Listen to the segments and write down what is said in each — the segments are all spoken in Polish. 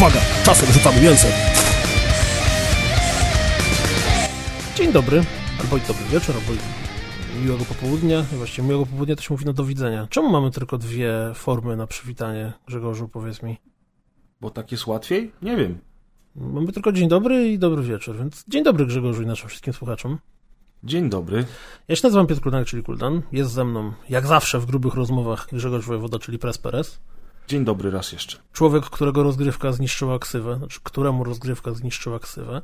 Uwaga, czasem rzucamy mięsem. Dzień dobry, albo i dobry wieczór, albo i miłego popołudnia. Właściwie miłego popołudnia to się mówi na do widzenia. Czemu mamy tylko dwie formy na przywitanie, Grzegorzu, powiedz mi? Bo tak jest łatwiej? Nie wiem. Mamy tylko dzień dobry i dobry wieczór, więc dzień dobry Grzegorzu i naszym wszystkim słuchaczom. Dzień dobry. Ja się nazywam Piotr Kuldanek, czyli Kuldan. Jest ze mną, jak zawsze w grubych rozmowach, Grzegorz Wojewoda, czyli Pres Perez. Dzień dobry raz jeszcze. Człowiek, którego rozgrywka zniszczyła ksywę, znaczy któremu rozgrywka zniszczyła ksywę.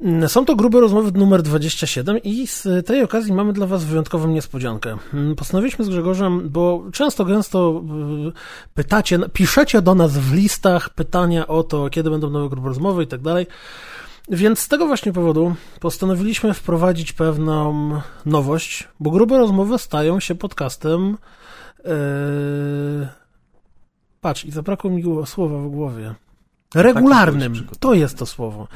Mm, Są to grube rozmowy numer 27 i z tej okazji mamy dla Was wyjątkową niespodziankę. Mm, Postanowiliśmy z Grzegorzem, bo często, gęsto y, pytacie, piszecie do nas w listach pytania o to, kiedy będą nowe grube rozmowy i tak dalej. Więc z tego właśnie powodu postanowiliśmy wprowadzić pewną nowość, bo grube rozmowy stają się podcastem. Yy... Patrz, i zabrakło mi słowa w głowie. Regularnym. To jest to słowo.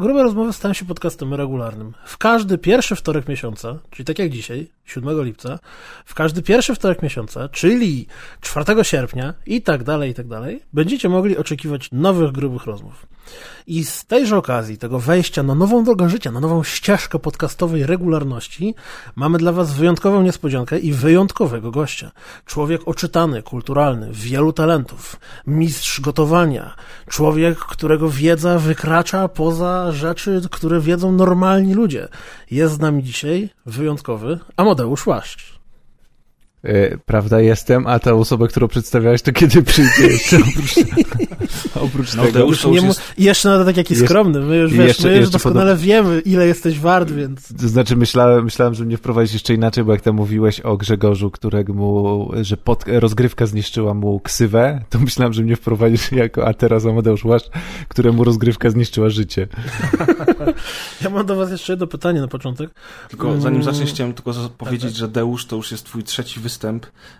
Grube rozmowy stają się podcastem regularnym. W każdy pierwszy wtorek miesiąca, czyli tak jak dzisiaj, 7 lipca, w każdy pierwszy wtorek miesiąca, czyli 4 sierpnia i tak dalej, i tak dalej, będziecie mogli oczekiwać nowych grubych rozmów. I z tejże okazji, tego wejścia na nową drogę życia, na nową ścieżkę podcastowej regularności, mamy dla Was wyjątkową niespodziankę i wyjątkowego gościa. Człowiek oczytany, kulturalny, wielu talentów, mistrz gotowania, człowiek, którego wiedza wykracza poza rzeczy, które wiedzą normalni ludzie. Jest z nami dzisiaj wyjątkowy Amadeusz Łaszcz. E, Prawda, jestem, a ta osoba, którą przedstawiałeś, to kiedy przyjdzie jeszcze oprócz, oprócz No, tego. To już jest... Jeszcze nawet taki Jeszcze- skromny. My już, wiesz, jeszcze- my już jeszcze doskonale wiemy, ile jesteś wart, więc... To znaczy myślałem, myślałem, że mnie wprowadzić jeszcze inaczej, bo jak tam mówiłeś o Grzegorzu, któremu, że pod, rozgrywka zniszczyła mu ksywę, to myślałem, że mnie wprowadzisz jako, a teraz Amadeusz Łaszcz, któremu rozgrywka zniszczyła życie. Ja mam do was jeszcze jedno pytanie na początek. Tylko zanim Mm. zaczniesz, chciałem tylko za- powiedzieć, że Deusz to już jest twój trzeci występ,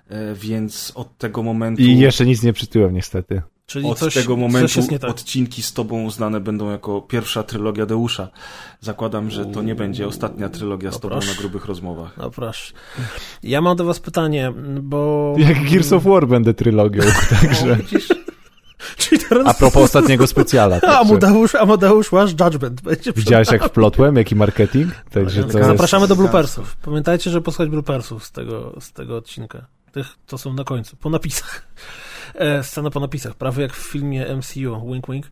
e, więc od tego momentu... I jeszcze nic nie przytyłem niestety. Czyli Od coś, tego coś momentu jest nie tak. odcinki z tobą znane będą jako pierwsza trylogia Deusza. Zakładam, że to nie będzie ostatnia trylogia z No tobą na grubych rozmowach. No proszę. Ja mam do was pytanie, bo... Jak Gears of War będę trylogią, także... Czyli teraz... A propos ostatniego specjala. Także. Amadeusz, Amadeusz Wasz Judgment będzie Widziałeś jak wplotłem, jaki marketing? Także to jest... Zapraszamy do bloopersów. Pamiętajcie, że posłuchać bloopersów z tego, z tego odcinka. Tych, to są na końcu, po napisach. E, scena po napisach, prawie jak w filmie MCU, wink wink.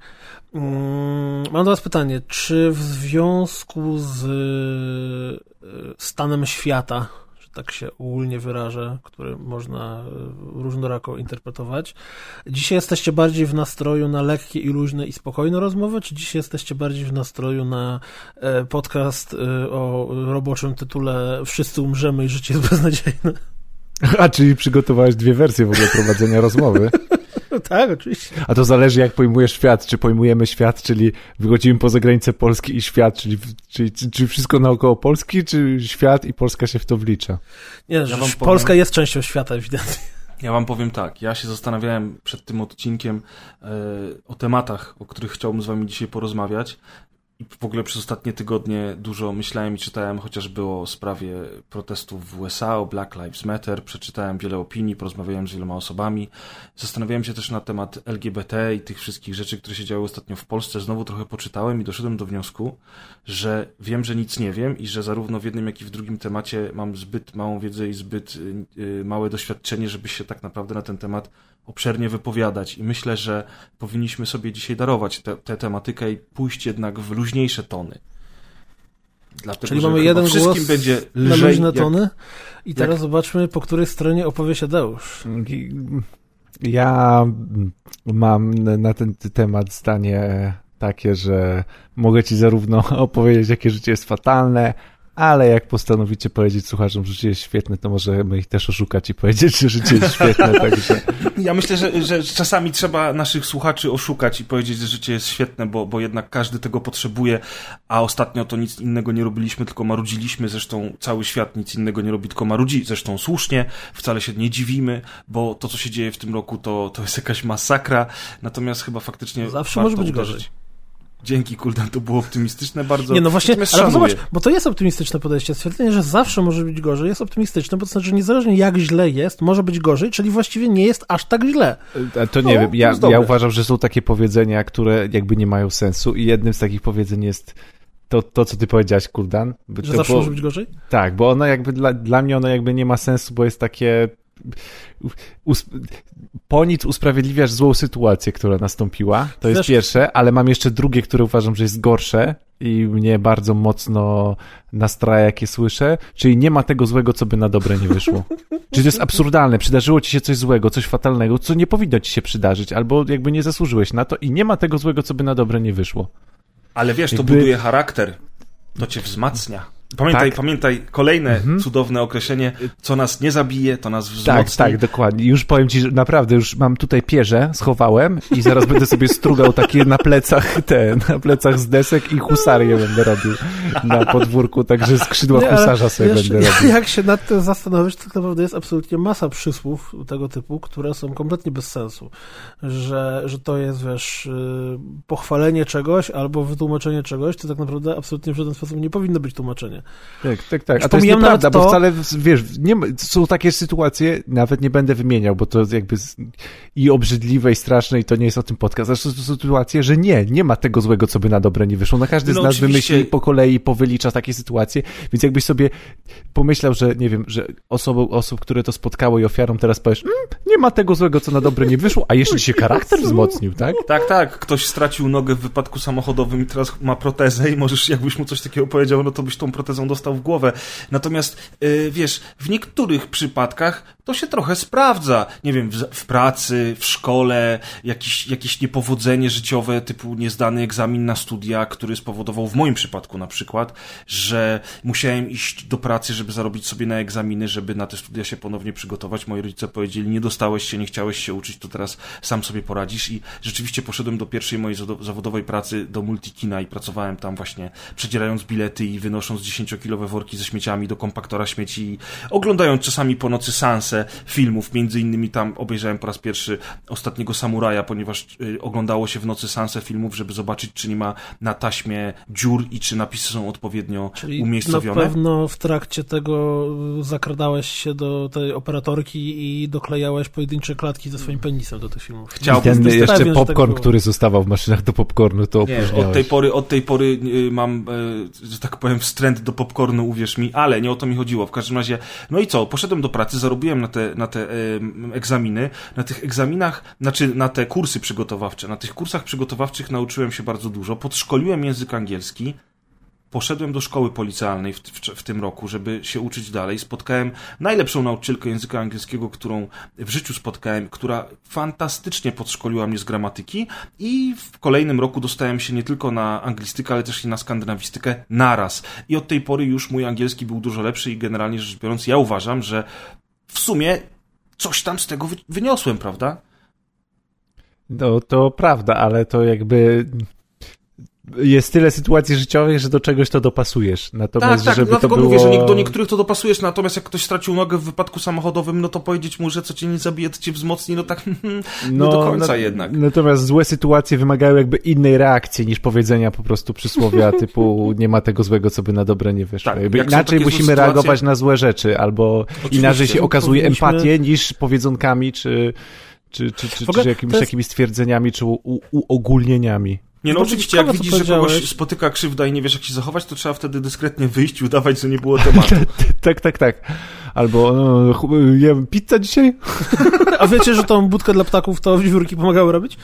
Mm, mam do was pytanie, czy w związku z e, stanem świata, tak się ogólnie wyrażę, który można e, różnorako interpretować, dzisiaj jesteście bardziej w nastroju na lekkie i luźne i spokojne rozmowy, czy dzisiaj jesteście bardziej w nastroju na e, podcast e, o roboczym tytule Wszyscy umrzemy i życie jest beznadziejne? A, czyli przygotowałeś dwie wersje w ogóle prowadzenia rozmowy. No tak, oczywiście. A to zależy, jak pojmujesz świat. Czy pojmujemy świat, czyli wychodzimy poza granicę Polski i świat, czyli, czyli, czyli wszystko naokoło Polski, czy świat i Polska się w to wlicza? Nie, że wam powiem- Polska jest częścią świata, ewidentnie. Ja wam powiem tak, ja się zastanawiałem przed tym odcinkiem e, o tematach, o których chciałbym z wami dzisiaj porozmawiać. I w ogóle przez ostatnie tygodnie dużo myślałem i czytałem chociażby o sprawie protestów w USA, o Black Lives Matter, przeczytałem wiele opinii, porozmawiałem z wieloma osobami. Zastanawiałem się też na temat LGBT i tych wszystkich rzeczy, które się działy ostatnio w Polsce. Znowu trochę poczytałem i doszedłem do wniosku, że wiem, że nic nie wiem i że zarówno w jednym, jak i w drugim temacie mam zbyt małą wiedzę i zbyt y, małe doświadczenie, żeby się tak naprawdę na ten temat obszernie wypowiadać. I myślę, że powinniśmy sobie dzisiaj darować tę tematykę i pójść jednak w luźniejsze tony. Dlatego, Czyli mamy jeden głos będzie na luźne jak- tony i teraz jak- zobaczmy, po której stronie opowie się Deusz. Ja mam na ten temat zdanie takie, że mogę ci zarówno opowiedzieć, jakie życie jest fatalne, ale jak postanowicie powiedzieć słuchaczom, że życie jest świetne, to możemy ich też oszukać i powiedzieć, że życie jest świetne, także... Ja myślę, że, że czasami trzeba naszych słuchaczy oszukać i powiedzieć, że życie jest świetne, bo, bo jednak każdy tego potrzebuje, a ostatnio to nic innego nie robiliśmy, tylko marudziliśmy. Zresztą cały świat nic innego nie robi, tylko marudzi. Zresztą słusznie, wcale się nie dziwimy, bo to, co się dzieje w tym roku, to, to jest jakaś masakra. Natomiast chyba faktycznie. Zawsze warto może być uderzyć. gorzej. Dzięki, Kuldan, to było optymistyczne bardzo. Nie, no właśnie, ale zobacz, bo to jest optymistyczne podejście. Stwierdzenie, że zawsze może być gorzej, jest optymistyczne, bo to znaczy, że niezależnie jak źle jest, może być gorzej, czyli właściwie nie jest aż tak źle. E, to nie no, wiem, ja, ja uważam, że są takie powiedzenia, które jakby nie mają sensu i jednym z takich powiedzeń jest to, to co ty powiedziałeś, Kuldan. Że to, zawsze bo, może być gorzej? Tak, bo ono jakby, dla, dla mnie ono jakby nie ma sensu, bo jest takie us, po nic usprawiedliwiasz złą sytuację, która nastąpiła. To jest pierwsze, ale mam jeszcze drugie, które uważam, że jest gorsze i mnie bardzo mocno nastraja, jakie słyszę, czyli nie ma tego złego, co by na dobre nie wyszło. czyli to jest absurdalne, przydarzyło ci się coś złego, coś fatalnego, co nie powinno ci się przydarzyć, albo jakby nie zasłużyłeś na to i nie ma tego złego, co by na dobre nie wyszło. Ale wiesz, jakby... to buduje charakter, to cię wzmacnia. Pamiętaj, tak? pamiętaj, kolejne mhm. cudowne określenie, co nas nie zabije, to nas wzmocni. Tak, tak, dokładnie. Już powiem ci, że naprawdę już mam tutaj pierze, schowałem i zaraz będę sobie strugał takie na plecach te, na plecach z desek i husarię będę robił na podwórku, także skrzydła nie, husarza sobie wiesz, będę robił. Jak się nad tym zastanowić, to tak naprawdę jest absolutnie masa przysłów tego typu, które są kompletnie bez sensu. Że, że to jest, wiesz, y, pochwalenie czegoś albo wytłumaczenie czegoś, to tak naprawdę absolutnie w żaden sposób nie powinno być tłumaczenie. Tak, tak, tak. A to jest nieprawda, to... bo wcale, wiesz, nie, są takie sytuacje, nawet nie będę wymieniał, bo to jakby i obrzydliwe, i straszne, i to nie jest o tym podcast, ale są sytuacje, że nie, nie ma tego złego, co by na dobre nie wyszło. Na no każdy no, z nas oczywiście... wymyśli po kolei, powylicza takie sytuacje, więc jakbyś sobie pomyślał, że nie wiem, że osobą, osób, które to spotkało i ofiarą teraz powiesz, mm, nie ma tego złego, co na dobre nie wyszło, a jeszcze się charakter wzmocnił, tak? Tak, tak. Ktoś stracił nogę w wypadku samochodowym i teraz ma protezę i możesz, jakbyś mu coś takiego powiedział, no to byś tą protezę dostał w głowę. Natomiast, yy, wiesz, w niektórych przypadkach to się trochę sprawdza. Nie wiem, w, w, pracy, w szkole, jakieś, jakieś niepowodzenie życiowe, typu niezdany egzamin na studia, który spowodował w moim przypadku na przykład, że musiałem iść do pracy, żeby zarobić sobie na egzaminy, żeby na te studia się ponownie przygotować. Moi rodzice powiedzieli, nie dostałeś się, nie chciałeś się uczyć, to teraz sam sobie poradzisz i rzeczywiście poszedłem do pierwszej mojej zawodowej pracy do Multikina i pracowałem tam właśnie przedzierając bilety i wynosząc 10-kilowe worki ze śmieciami do kompaktora śmieci i oglądając czasami po nocy Sansę filmów, między innymi tam obejrzałem po raz pierwszy Ostatniego Samuraja, ponieważ y, oglądało się w nocy Sansę filmów, żeby zobaczyć, czy nie ma na taśmie dziur i czy napisy są odpowiednio Czyli umiejscowione. na pewno w trakcie tego zakradałeś się do tej operatorki i doklejałeś pojedyncze klatki ze swoim penisem do tych filmów. Chciałbym. Ten jeszcze tak popcorn, tak który zostawał w maszynach do popcornu, to nie, od tej pory, od tej pory y, mam, y, że tak powiem, wstręt do popcornu, uwierz mi, ale nie o to mi chodziło. W każdym razie, no i co, poszedłem do pracy, zarobiłem na te, na te egzaminy. Na tych egzaminach, znaczy na te kursy przygotowawcze, na tych kursach przygotowawczych nauczyłem się bardzo dużo. Podszkoliłem język angielski, poszedłem do szkoły policjalnej w, w, w, tym roku, żeby się uczyć dalej. Spotkałem najlepszą nauczycielkę języka angielskiego, którą w życiu spotkałem, która fantastycznie podszkoliła mnie z gramatyki i w kolejnym roku dostałem się nie tylko na anglistykę, ale też i na skandynawistykę naraz. I od tej pory już mój angielski był dużo lepszy i generalnie rzecz biorąc ja uważam, że w sumie coś tam z tego wyniosłem, prawda? No to prawda, ale to jakby jest tyle sytuacji życiowych, że do czegoś to dopasujesz. Natomiast, tak, tak, żeby dlatego to było... mówię, że do niektórych to dopasujesz, natomiast jak ktoś stracił nogę w wypadku samochodowym, no to powiedzieć mu, że co cię nie zabije, to cię wzmocni, no tak no, nie do końca no, jednak. Natomiast złe sytuacje wymagają jakby innej reakcji niż powiedzenia po prostu przysłowia typu nie ma tego złego, co by na dobre nie wyszło. Tak, inaczej musimy sytuacje... reagować na złe rzeczy, albo Oczywiście. inaczej się okazuje Powinniśmy... empatię niż powiedzonkami, czy czy, czy, czy, czy jakimiś jest... takimi stwierdzeniami, czy u, uogólnieniami. Nie, no oczywiście, jak widzisz, że kogoś spotyka krzywda i nie wiesz, jak się zachować, to trzeba wtedy dyskretnie wyjść i udawać, że nie było tematu. tak, tak, tak. Albo, no, jem pizza dzisiaj? A wiecie, że tą budkę dla ptaków to wiewiórki pomagały robić?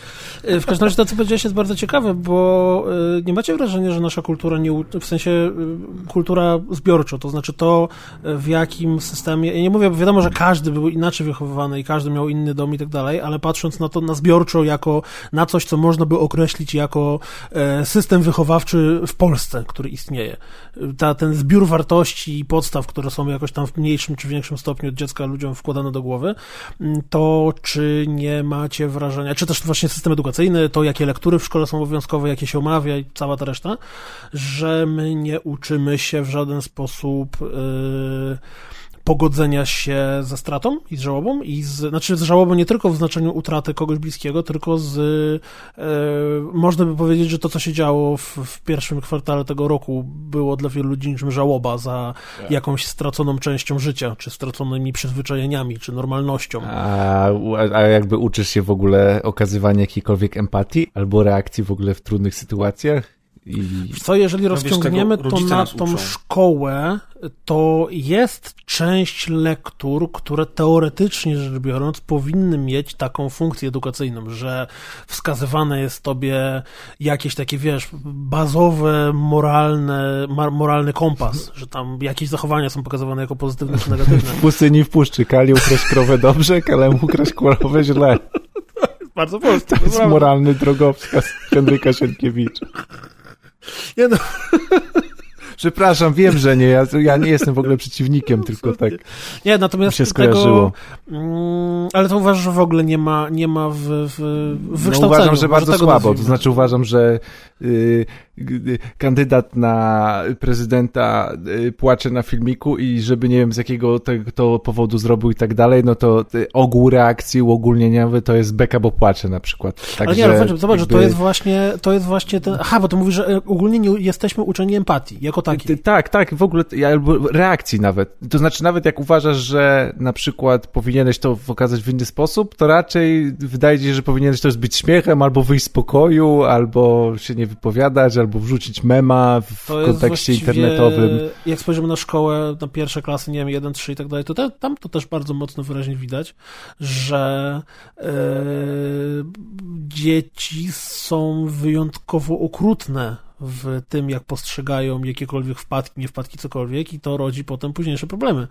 E, w każdym razie to, co powiedziałeś, jest bardzo ciekawe, bo nie macie wrażenia, że nasza kultura, nie, w sensie kultura zbiorczo, to znaczy to, w jakim systemie, ja nie mówię, bo wiadomo, że każdy był inaczej wychowywany i każdy miał inny dom i tak dalej, ale patrząc na to, na zbiorczo, jako na coś, co można by określić jako system wychowawczy w Polsce, który istnieje. Ta, ten zbiór wartości i podstaw, które są jakoś tam w mniejszym czy większym stopniu od dziecka ludziom wkładane do głowy, to czy nie macie wrażenia, czy też właśnie system edukacyjny, to jakie lektury w szkole są obowiązkowe, jakie się omawia i cała ta reszta, że my nie uczymy się w żaden sposób yy, pogodzenia się ze stratą i z żałobą, i z, znaczy z żałobą nie tylko w znaczeniu utraty kogoś bliskiego, tylko z, e, można by powiedzieć, że to, co się działo w, w, pierwszym kwartale tego roku, było dla wielu ludzi niczym żałoba za tak. jakąś straconą częścią życia, czy straconymi przyzwyczajeniami, czy normalnością. A, a jakby uczysz się w ogóle okazywania jakiejkolwiek empatii albo reakcji w ogóle w trudnych sytuacjach? I... Co, jeżeli no rozciągniemy to na tą uczą. szkołę, to jest część lektur, które teoretycznie rzecz biorąc powinny mieć taką funkcję edukacyjną, że wskazywane jest tobie jakieś takie, wiesz, bazowe, moralne, moralny kompas, że tam jakieś zachowania są pokazywane jako pozytywne czy negatywne. W pustyni w puszczy, Kali ukraść krowę dobrze, Kalem ukraść krowę źle. Bardzo proste. To jest moralny drogowskaz Henryka Sienkiewicza. Nie no. Przepraszam, wiem, że nie. Ja, ja nie jestem w ogóle przeciwnikiem, tylko tak. Nie, natomiast się skojarzyło. Tego, mm, ale to uważam, że w ogóle nie ma, nie ma w, w, w no uważam, że bardzo słabo. To znaczy uważam, że kandydat na prezydenta y, płacze na filmiku i żeby nie wiem z jakiego to powodu zrobił i tak dalej, no to y, ogół reakcji uogólnieniowy to jest beka, bo płacze na przykład. ale nie, ale zobacz, jakby... że to jest właśnie, to jest właśnie ten, aha, bo to mówi, że ogólnie nie jesteśmy uczeni empatii, jako takiej. Tak, tak, w ogóle, albo reakcji nawet. To znaczy nawet jak uważasz, że na przykład powinieneś to pokazać w inny sposób, to raczej wydaje ci się, że powinieneś to zbyć śmiechem, albo wyjść z pokoju, albo się nie wypowiadać, albo wrzucić mema w to kontekście internetowym. Jak spojrzymy na szkołę, na pierwsze klasy, nie wiem, 1, 3 i tak dalej, to te, tam to też bardzo mocno wyraźnie widać, że yy, dzieci są wyjątkowo okrutne w tym, jak postrzegają jakiekolwiek wpadki, nie wpadki, cokolwiek i to rodzi potem późniejsze problemy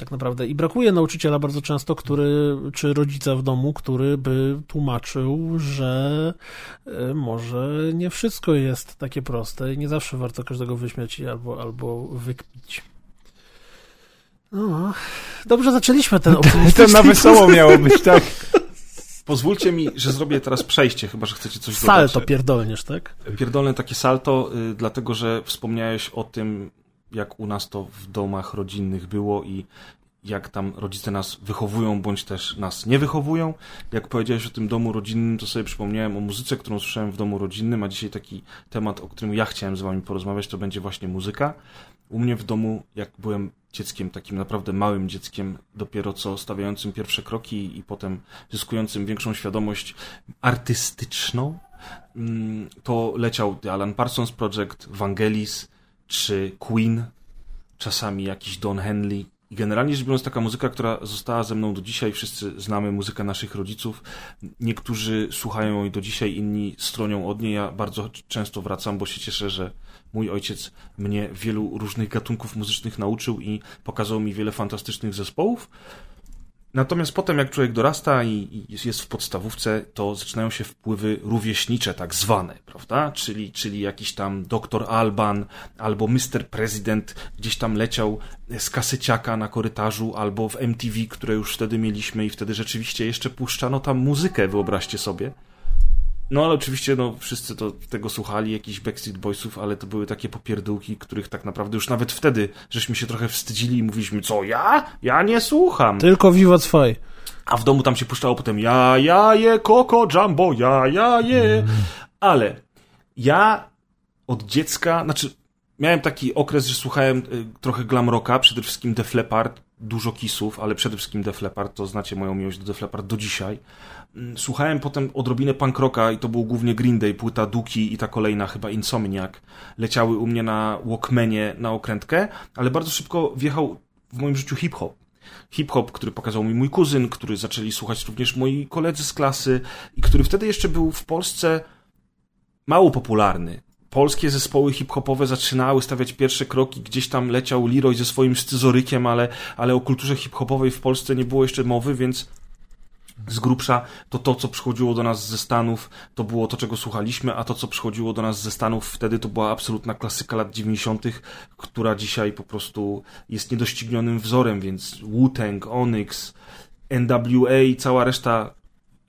tak naprawdę. I brakuje nauczyciela bardzo często, który, czy rodzica w domu, który by tłumaczył, że e, może nie wszystko jest takie proste i nie zawsze warto każdego wyśmiać albo, albo wykpić. No, dobrze zaczęliśmy ten optymistyczny To na wesoło miało być, tak? Pozwólcie mi, że zrobię teraz przejście, chyba że chcecie coś salto dodać. Salto pierdolniesz, tak? Pierdolne takie salto, y, dlatego że wspomniałeś o tym, jak u nas to w domach rodzinnych było i jak tam rodzice nas wychowują, bądź też nas nie wychowują. Jak powiedziałeś o tym domu rodzinnym, to sobie przypomniałem o muzyce, którą słyszałem w domu rodzinnym, a dzisiaj taki temat, o którym ja chciałem z wami porozmawiać, to będzie właśnie muzyka. U mnie w domu, jak byłem dzieckiem, takim naprawdę małym dzieckiem, dopiero co stawiającym pierwsze kroki i potem zyskującym większą świadomość artystyczną, mm, to leciał The Alan Parsons Project, Vangelis czy Queen, czasami jakiś Don Henley, i generalnie rzecz biorąc, taka muzyka, która została ze mną do dzisiaj, wszyscy znamy muzykę naszych rodziców. Niektórzy słuchają jej do dzisiaj, inni stronią od niej. Ja bardzo często wracam, bo się cieszę, że mój ojciec mnie wielu różnych gatunków muzycznych nauczył i pokazał mi wiele fantastycznych zespołów. Natomiast potem, jak człowiek dorasta i jest w podstawówce, to zaczynają się wpływy rówieśnicze, tak zwane, prawda? Czyli, czyli jakiś tam doktor Alban albo Mr. President gdzieś tam leciał z kasyciaka na korytarzu albo w MTV, które już wtedy mieliśmy i wtedy rzeczywiście jeszcze puszczano tam muzykę, wyobraźcie sobie. No ale oczywiście no, wszyscy to, tego słuchali, jakichś Backstreet Boysów, ale to były takie popierdółki, których tak naprawdę już nawet wtedy żeśmy się trochę wstydzili i mówiliśmy, co ja? Ja nie słucham. Tylko Viva Faj. A w domu tam się puszczało potem ja, ja je, Coco Jumbo, ja, ja je. Ale ja od dziecka, znaczy miałem taki okres, że słuchałem y, trochę glam rocka, przede wszystkim Def Leppard, dużo kisów, ale przede wszystkim Def Leppard, to znacie moją miłość do Def Leppard do dzisiaj. Mm, słuchałem potem odrobinę punk rocka i to był głównie Green Day, płyta Duki i ta kolejna chyba Insomniac. Leciały u mnie na Walkmanie na okrętkę, ale bardzo szybko wjechał w moim życiu hip-hop. Hip-hop, który pokazał mi mój kuzyn, który zaczęli słuchać również moi koledzy z klasy i który wtedy jeszcze był w Polsce mało popularny polskie zespoły hip-hopowe zaczynały stawiać pierwsze kroki, gdzieś tam leciał Leroy ze swoim scyzorykiem, ale, ale o kulturze hip-hopowej w Polsce nie było jeszcze mowy, więc z grubsza to to, co przychodziło do nas ze Stanów, to było to, czego słuchaliśmy, a to, co przychodziło do nas ze Stanów wtedy, to była absolutna klasyka lat 90., która dzisiaj po prostu jest niedoścignionym wzorem, więc Wu-Tang, Onyx, NWA i cała reszta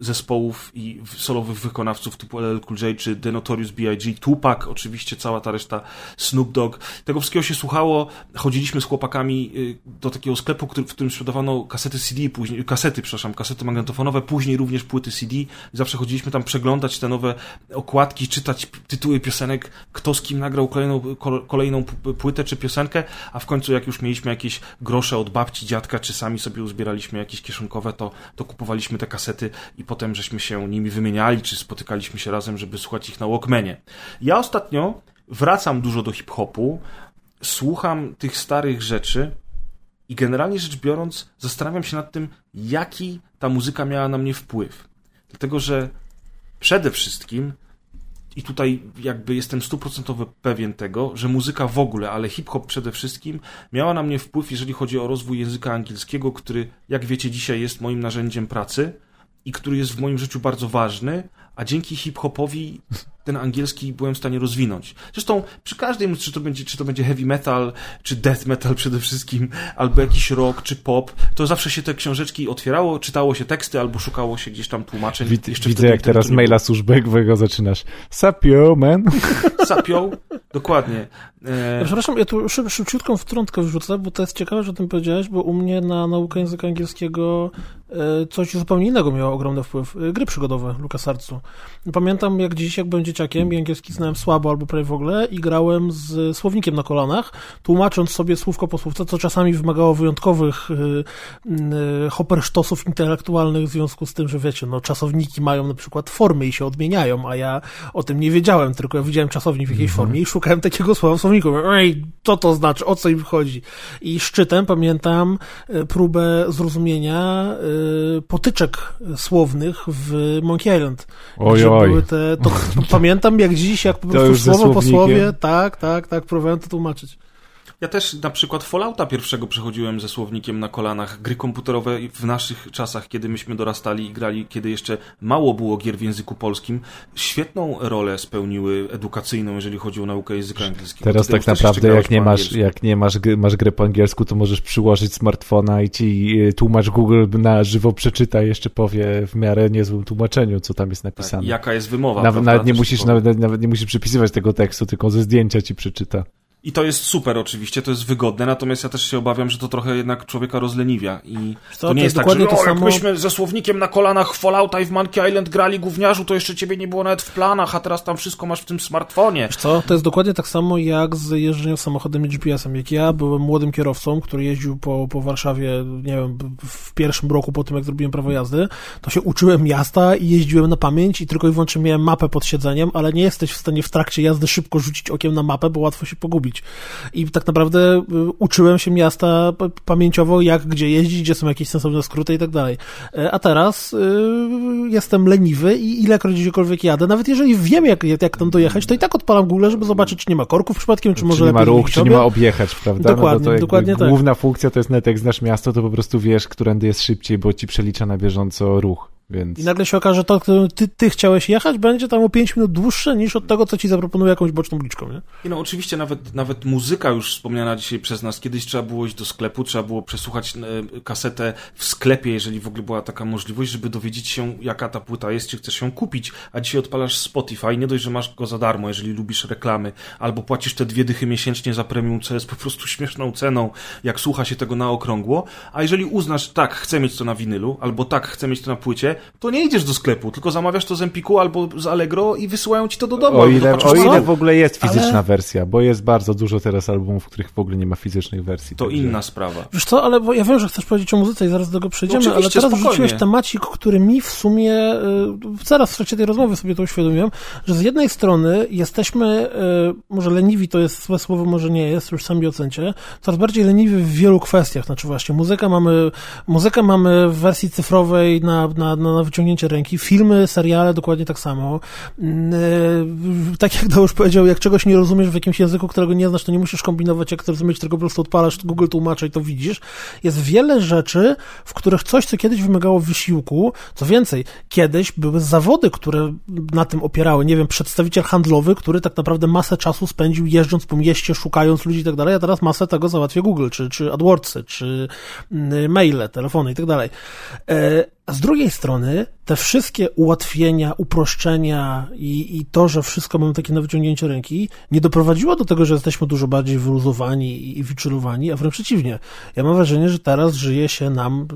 zespołów i solowych wykonawców typu LL Cool J czy The Notorious B.I.G., Tupac, oczywiście cała ta reszta, Snoop Dogg. Tego wszystkiego się słuchało. Chodziliśmy z chłopakami y, do takiego sklepu, w którym sprzedawano kasety CD, później, kasety, przepraszam, kasety magnetofonowe, później również płyty CD. Zawsze chodziliśmy tam przeglądać te nowe okładki, czytać tytuły piosenek, kto z kim nagrał kolejną, kolejną płytę czy piosenkę, a w końcu jak już mieliśmy jakieś grosze od babci, dziadka, czy sami sobie uzbieraliśmy jakieś kieszonkowe, to, to kupowaliśmy te kasety i potem żeśmy się nimi wymieniali, czy spotykaliśmy się razem, żeby słuchać ich na Walkmanie. Ja ostatnio wracam dużo do hip-hopu, słucham tych starych rzeczy i generalnie rzecz biorąc zastanawiam się nad tym, jaki ta muzyka miała na mnie wpływ. Dlatego, że przede wszystkim i tutaj jakby jestem stuprocentowo pewien tego, że muzyka w ogóle, ale hip-hop przede wszystkim miała na mnie wpływ, jeżeli chodzi o rozwój języka angielskiego, który, jak wiecie, dzisiaj jest moim narzędziem pracy i który jest w moim życiu bardzo ważny, a dzięki hip-hopowi ten angielski byłem w stanie rozwinąć. Zresztą przy każdej, czy to będzie, czy to będzie heavy metal, czy death metal przede wszystkim, albo jakiś rock, czy pop, to zawsze się te książeczki otwierało, czytało się teksty, albo szukało się gdzieś tam tłumaczeń. Wid Jeszcze widzę, jak teraz maila służbowego zaczynasz. Sapio, man. Sapio, dokładnie. E... Ja przepraszam, ja tu szyb, szybciutką wtrątkę wrzucę, bo to jest ciekawe, że o tym powiedziałeś, bo u mnie na naukę języka angielskiego e, coś zupełnie innego miało ogromny wpływ. E, gry przygodowe LucasArtsu. Pamiętam jak dziś, jak byłem dzieciakiem i angielski znałem słabo albo prawie w ogóle i grałem z słownikiem na kolanach, tłumacząc sobie słówko po słówce, co czasami wymagało wyjątkowych y, y, hopersztosów intelektualnych w związku z tym, że wiecie, no czasowniki mają na przykład formy i się odmieniają, a ja o tym nie wiedziałem, tylko ja widziałem czasownik w jakiejś -hmm. formie i szukałem takiego słowa w słowniku. Ej, co to znaczy, o co im chodzi? I szczytem pamiętam y, próbę zrozumienia y, potyczek słownych w Monkey Island. Oj, oj. Były te, to, pamiętam jak dziś, jak po prostu słowo po słowie, tak, tak, tak, próbowałem to tłumaczyć. Ja też na przykład Fallouta pierwszego przechodziłem ze słownikiem na kolanach. Gry komputerowe w naszych czasach, kiedy myśmy dorastali i grali, kiedy jeszcze mało było gier w języku polskim, świetną rolę spełniły edukacyjną, jeżeli chodzi o naukę języka angielskiego. Teraz tak naprawdę, jak nie, masz, jak nie masz, masz grę po angielsku, to możesz przyłożyć smartfona i ci y, tłumacz Google na żywo przeczyta i jeszcze powie w miarę niezłym tłumaczeniu, co tam jest napisane. Tak, jaka jest wymowa. Nawet, nawet nie musisz, nawet, nawet nie musisz przepisywać tego tekstu, tylko ze zdjęcia ci przeczyta. I to jest super oczywiście, to jest wygodne, natomiast ja też się obawiam, że to trochę jednak człowieka rozleniwia i to, to nie jest, jest tak, że to o, samo... myśmy ze słownikiem na kolanach Fallouta i w Monkey Island grali gówniarzu, to jeszcze ciebie nie było nawet w planach, a teraz tam wszystko masz w tym smartfonie. Wiesz co, to jest dokładnie tak samo jak z jeżdżeniem samochodem i GPS-em. Jak ja byłem młodym kierowcą, który jeździł po, po Warszawie, nie wiem, w pierwszym roku po tym, jak zrobiłem prawo jazdy, to się uczyłem miasta i jeździłem na pamięć i tylko i wyłącznie miałem mapę pod siedzeniem, ale nie jesteś w stanie w trakcie jazdy szybko rzucić okiem na mapę, bo łatwo się pogubić. I tak naprawdę y, uczyłem się miasta pamięciowo, jak gdzie jeździć, gdzie są jakieś sensowne skróty i tak dalej. E, a teraz y, jestem leniwy i ilekroć gdziekolwiek jadę, nawet jeżeli wiem, jak, jak tam dojechać, to i tak odpalam Google, żeby zobaczyć, czy nie ma korków przypadkiem, czy, czy może nie ma ruch, czy nie ma objechać, prawda? Dokładnie, no dokładnie tak. Główna funkcja to jest net, jak znasz miasto, to po prostu wiesz, którędy jest szybciej, bo ci przelicza na bieżąco ruch. Więc... I nagle się okaże, że to, którym ty, ty chciałeś jechać, będzie tam o 5 minut dłuższe niż od tego, co ci zaproponuje jakąś boczną uliczką, nie? I no oczywiście nawet, nawet muzyka już wspomniana dzisiaj przez nas. Kiedyś trzeba było iść do sklepu, trzeba było przesłuchać e, kasetę w sklepie, jeżeli w ogóle była taka możliwość, żeby dowiedzieć się, jaka ta płyta jest, czy chcesz ją kupić. A dzisiaj odpalasz Spotify, nie dość, że masz go za darmo, jeżeli lubisz reklamy, albo płacisz te dwie dychy miesięcznie za premium, co jest po prostu śmieszną ceną, jak słucha się tego na okrągło. A jeżeli uznasz, tak, chcę mieć to na winylu, albo tak, chcę mieć to na płycie, to nie idziesz do sklepu, tylko zamawiasz to z Empiku albo z Allegro i wysyłają ci to do domu. O ile, o ile w ogóle jest fizyczna ale... wersja, bo jest bardzo dużo teraz albumów, w których w ogóle nie ma fizycznych wersji. To także... inna sprawa. Wiesz co, ale ja wiem, że chcesz powiedzieć o muzyce i zaraz do tego przejdziemy, no ale teraz wrzuciłeś temacik, który mi w sumie, y, zaraz w trakcie tej rozmowy sobie to uświadomiłem, że z jednej strony jesteśmy, y, może leniwi to jest złe słowo, może nie jest, już sami ocencie, coraz bardziej leniwi w wielu kwestiach, znaczy właśnie muzyka mamy, muzykę mamy w wersji cyfrowej na, na, na, na wyciągnięcie ręki, filmy, seriale dokładnie tak samo. Mm, e, tak jak już powiedział, jak czegoś nie rozumiesz w jakimś języku, którego nie znasz, to nie musisz kombinować, jak to rozumieć, tylko po prostu odpalasz Google tłumaczy i to widzisz. Jest wiele rzeczy, w których coś, co kiedyś wymagało wysiłku, co więcej, kiedyś były zawody, które na tym opierały. Nie wiem, przedstawiciel handlowy, który tak naprawdę masę czasu spędził jeżdżąc po mieście, szukając ludzi i tak dalej, a teraz masę tego załatwia Google, czy, czy AdWordsy, czy mm, maile, telefony i tak dalej. A z drugiej strony, te wszystkie ułatwienia, uproszczenia i, i to, że wszystko mamy takie na wyciągnięcie ręki, nie doprowadziło do tego, że jesteśmy dużo bardziej wyluzowani i, i wyczulowani, a wręcz przeciwnie. Ja mam wrażenie, że teraz żyje się nam,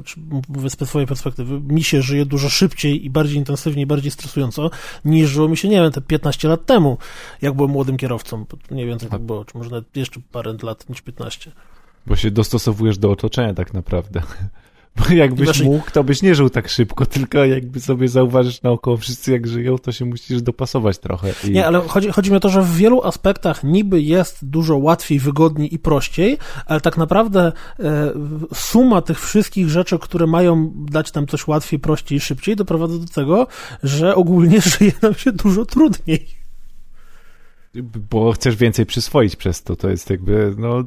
mówię z swojej perspektywy, mi się żyje dużo szybciej i bardziej intensywnie i bardziej stresująco, niż żyło mi się, nie wiem, te 15 lat temu, jak byłem młodym kierowcą. Nie więcej tak było, czy może jeszcze parę lat niż 15. Bo się dostosowujesz do otoczenia tak naprawdę. Bo jakbyś mógł, to byś nie żył tak szybko, tylko jakby sobie zauważysz naokoło wszyscy jak żyją, to się musisz dopasować trochę. I... Nie, ale chodzi, chodzi mi o to, że w wielu aspektach niby jest dużo łatwiej, wygodniej i prościej, ale tak naprawdę e, suma tych wszystkich rzeczy, które mają dać nam coś łatwiej, prościej i szybciej, doprowadza do tego, że ogólnie żyje nam się dużo trudniej. Bo chcesz więcej przyswoić przez to, to jest jakby, no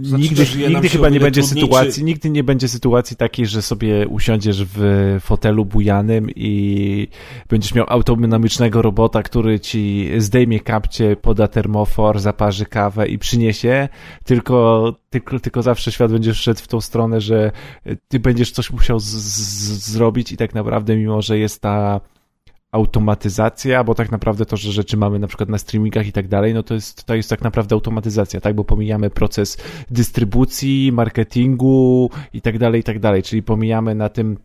znaczy, nigdy, nigdy chyba nie będzie sytuacji, nigdy nie będzie sytuacji takiej, że sobie usiądziesz w fotelu bujanym i będziesz miał autonomicznego robota, który ci zdejmie kapcie, poda termofor, zaparzy kawę i przyniesie, tylko, tylko, tylko zawsze świat będzie szedł w tą stronę, że ty będziesz coś musiał z, z, zrobić i tak naprawdę mimo, że jest ta automatyzacja, bo tak naprawdę to, że rzeczy mamy na przykład na streamingach i tak dalej, no to jest, to jest tak naprawdę automatyzacja, tak, bo pomijamy proces dystrybucji, marketingu i tak dalej, i tak dalej, czyli pomijamy na tym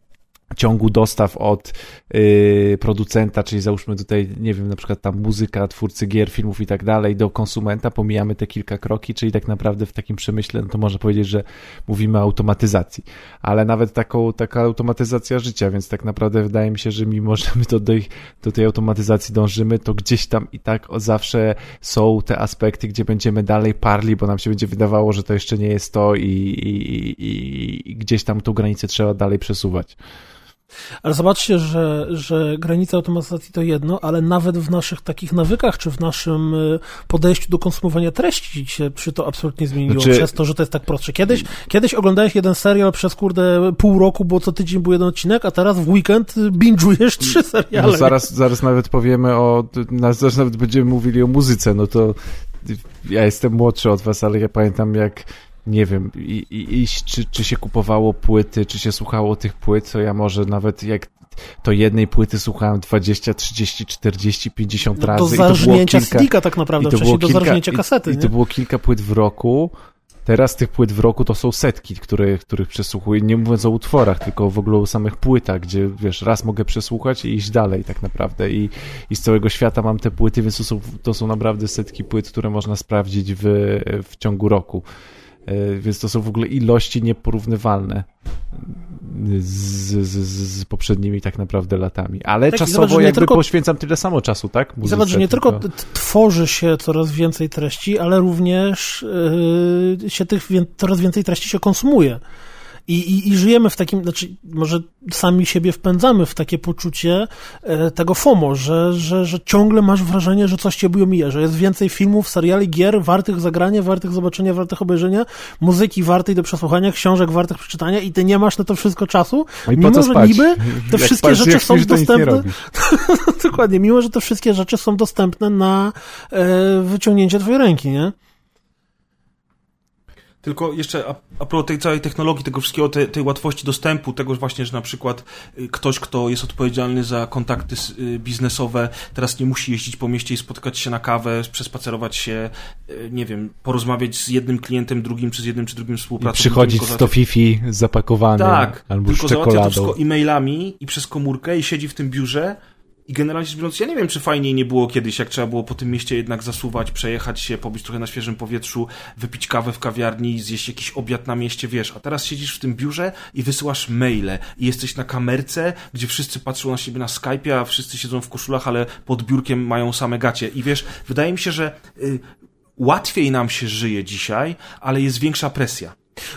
ciągu dostaw od yy, producenta, czyli załóżmy tutaj, nie wiem, na przykład tam muzyka, twórcy gier, filmów i tak dalej, do konsumenta, pomijamy te kilka kroki, czyli tak naprawdę w takim przemyśle, no to można powiedzieć, że mówimy o automatyzacji, ale nawet taką, taka automatyzacja życia, więc tak naprawdę wydaje mi się, że mimo, że my do, do tej automatyzacji dążymy, to gdzieś tam i tak zawsze są te aspekty, gdzie będziemy dalej parli, bo nam się będzie wydawało, że to jeszcze nie jest to i, i, i, i gdzieś tam tą granicę trzeba dalej przesuwać. Ale zobaczcie, że, że granica automatyzacji to jedno, ale nawet w naszych takich nawykach, czy w naszym y, podejściu do konsumowania treści się przy to absolutnie zmieniło, znaczy... przez to, że to jest tak prostsze. Kiedyś, kiedyś oglądałeś jeden serial przez, kurde, pół roku, bo co tydzień był jeden odcinek, a teraz w weekend binge'ujesz trzy seriale. No zaraz, zaraz nawet powiemy o, zaraz nawet będziemy mówili o muzyce, no to ja jestem młodszy od was, ale ja pamiętam jak nie wiem, i, i, iść, czy, czy się kupowało płyty, czy się słuchało tych płyt, to ja może nawet jak to jednej płyty słuchałem 20, 30, 40, 50 no, razy. Do zarżnięcia CD tak naprawdę, wcześniej do zarżnięcia kasety. I, I, to było kilka płyt w roku. Teraz tych płyt w roku to są setki, które, których przesłuchuję, nie mówiąc o utworach, tylko w ogóle o samych płytach, gdzie wiesz, raz mogę przesłuchać i iść dalej tak naprawdę i, i z całego świata mam te płyty, więc to są, to są naprawdę setki płyt, które można sprawdzić w, w ciągu roku. E, więc to są w ogóle ilości nieporównywalne z, z, z poprzednimi tak naprawdę latami. Ale tak, czasowo zobacz, jakby tylko... poświęcam tyle samo czasu, tak? Muzyce, zobacz, że nie tylko, tylko tworzy się coraz więcej treści, ale również yy, się tych coraz więcej treści się konsumuje. I, i, I żyjemy w takim, znaczy, może sami siebie wpędzamy w takie poczucie e, tego FOMO, że, że, że ciągle masz wrażenie, że coś cię omija, że jest więcej filmów, seriali, gier wartych zagrania, wartych zobaczenia, wartych obejrzenia, muzyki wartej do przesłuchania, książek wartych przeczytania i ty nie masz na to wszystko czasu, no mimo że spać? niby te jak wszystkie spać, rzeczy są dostępne. Dokładnie, mimo że te wszystkie rzeczy są dostępne na e, wyciągnięcie twojej ręki, nie? Tylko jeszcze a, a propos tej całej technologii, tego wszystkiego, tej, tej łatwości dostępu, tego właśnie, że na przykład y, ktoś, kto jest odpowiedzialny za kontakty y, biznesowe, teraz nie musi jeździć po mieście i spotkać się na kawę, przespacerować się, y, nie wiem, porozmawiać z jednym klientem, drugim, czy z jednym, czy drugim współpracownikiem. Przychodzić z to Fifi zapakowany tak, albo tylko z czekoladą. załatwia to wszystko e-mailami i przez komórkę i siedzi w tym biurze i generalnie rzecz biorąc, ja nie wiem, czy fajniej nie było kiedyś, jak trzeba było po tym mieście jednak zasuwać, przejechać się, pobyć trochę na świeżym powietrzu, wypić kawę w kawiarni, zjeść jakiś obiad na mieście, wiesz, a teraz siedzisz w tym biurze i wysyłasz maile i jesteś na kamerce, gdzie wszyscy patrzą na siebie na Skype'ie, a wszyscy siedzą w koszulach, ale pod biurkiem mają same gacie. I wiesz, wydaje mi się, że y, łatwiej nam się żyje dzisiaj, ale jest większa presja.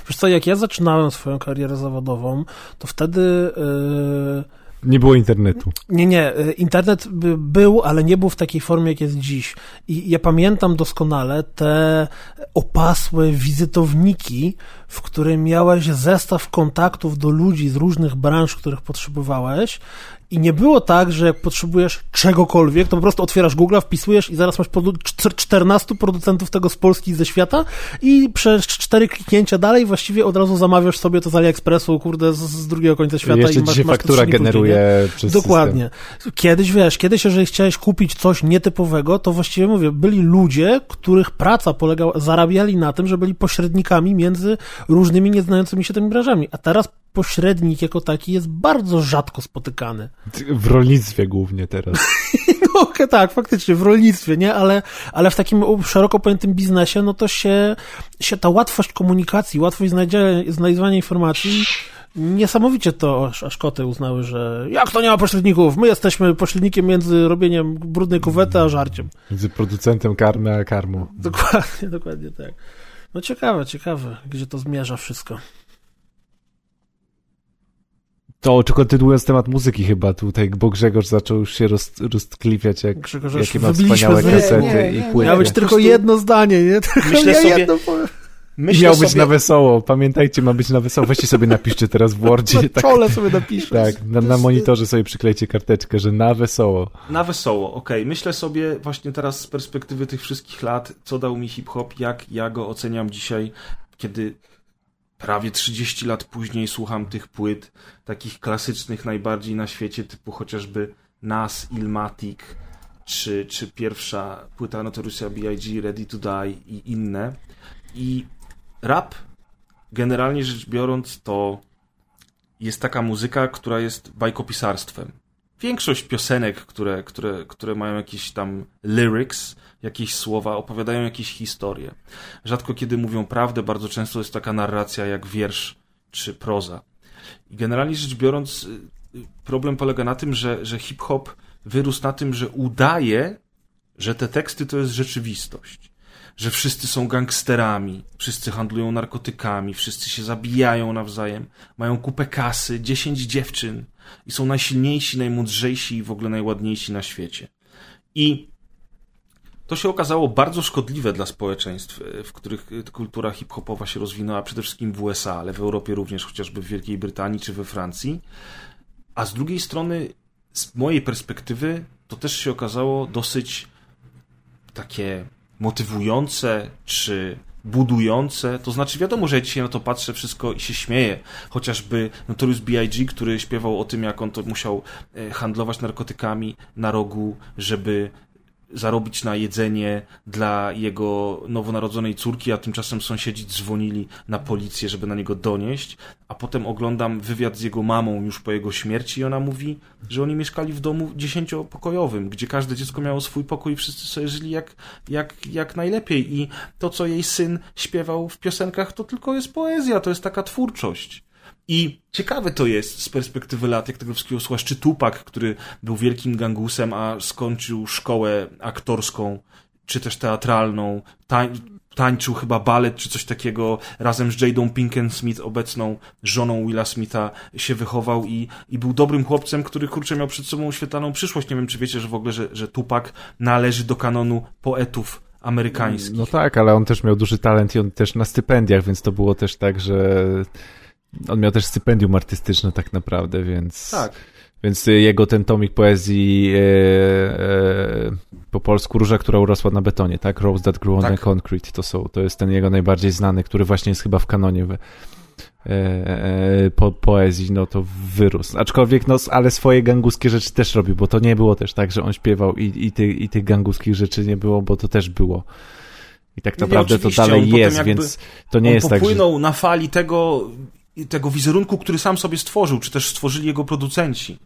Wiesz co, jak ja zaczynałem swoją karierę zawodową, to wtedy... Yy nie było internetu. Nie, nie. Y, internet był, ale nie był w takiej formie, jak jest dziś. I ja pamiętam doskonale te opasłe wizytowniki, w której miałeś zestaw kontaktów do ludzi z różnych branż, których potrzebowałeś i nie było tak, że jak potrzebujesz czegokolwiek, to po prostu otwierasz Google, wpisujesz i zaraz masz 14 producentów tego z Polski i ze świata i przez cztery kliknięcia dalej właściwie od razu zamawiasz sobie to z AliExpressu, kurde, z, z drugiego końca świata. I, i masz, masz faktura generuje przez Dokładnie. System. Kiedyś, wiesz, kiedyś, jeżeli chciałeś kupić coś nietypowego, to właściwie mówię, byli ludzie, których praca polegała, zarabiali na tym, że byli pośrednikami między różnymi nieznającymi się tymi branżami. A teraz pośrednik jako taki jest bardzo rzadko spotykany. W rolnictwie głównie teraz. no tak, faktycznie, w rolnictwie, nie? Ale, ale w takim szeroko pojętym biznesie, no to się, się ta łatwość komunikacji, łatwość znajdywania informacji niesamowicie to aż koty uznały, że jak to nie ma pośredników? My jesteśmy pośrednikiem między robieniem brudnej kuwety a żarciem. Między producentem karmy a karmą. Dokładnie, dokładnie tak. No ciekawe, ciekawe, gdzie to zmierza wszystko. To, czy kontynuując temat muzyki chyba tutaj, bo Grzegorz zaczął już się roz, roztkliwiać, jak, Grzegorz, jakie ma wspaniałe kasety nie, nie, i płyty. Miało być tylko jedno zdanie, nie? Tylko myślę ja sobie, jedno Myślę Miał sobie... być na wesoło. Pamiętajcie, ma być na wesoło. Weźcie sobie napiszcie teraz w Wordzie. Na tak, czole sobie napiszcie. Tak, na, na monitorze sobie przyklejcie karteczkę, że na wesoło. Na wesoło, okej. Okay. Myślę sobie właśnie teraz z perspektywy tych wszystkich lat, co dał mi hip-hop, jak ja go oceniam dzisiaj, kiedy prawie 30 lat później słucham tych płyt, takich klasycznych najbardziej na świecie, typu chociażby Nas, Ilmatic, czy, czy pierwsza płyta Notoriousa B.I.G., Ready to Die i inne. I rap, generalnie rzecz biorąc, to jest taka muzyka, która jest bajkopisarstwem. Większość piosenek, które, które, które mają jakieś tam lyrics, jakieś słowa, opowiadają jakieś historie. Rzadko kiedy mówią prawdę, bardzo często jest taka narracja jak wiersz czy proza. I generalnie rzecz biorąc, y, problem polega na tym, że, że hip-hop wyrósł na tym, że udaje, że te teksty to jest rzeczywistość. Że wszyscy są gangsterami, wszyscy handlują narkotykami, wszyscy się zabijają nawzajem, mają kupę kasy, dziesięć dziewczyn i są najsilniejsi, najmądrzejsi i w ogóle najładniejsi na świecie. I to się okazało bardzo szkodliwe dla społeczeństw, e, w których e, kultura hip-hopowa się rozwinęła, przede wszystkim w USA, ale w Europie również, chociażby w Wielkiej Brytanii czy we Francji. A z drugiej strony, z mojej perspektywy, to też się okazało dosyć takie motywujące czy budujące. To znaczy, wiadomo, że ja dzisiaj na to patrzę wszystko i się śmieję. Chociażby Notorious B.I.G., który śpiewał o tym, jak on to musiał e, handlować narkotykami na rogu, żeby zarobić na jedzenie dla jego nowonarodzonej córki, a tymczasem sąsiedzi dzwonili na policję, żeby na niego donieść, a potem oglądam wywiad z jego mamą już po jego śmierci i ona mówi, że oni mieszkali w domu dziesięciopokojowym, gdzie każde dziecko miało swój pokój i wszyscy sobie żyli jak, jak, jak najlepiej i to, co jej syn śpiewał w piosenkach, to tylko jest poezja, to jest taka twórczość. I ciekawe to jest z perspektywy lat, jak tego wszystkiego słuchasz, czy Tupak, który był wielkim gangusem, a skończył szkołę aktorską, czy też teatralną, tań, tańczył chyba balet, czy coś takiego, razem z Jadą Pinkett Smith, obecną żoną Willa Smitha, się wychował i, i był dobrym chłopcem, który, kurczę, miał przed sobą świetlaną przyszłość. Nie wiem, czy wiecie, że w ogóle, że, że Tupak należy do kanonu poetów amerykańskich. No tak, ale on też miał duży talent i on też na stypendiach, więc to było też tak, że on miał też stypendium artystyczne tak naprawdę, więc... Tak. Więc jego ten tomik poezji e, e, po polsku Róża, która urosła na betonie, tak? Rose That Grew on tak. the Concrete, to, są, to jest ten jego najbardziej znany, który właśnie jest chyba w kanonie w, e, e, po, poezji, no to wyrósł. Aczkolwiek, no, ale swoje ganguskie rzeczy też robił, bo to nie było też tak, że on śpiewał i, i, ty, i tych ganguskich rzeczy nie było, bo to też było. I tak naprawdę to dalej jest, więc to nie jest tak. On popłynął na fali tego, tego wizerunku, który sam sobie stworzył, czy też stworzyli jego producenci.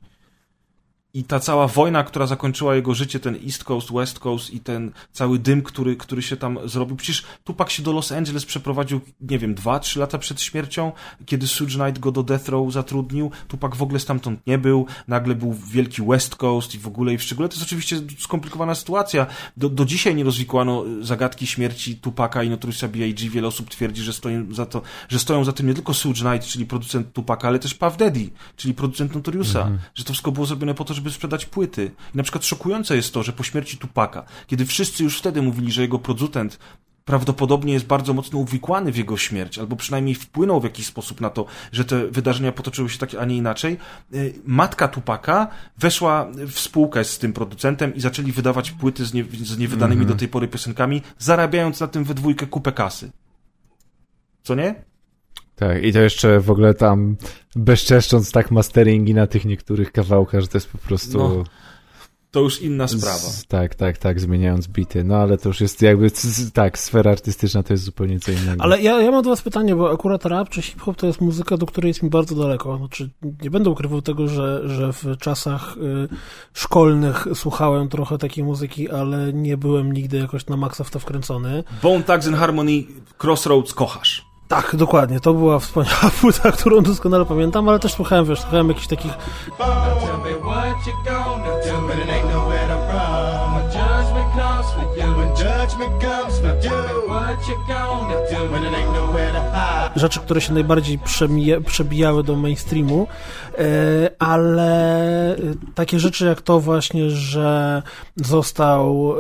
I ta cała wojna, która zakończyła jego życie, ten East Coast, West Coast i ten cały dym, który, który się tam zrobił. Przecież Tupac się do Los Angeles przeprowadził, nie wiem, dwa, trzy lata przed śmiercią, kiedy Suge Knight go do Death Row zatrudnił. Tupac w ogóle stamtąd nie był. Nagle był wielki West Coast i w ogóle i w szczególe. To jest oczywiście skomplikowana sytuacja. Do, do dzisiaj nie rozwikłano zagadki śmierci Tupaka i Notoriousa B.I.G. Wiele osób twierdzi, że stoją za to, że stoją za tym nie tylko Suge Knight, czyli producent Tupaka, ale też Puff Daddy, czyli producent Notoriousa. Mm -hmm. Że to wszystko było zrobione po to, żeby żeby sprzedać płyty. I na przykład szokujące jest to, że po śmierci Tupaka, kiedy wszyscy już wtedy mówili, że jego producent prawdopodobnie jest bardzo mocno uwikłany w jego śmierć, albo przynajmniej wpłynął w jakiś sposób na to, że te wydarzenia potoczyły się tak, a nie inaczej. Y, matka Tupaka weszła w spółkę z tym producentem i zaczęli wydawać płyty z, nie, z niewydanymi mm -hmm. do tej pory piosenkami, zarabiając na tym we dwójkę kupę kasy. Co nie? Tak, i to jeszcze w ogóle tam bezczeszcząc tak masteringi na tych niektórych kawałkach, że to jest po prostu... No to już inna sprawa. Z, tak, tak, tak, zmieniając bity. No ale to już jest jakby, tak, sfera artystyczna to jest zupełnie co innego. Ale ja, ja mam do was pytanie, bo akurat rap czy hip-hop to jest muzyka, do której jest mi bardzo daleko. Znaczy, nie będę ukrywał tego, że, że w czasach y, szkolnych słuchałem trochę takiej muzyki, ale nie byłem nigdy jakoś na maksa w to wkręcony. Bone Thugs and Harmony, Crossroads kochasz. Tak, dokładnie. To była wspaniała płyta, którą doskonale pamiętam, ale też słuchałem, wiesz, słuchałem jakichś takich... Rzeczy, które się najbardziej przebijały do mainstreamu, e, ale takie rzeczy jak to właśnie, że został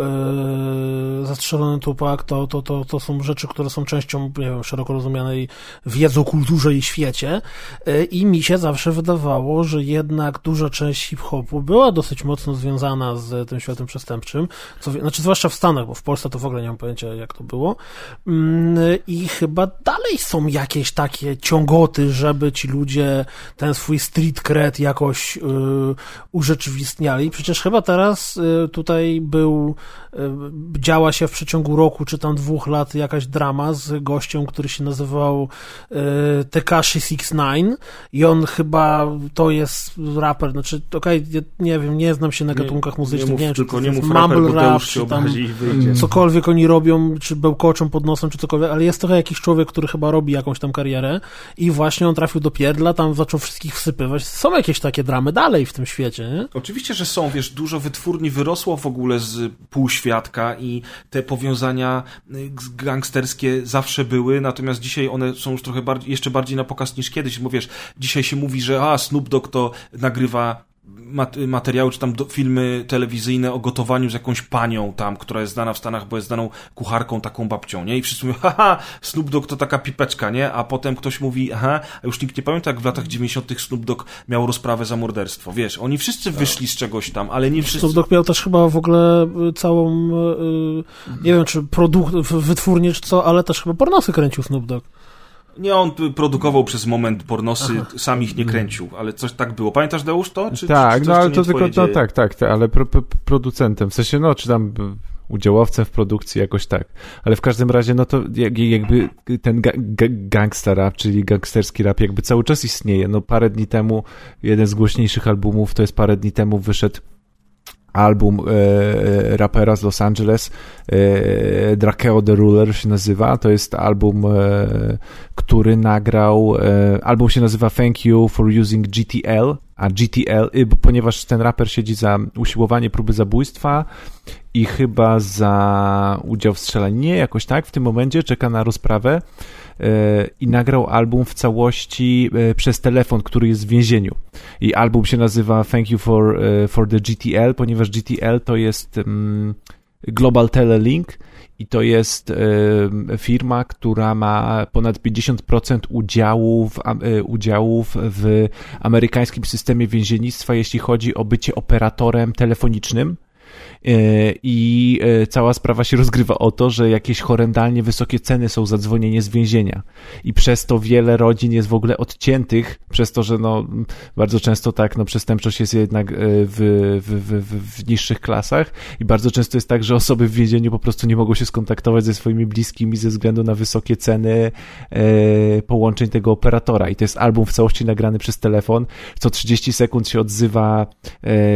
e, zastrzelony Tupac, to, to, to, to są rzeczy, które są częścią, nie wiem, szeroko rozumianej wiedzy o kulturze i świecie e, i mi się zawsze wydawało, że jednak duża część hip-hopu była dosyć mocno związana z tym światem przestępczym, co, znaczy zwłaszcza w Stanach, bo w Polsce to w ogóle nie mam pojęcia, jak to było. Mm, I chyba dalej są jakieś takie ciągoty, żeby ci ludzie ten swój street cred jakoś y, urzeczywistniali. Przecież chyba teraz y, tutaj był, działa się w przeciągu roku czy tam dwóch lat jakaś drama z gościem, który się nazywał y, Tekashi 69 i on chyba to jest raper, znaczy okej, okay, nie wiem, nie znam się na gatunkach muzycznych, nie, nie, nie wiem, czy to jest mumble rap, czy tam cokolwiek oni robią, czy bełkoczą pod nosem, czy cokolwiek, ale jest trochę jakiś człowiek, który chyba robi jakąś tam karierę i właśnie on trafił do pierdla, tam zaczął wszystkich wsypywać. Są jakieś takie dramy dalej w tym świecie, nie? Oczywiście, że są, wiesz, dużo wytwórni wyrosło w ogóle z półświadka i te powiązania y, gangsterskie zawsze były, natomiast dzisiaj one są już trochę bardziej, jeszcze bardziej na pokaz niż kiedyś, bo wiesz, dzisiaj się mówi, że a, Snoop Dogg to nagrywa materiały, czy tam do, filmy telewizyjne o gotowaniu z jakąś panią tam, która jest znana w Stanach, bo jest znaną kucharką, taką babcią, nie? I wszyscy mówią, haha, Snoop Dogg to taka pipeczka, nie? A potem ktoś mówi, aha, a już nikt nie pamięta, jak w latach 90. Snoop Dogg miał rozprawę za morderstwo, wiesz? Oni wszyscy tak. wyszli z czegoś tam, ale nie wszyscy... Snoop Dogg miał też chyba w ogóle y, całą, yy, nie wiem, czy produkt, wytwórnię, czy co, ale też chyba pornosy kręcił Snoop Dogg. Nie, on produkował przez moment pornosy, Aha. sam ich nie kręcił, ale coś tak było. Pamiętasz, Deusz, to? Czy, tak, czy no ale to tylko, no, tak, tak, tak, ale pro, pro, producentem, w sensie, no, czy tam udziałowcem w produkcji, jakoś tak. Ale w każdym razie, no to jakby ten ga ga gangster rap, czyli gangsterski rap, jakby cały czas istnieje. No parę dni temu, jeden z głośniejszych albumów, to jest parę dni temu wyszedł album e, e, rapera z Los Angeles, e, Drakeo the Ruler się nazywa. To jest album, e, który nagrał, e, album się nazywa Thank You for Using GTL, a GTL, y, ponieważ ten raper siedzi za usiłowanie próby zabójstwa i chyba za udział w strzelaninie, jakoś tak, w tym momencie czeka na rozprawę i nagrał album w całości e, przez telefon, który jest w więzieniu. I album się nazywa Thank You for, e, for the GTL, ponieważ GTL to jest mm, Global Telelink i to jest firma, która ma ponad 50% udziałów, udziałów w amerykańskim systemie więziennictwa, jeśli chodzi o bycie operatorem telefonicznym. E, i e, cała sprawa się rozgrywa o to, że jakieś horrendalnie wysokie ceny są za dzwonienie z więzienia. I przez to wiele rodzin jest w ogóle odciętych, przez to, że no bardzo często tak, no przestępczość jest jednak e, w, w, w, w niższych klasach. I bardzo często jest tak, że osoby w więzieniu po prostu nie mogą się skontaktować ze swoimi bliskimi ze względu na wysokie ceny połączeń tego operatora. I to jest album w całości nagrany przez telefon, co 30 sekund się odzywa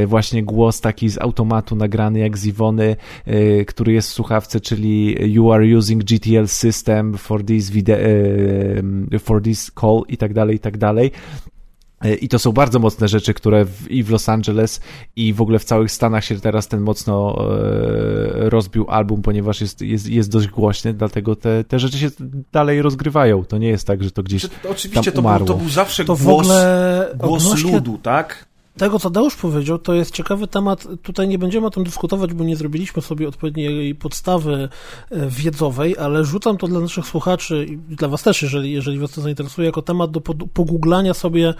właśnie głos taki z automatu nagrany jak z Iwony, y, który jest w słuchawce, czyli you are using GTL system for this, video, y, for this call i tak dalej, i tak dalej. Y, I to są bardzo mocne rzeczy, które w, i w Los Angeles, i w ogóle w całych Stanach się teraz ten mocno e, rozbił album, ponieważ jest, jest, jest dość głośny, dlatego te, te rzeczy się dalej rozgrywają. To nie jest tak, że to gdzieś. To, oczywiście to był, to był zawsze to głos, głos ludu, tak? Tego, co Deusz powiedział, to jest ciekawy temat. Tutaj nie będziemy o tym dyskutować, bo nie zrobiliśmy sobie odpowiedniej podstawy e, wiedzowej, ale rzucam to dla naszych słuchaczy i dla Was też, jeżeli, jeżeli Was to zainteresuje, jako temat do pogooglania sobie,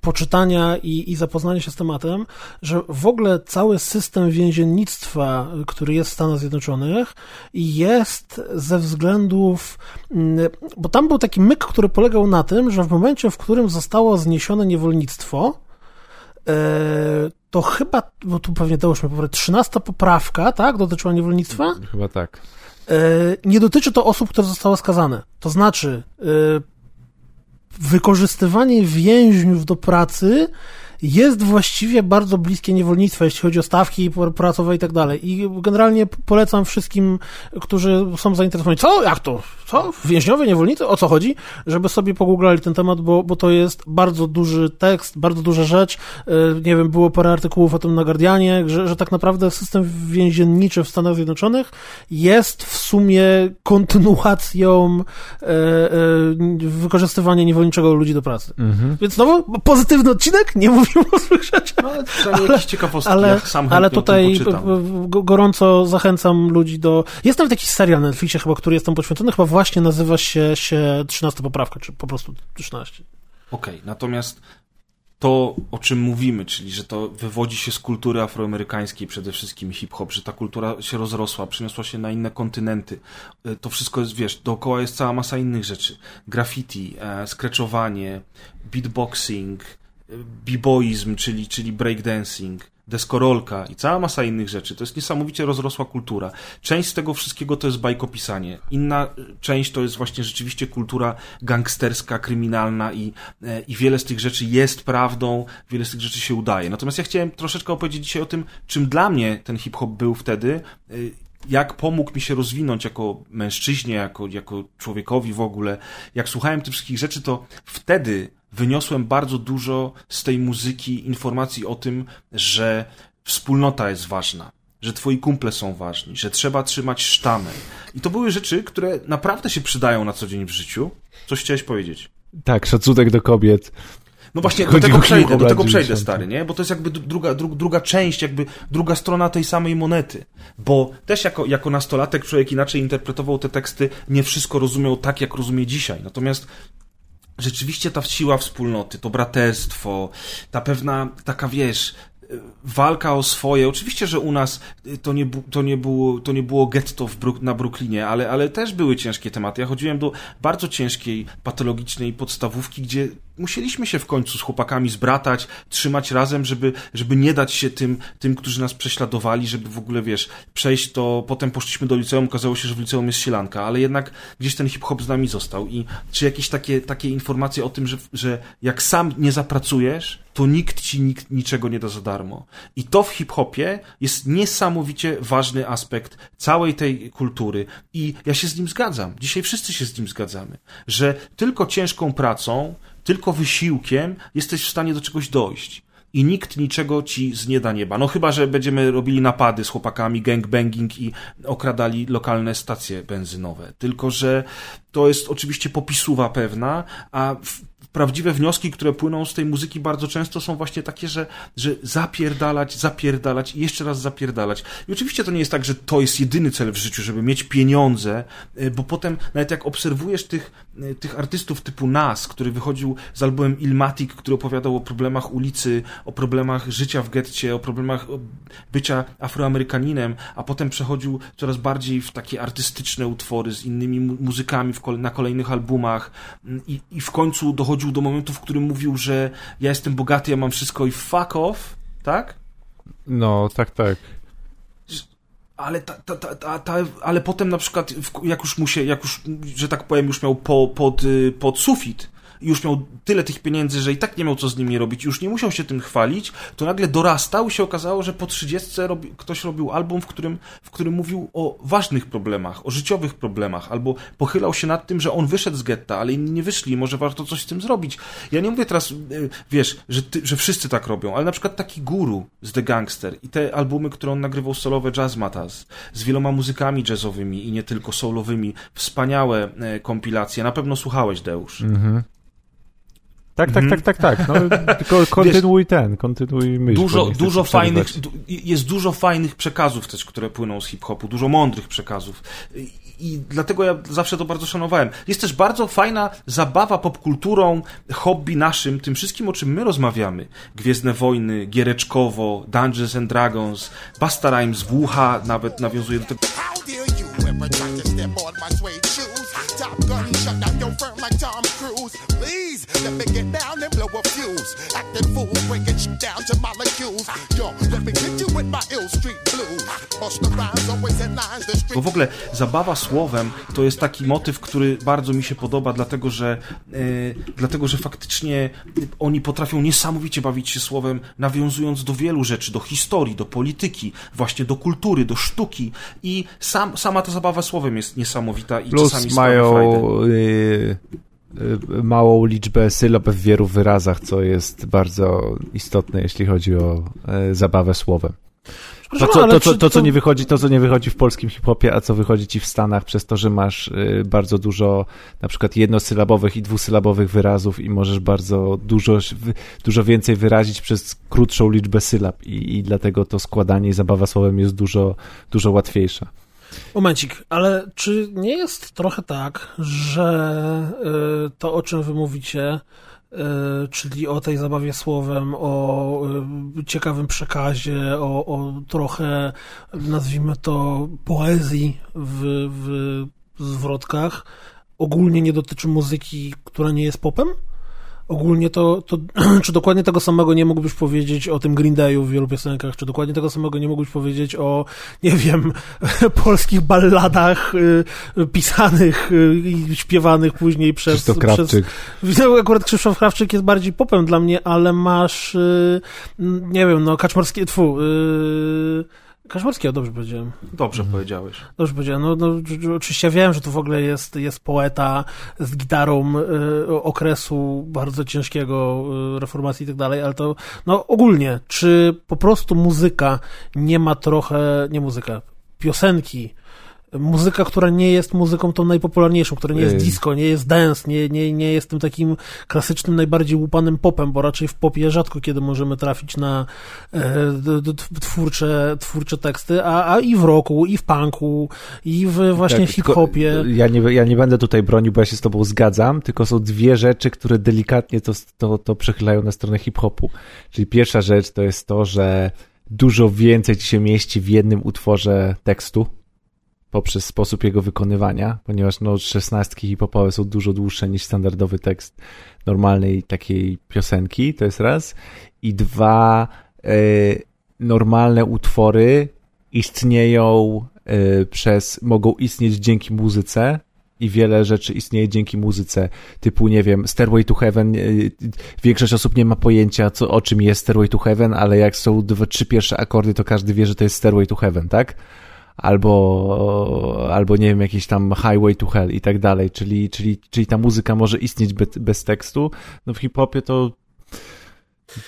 poczytania i, i zapoznania się z tematem, że w ogóle cały system więziennictwa, który jest w Stanach Zjednoczonych, jest ze względów, mm, bo tam był taki myk, który polegał na tym, że w momencie, w którym zostało zniesione niewolnictwo, to chyba, bo tu pewnie powiedzieć, 13 poprawka, tak, dotyczyła niewolnictwa? Chyba tak. E, nie dotyczy to osób, które zostały skazane. To znaczy, e, wykorzystywanie więźniów do pracy jest właściwie bardzo bliskie niewolnictwa, jeśli chodzi o stawki pracowe i tak dalej. I generalnie polecam wszystkim, którzy są zainteresowani, co, jak to, co, więźniowie, niewolnicy, o co chodzi, żeby sobie pogooglali ten temat, bo, bo to jest bardzo duży tekst, bardzo duża rzecz. E, nie wiem, było parę artykułów o tym na Guardianie, że, że tak naprawdę system więzienniczy w Stanach Zjednoczonych jest w sumie kontynuacją e, e, wykorzystywania niewolniczego ludzi do pracy. Mhm. Więc znowu, pozytywny odcinek, nie mówię mówił o złych rzeczach. No, ale jakieś ciekawostki, ale, sam ale tutaj gorąco zachęcam ludzi do... Jest nawet jakiś serial na Netflixie chyba, który jest tam poświęcony, chyba właśnie nazywa się, się 13 poprawka, czy po prostu 13. Okej, okay, natomiast to, o czym mówimy, czyli że to wywodzi się z kultury afroamerykańskiej przede wszystkim hip-hop, że ta kultura się rozrosła, przeniosła się na inne kontynenty. E, to wszystko jest, wiesz, dookoła jest cała masa innych rzeczy. Graffiti, e, skreczowanie, beatboxing, b-boyizm, czyli, czyli breakdancing, deskorolka i cała masa innych rzeczy. To jest niesamowicie rozrosła kultura. Część z tego wszystkiego to jest bajkopisanie. Inna część to jest właśnie rzeczywiście kultura gangsterska, kryminalna i, e, i wiele z tych rzeczy jest prawdą, wiele z tych rzeczy się udaje. Natomiast ja chciałem troszeczkę opowiedzieć dzisiaj o tym, czym dla mnie ten hip-hop był wtedy, e, jak pomógł mi się rozwinąć jako mężczyźnie, jako, jako człowiekowi w ogóle. Jak słuchałem tych wszystkich rzeczy, to wtedy wyniosłem bardzo dużo z tej muzyki informacji o tym, że wspólnota jest ważna, że twoi kumple są ważni, że trzeba trzymać sztamę. I to były rzeczy, które naprawdę się przydają na co dzień w życiu. Coś chciałeś powiedzieć? Tak, szacunek do kobiet. No właśnie, do tego przejdę, do tego przejdę, stary, nie? Bo to jest jakby druga, dru, druga część, jakby druga strona tej samej monety. Bo też jako, jako nastolatek człowiek inaczej interpretował te teksty, nie wszystko rozumiał tak, jak rozumie dzisiaj. Natomiast rzeczywiście ta siła wspólnoty, to braterstwo, ta pewna taka, wiesz, walka o swoje. Oczywiście, że u nas to nie, to nie, było, to nie było getto na Brooklynie, ale, ale też były ciężkie tematy. Ja chodziłem do bardzo ciężkiej, patologicznej podstawówki, gdzie musieliśmy się w końcu z chłopakami zbratać, trzymać razem, żeby, żeby nie dać się tym, tym, którzy nas prześladowali, żeby w ogóle, wiesz, przejść to, potem poszliśmy do liceum, okazało się, że w liceum jest sielanka, ale jednak gdzieś ten hip-hop z nami został i czy jakieś takie, takie informacje o tym, że, że jak sam nie zapracujesz, to nikt ci nikt, niczego nie da za darmo. I to w hip-hopie jest niesamowicie ważny aspekt całej tej kultury i ja się z nim zgadzam. Dzisiaj wszyscy się z nim zgadzamy, że tylko ciężką pracą, tylko wysiłkiem jesteś w stanie do czegoś dojść. I nikt niczego ci z nieba nieba. No chyba, że będziemy robili napady z chłopakami, gangbanging i okradali lokalne stacje benzynowe. Tylko, że to jest oczywiście popisuwa pewna, a prawdziwe wnioski, które płyną z tej muzyki bardzo często są właśnie takie, że, że zapierdalać, zapierdalać i jeszcze raz zapierdalać. I oczywiście to nie jest tak, że to jest jedyny cel w życiu, żeby mieć pieniądze, y, bo potem nawet jak obserwujesz tych, y, tych artystów typu Nas, który wychodził z albumem Ilmatic, który opowiadał o problemach ulicy, o problemach życia w getcie, o problemach bycia afroamerykaninem, a potem przechodził coraz bardziej w takie artystyczne utwory z innymi muzykami na kolejnych albumach i, i w końcu dochodził dochodził do momentu, w którym mówił, że ja jestem bogaty, ja mam wszystko i fuck off, tak? No, tak, tak. Ale, ta, ta, ta, ta, ale potem na przykład, jak już mu się, jak już, że tak powiem, już miał po, pod, y, pod sufit, już miał tyle tych pieniędzy, że i tak nie miał co z nimi robić, już nie musiał się tym chwalić, to nagle dorastał i się okazało, że po 30 robi, ktoś robił album, w którym, w którym mówił o ważnych problemach, o życiowych problemach, albo pochylał się nad tym, że on wyszedł z getta, ale inni nie wyszli, może warto coś z tym zrobić. Ja nie mówię teraz, e, wiesz, że, ty, że wszyscy tak robią, ale na przykład taki guru z The Gangster i te albumy, które on nagrywał solowe Jazz Matas, z wieloma muzykami jazzowymi i nie tylko solowymi, wspaniałe e, kompilacje, na pewno słuchałeś, Deusz. Mhm. Tak, tak, tak, tak, tak. No, tylko kontynuuj ten, kontynuuj myśl. Dużo, dużo fajnych, du, jest dużo fajnych przekazów też, które płyną z hip-hopu, dużo mądrych przekazów. I, I dlatego ja zawsze to bardzo szanowałem. Jest też bardzo fajna zabawa popkulturą, hobby naszym, tym wszystkim, o czym my rozmawiamy. Gwiezdne Wojny, Giereczkowo, Dungeons and Dragons, Basta Rhymes, Włucha nawet nawiązuje do tego. Top gun, shut down your let me get down and blow a fuse. Acting fool, breaking shit down to molecules. Yo, let me get you with my ill street blues. Bust the rhymes, always in lines, the street... Bo w ogóle zabawa słowem to jest taki motyw, który bardzo mi się podoba, dlatego że, e, dlatego, że faktycznie oni potrafią niesamowicie bawić się słowem, nawiązując do wielu rzeczy, do historii, do polityki, właśnie do kultury, do sztuki i sam, sama ta zabawa słowem jest niesamowita i Plus czasami mają y, y, małą liczbę sylab w wielu wyrazach, co jest bardzo istotne, jeśli chodzi o y, zabawę słowem. To, co, to, to, to, co nie wychodzi, to, co nie wychodzi w polskim hip-hopie, a co wychodzi ci w Stanach przez to, że masz bardzo dużo na przykład jednosylabowych i dwusylabowych wyrazów i możesz bardzo dużo, dużo więcej wyrazić przez krótszą liczbę sylab i, i dlatego to składanie i zabawa słowem jest dużo, dużo łatwiejsza. Momencik, ale czy nie jest trochę tak, że y, to, o czym wy mówicie, y, czyli o tej zabawie słowem, o y, ciekawym przekazie, o, o trochę, nazwijmy to, poezji w, w zwrotkach, ogólnie nie dotyczy muzyki, która nie jest popem? Ogólnie to, to czy dokładnie tego samego nie mógłbyś powiedzieć o tym Green Dayu w wielu piosenkach, czy dokładnie tego samego nie mógłbyś powiedzieć o, nie wiem, polskich balladach y, pisanych y, i śpiewanych później przez... Krzysztof Krawczyk. Przez, no, akurat Krzysztof Krawczyk jest bardziej popem dla mnie, ale masz, y, nie wiem, no, Kaczmarskie, tfu, y, Kaczmarskiego, dobrze powiedziałem. Dobrze mhm. powiedziałeś. Dobrze powiedziałem. No, no, oczywiście ja wiem, że to w ogóle jest, jest poeta z gitarą y, okresu bardzo ciężkiego, y, reformacji i tak dalej, ale to, no ogólnie, czy po prostu muzyka nie ma trochę, nie muzyka, piosenki muzyka, która nie jest muzyką tą najpopularniejszą, która nie jest disco, nie jest dance, nie, nie, nie jest tym takim klasycznym, najbardziej łupanym popem, bo raczej w popie rzadko kiedy możemy trafić na e, twórcze, twórcze teksty, a, a i w rocku, i w punku, i w właśnie tak, hip-hopie. Ja nie, ja nie będę tutaj bronił, bo ja się z tobą zgadzam, tylko są dwie rzeczy, które delikatnie to, to, to przechylają na stronę hip-hopu. Czyli pierwsza rzecz to jest to, że dużo więcej ci się mieści w jednym utworze tekstu, poprzez sposób jego wykonywania, ponieważ no, szesnastki hip-hopowe są dużo dłuższe niż standardowy tekst normalnej takiej piosenki, to jest raz. I dwa, e, normalne utwory istnieją e, przez, mogą istnieć dzięki muzyce, i wiele rzeczy istnieje dzięki muzyce, typu, nie wiem, Stairway to Heaven. E, większość osób nie ma pojęcia, co, o czym jest Stairway to Heaven, ale jak są dwa, trzy pierwsze akordy, to każdy wie, że to jest Stairway to Heaven, tak? Albo, albo nie wiem, jakiś tam Highway to Hell i tak dalej, czyli, czyli, czyli ta muzyka może istnieć bez, bez tekstu. No w hip-hopie to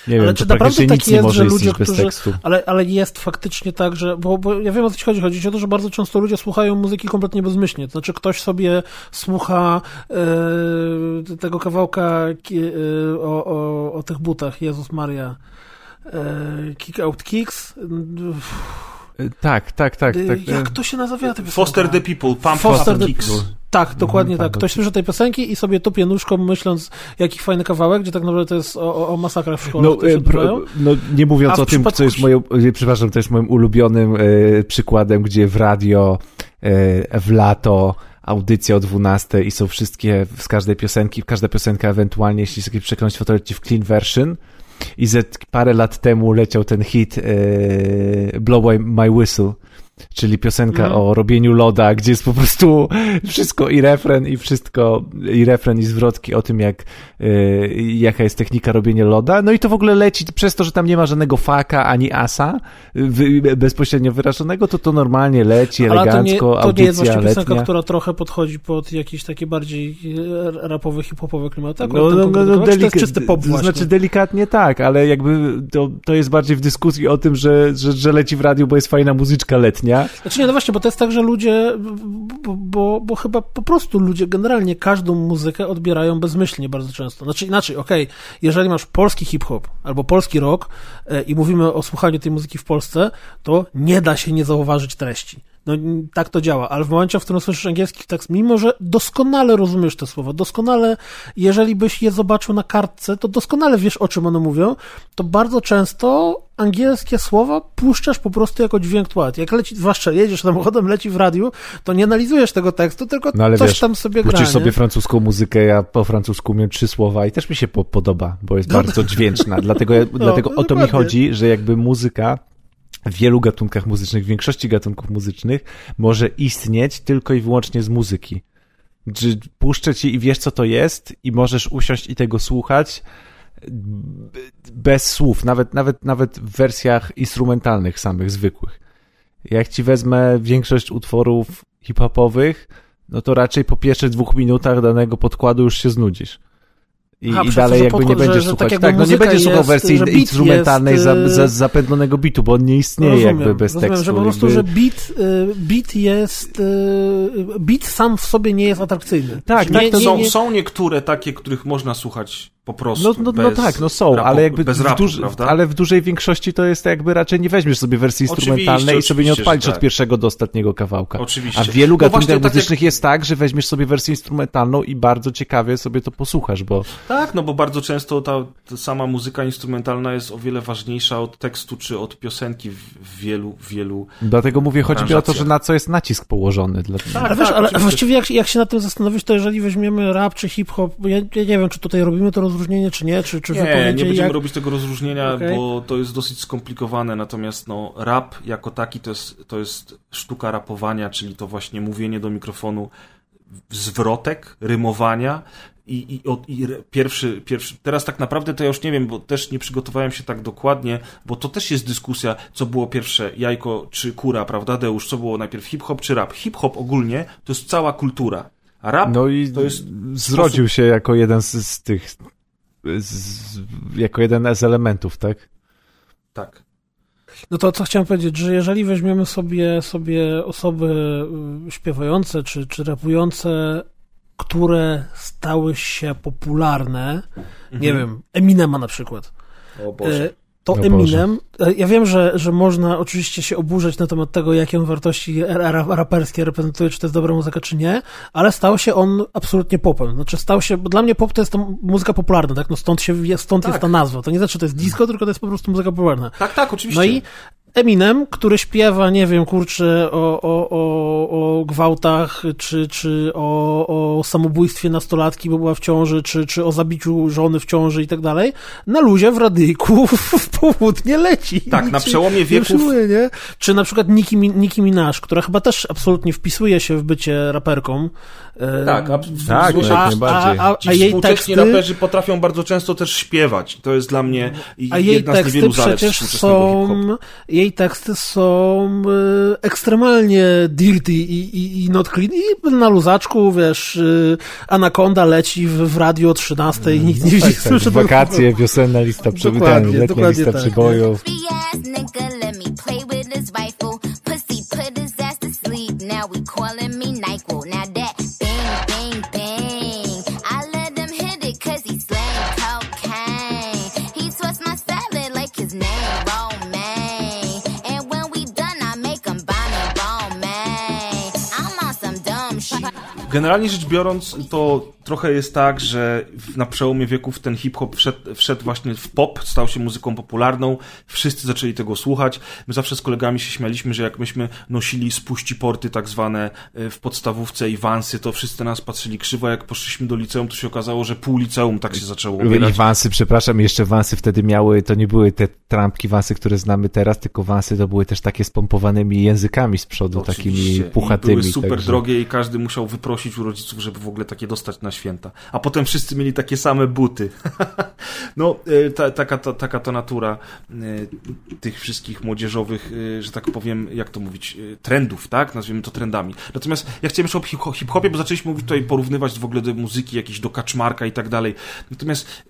nie ale wiem, czy naprawdę tak jest, że ludzie, którzy, ale, ale jest faktycznie tak, że, bo, bo ja wiem o co ci chodzi, chodzi o to, że bardzo często ludzie słuchają muzyki kompletnie bezmyślnie, to znaczy ktoś sobie słucha e, tego kawałka e, o, o, o tych butach, Jezus Maria, e, Kick Out Kicks, tak, tak, tak. Y, tak. Jak to się nazywa? Foster the People, Pump Foster the People. Tak, dokładnie mm, tak. Ktoś słyszy tej piosenki i sobie tupie nóżką, myśląc, jaki fajny kawałek, gdzie tak naprawdę to jest o, o masakrach w szkole, no, e, pro, no, nie mówiąc o tym, co jest moim, przepraszam, to jest moim ulubionym e, przykładem, gdzie w radio, e, w lato, audycja o 12 i są wszystkie z każdej piosenki, każda piosenka ewentualnie, jeśli sobie przekroczyć fotografię w clean version, i ze parę lat temu leciał ten hit e, Blow My Whistle czyli piosenka mm. o robieniu loda, gdzie jest po prostu wszystko i refren i wszystko, i refren i zwrotki o tym, jak, yy, jaka jest technika robienia loda. No i to w ogóle leci przez to, że tam nie ma żadnego faka ani asa wy, bezpośrednio wyrażonego, to to normalnie leci Ale elegancko, to nie, to nie jest właśnie piosenka, która trochę podchodzi pod jakieś takie bardziej e, rapowe, hip-hopowe klimaty? No, no, no, no delik- to jest czysty pop właśnie. Znaczy delikatnie tak, ale jakby to, to jest bardziej w dyskusji o tym, że, że, że leci w radiu, bo jest fajna muzyczka letnia, dnia. Znaczy nie, no właśnie, bo to jest tak, że ludzie, bo, bo, bo chyba po prostu ludzie generalnie każdą muzykę odbierają bezmyślnie bardzo często. Znaczy inaczej, okej, okay, jeżeli masz polski hip-hop albo polski rock e, i mówimy o słuchaniu tej muzyki w Polsce, to nie da się nie zauważyć treści. No tak to działa, ale w momencie, w którym słyszysz angielski tekst, mimo że doskonale rozumiesz te słowa, doskonale, jeżeli byś je zobaczył na kartce, to doskonale wiesz, o czym one mówią, to bardzo często angielskie słowa puszczasz po prostu jako dźwięk tła. Jak leci, zwłaszcza jedziesz samochodem, leci w radiu, to nie analizujesz tego tekstu, tylko no, coś wiesz, tam sobie gra. Puścisz sobie francuską muzykę, ja po francusku umiem trzy słowa i też mi się po podoba, bo jest no. bardzo dźwięczna. Dlatego, no, dlatego o to mi chodzi, że jakby muzyka w wielu gatunkach muzycznych, w większości gatunków muzycznych może istnieć tylko i wyłącznie z muzyki. Czy puszczę ci i wiesz, co to jest, i możesz usiąść i tego słuchać bez słów, nawet, nawet, nawet w wersjach instrumentalnych samych, zwykłych. Jak ci wezmę większość utworów hip-hopowych, no to raczej po pierwszych dwóch minutach danego podkładu już się znudzisz. I, Aha, i dalej jakby nie będziesz że, słuchać. Tak, tak no nie będziesz słuchał wersji instrumentalnej jest, za, za, y, zapędlonego bitu, bo on nie istnieje rozumiem, jakby bez rozumiem, tekstu. że po prostu, jakby... że beat, y, beat jest, y, beat sam w sobie nie jest atrakcyjny. Tak, nie, tak. Nie, są, nie... są niektóre takie, których można słuchać po prostu. No, no, no tak, no są, rapu, ale jakby bez rapu, duży, ale w dużej większości to jest jakby raczej nie weźmiesz sobie wersji instrumentalnej i sobie nie odpalisz tak. od pierwszego do ostatniego kawałka. Oczywiście. A w wielu no gatunkach tak muzycznych jak... jest tak, że weźmiesz sobie wersję instrumentalną i bardzo ciekawie sobie to posłuchasz, bo... Tak, no bo bardzo często ta, ta sama muzyka instrumentalna jest o wiele ważniejsza od tekstu czy od piosenki w, wielu, wielu Dlatego mówię, chodzi o to, że na co jest nacisk położony. Dla... Tak, tak, wiesz, ale właściwie jak, jak się na tym zastanowić, to jeżeli weźmiemy rap czy hip-hop, ja, ja nie wiem, czy tutaj robimy to rozróżnienie, czy nie, czy, czy nie, nie będziemy jak... robić tego rozróżnienia, okay. bo to jest dosyć skomplikowane, natomiast no, rap jako taki to jest, to jest sztuka rapowania, czyli to właśnie mówienie do mikrofonu zwrotek, rymowania i, i, i, pierwszy, pierwszy, teraz tak naprawdę to ja już nie wiem, bo też nie przygotowałem się tak dokładnie, bo to też jest dyskusja, co było pierwsze, jajko czy kura, prawda, Deusz, co było najpierw hip-hop czy rap. Hip-hop ogólnie to jest cała kultura, a rap no i to jest... zrodził sposób... się jako jeden z, z tych z, jako jeden z elementów, tak? Tak. No to co chciałem powiedzieć, że jeżeli weźmiemy sobie, sobie osoby y, śpiewające czy, czy rapujące, które stały się popularne, mhm. nie wiem, Eminema na przykład. O Boże. To no Eminem, Boże. ja wiem, że, że można oczywiście się oburzać na temat tego, jakie on wartości raperskie reprezentuje, czy to jest dobra muzyka, czy nie, ale stał się on absolutnie popem. Znaczy stał się, bo dla mnie pop to jest to muzyka popularna, tak? No stąd się, stąd tak. jest ta nazwa. To nie znaczy, że to jest disco, tylko to jest po prostu muzyka popularna. Tak, tak, oczywiście. No i Eminem, który śpiewa, nie wiem, kurczę, o, o, o, o gwałtach, czy, czy o, o samobójstwie nastolatki, bo była w ciąży, czy, czy o zabiciu żony w ciąży i tak dalej, na luzie w radyjku w południe leci. Tak, na przełomie wieków. Nie nie? Czy na przykład Nicki, Nicki Minaj, która chyba też absolutnie wpisuje się w bycie raperką. E, tak, a, tak, a, a, a, a jej teksty... raperzy potrafią bardzo często też śpiewać. To jest dla mnie a jej teksty przecież są jej teksty są y, ekstremalnie dirty i, i, i not clean i na luzaczku, wiesz, y, Anaconda leci w, w radio o 13 i nikt nie widzi. Tak, tak. Wakacje, wiosenna lista przybojów, letnia lista tak. przybojów. Now we calling me NyQuil. Now now. Generalnie rzecz biorąc, to trochę jest tak, że na przełomie wieków ten hip-hop wszedł, wszedł, właśnie w pop, stał się muzyką popularną, wszyscy zaczęli tego słuchać. My zawsze z kolegami się śmialiśmy, że jak myśmy nosili spuści porty tak zwane e, w podstawówce i wansy, to wszyscy nas patrzyli krzywo, jak poszliśmy do liceum, to się okazało, że pół liceum tak się zaczęło ubierać. I wansy, przepraszam, jeszcze wansy wtedy miały, to nie były te trampki wansy, które znamy teraz, tylko wansy to były też takie z pompowanymi językami z przodu, Oczywiście. takimi puchatymi. I były super także... drogie i każdy musiał wyprosić u rodziców, żeby w ogóle takie dostać na święta. A potem wszyscy mieli takie same buty. no, e, ta, taka, ta, taka to natura e, tych wszystkich młodzieżowych, e, że tak powiem, jak to mówić, trendów, tak? Nazwijmy to trendami. Natomiast ja chciałem jeszcze o hip-hopie, bo zaczęliśmy mówić tutaj, porównywać w ogóle do muzyki, jakiejś do kaczmarka i tak dalej. Natomiast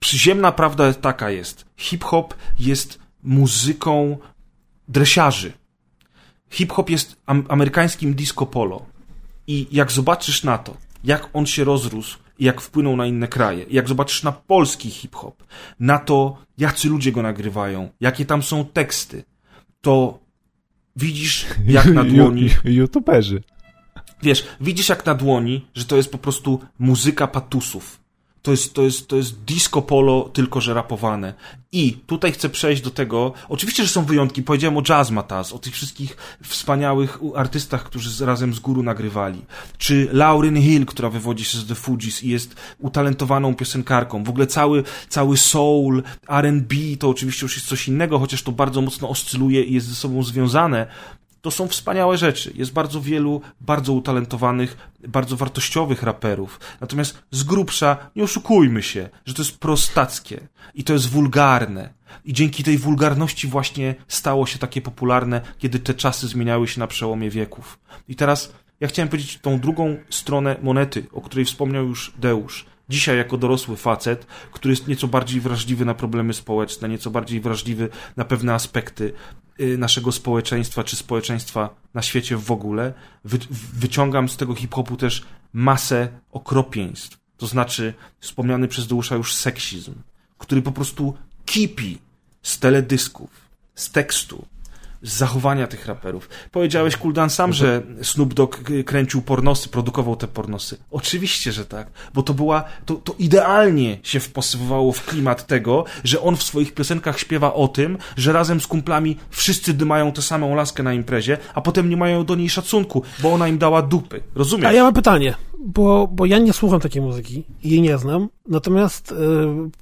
przyziemna prawda taka jest. Hip-hop jest muzyką dresiarzy. hip-hop jest am amerykańskim disco polo. I jak zobaczysz na to, jak on się rozrósł i jak wpłynął na inne kraje, jak zobaczysz na polski hip-hop, na to, jacy ludzie go nagrywają, jakie tam są teksty, to widzisz jak na dłoni... YouTuberzy. Wiesz, widzisz jak na dłoni, że to jest po prostu muzyka patusów. To jest, to jest, to jest disco polo, tylko że rapowane. I tutaj chcę przejść do tego. Oczywiście, że są wyjątki. Powiedziałem o Jazz o tych wszystkich wspaniałych artystach, którzy razem z Guru nagrywali. Czy Lauryn Hill, która wywodzi się z The Fugees i jest utalentowaną piosenkarką. W ogóle cały, cały soul, R&B to oczywiście już jest coś innego, chociaż to bardzo mocno oscyluje i jest ze sobą związane. To są wspaniałe rzeczy. Jest bardzo wielu bardzo utalentowanych, bardzo wartościowych raperów. Natomiast z grubsza nie oszukujmy się, że to jest prostackie i to jest wulgarne. I dzięki tej wulgarności właśnie stało się takie popularne, kiedy te czasy zmieniały się na przełomie wieków. I teraz ja chciałem powiedzieć tą drugą stronę monety, o której wspomniał już Deusz. Dzisiaj, jako dorosły facet, który jest nieco bardziej wrażliwy na problemy społeczne, nieco bardziej wrażliwy na pewne aspekty Y, naszego społeczeństwa, czy społeczeństwa na świecie w ogóle, wy, wyciągam z tego hip-hopu też masę okropieństw. To znaczy wspomniany przez Deusza już seksizm, który po prostu kipi z teledysków, z tekstu, z zachowania tych raperów. Powiedziałeś, Kuldan, sam, że Snoop Dogg kręcił pornosy, produkował te pornosy. Oczywiście, że tak, bo to była, to, to idealnie się wpasowywało w klimat tego, że on w swoich piosenkach śpiewa o tym, że razem z kumplami wszyscy dymają tę samą laskę na imprezie, a potem nie mają do niej szacunku, bo ona im dała dupy. Rozumiesz? A ja mam pytanie bo, bo ja nie słucham takiej muzyki i jej nie znam, natomiast y,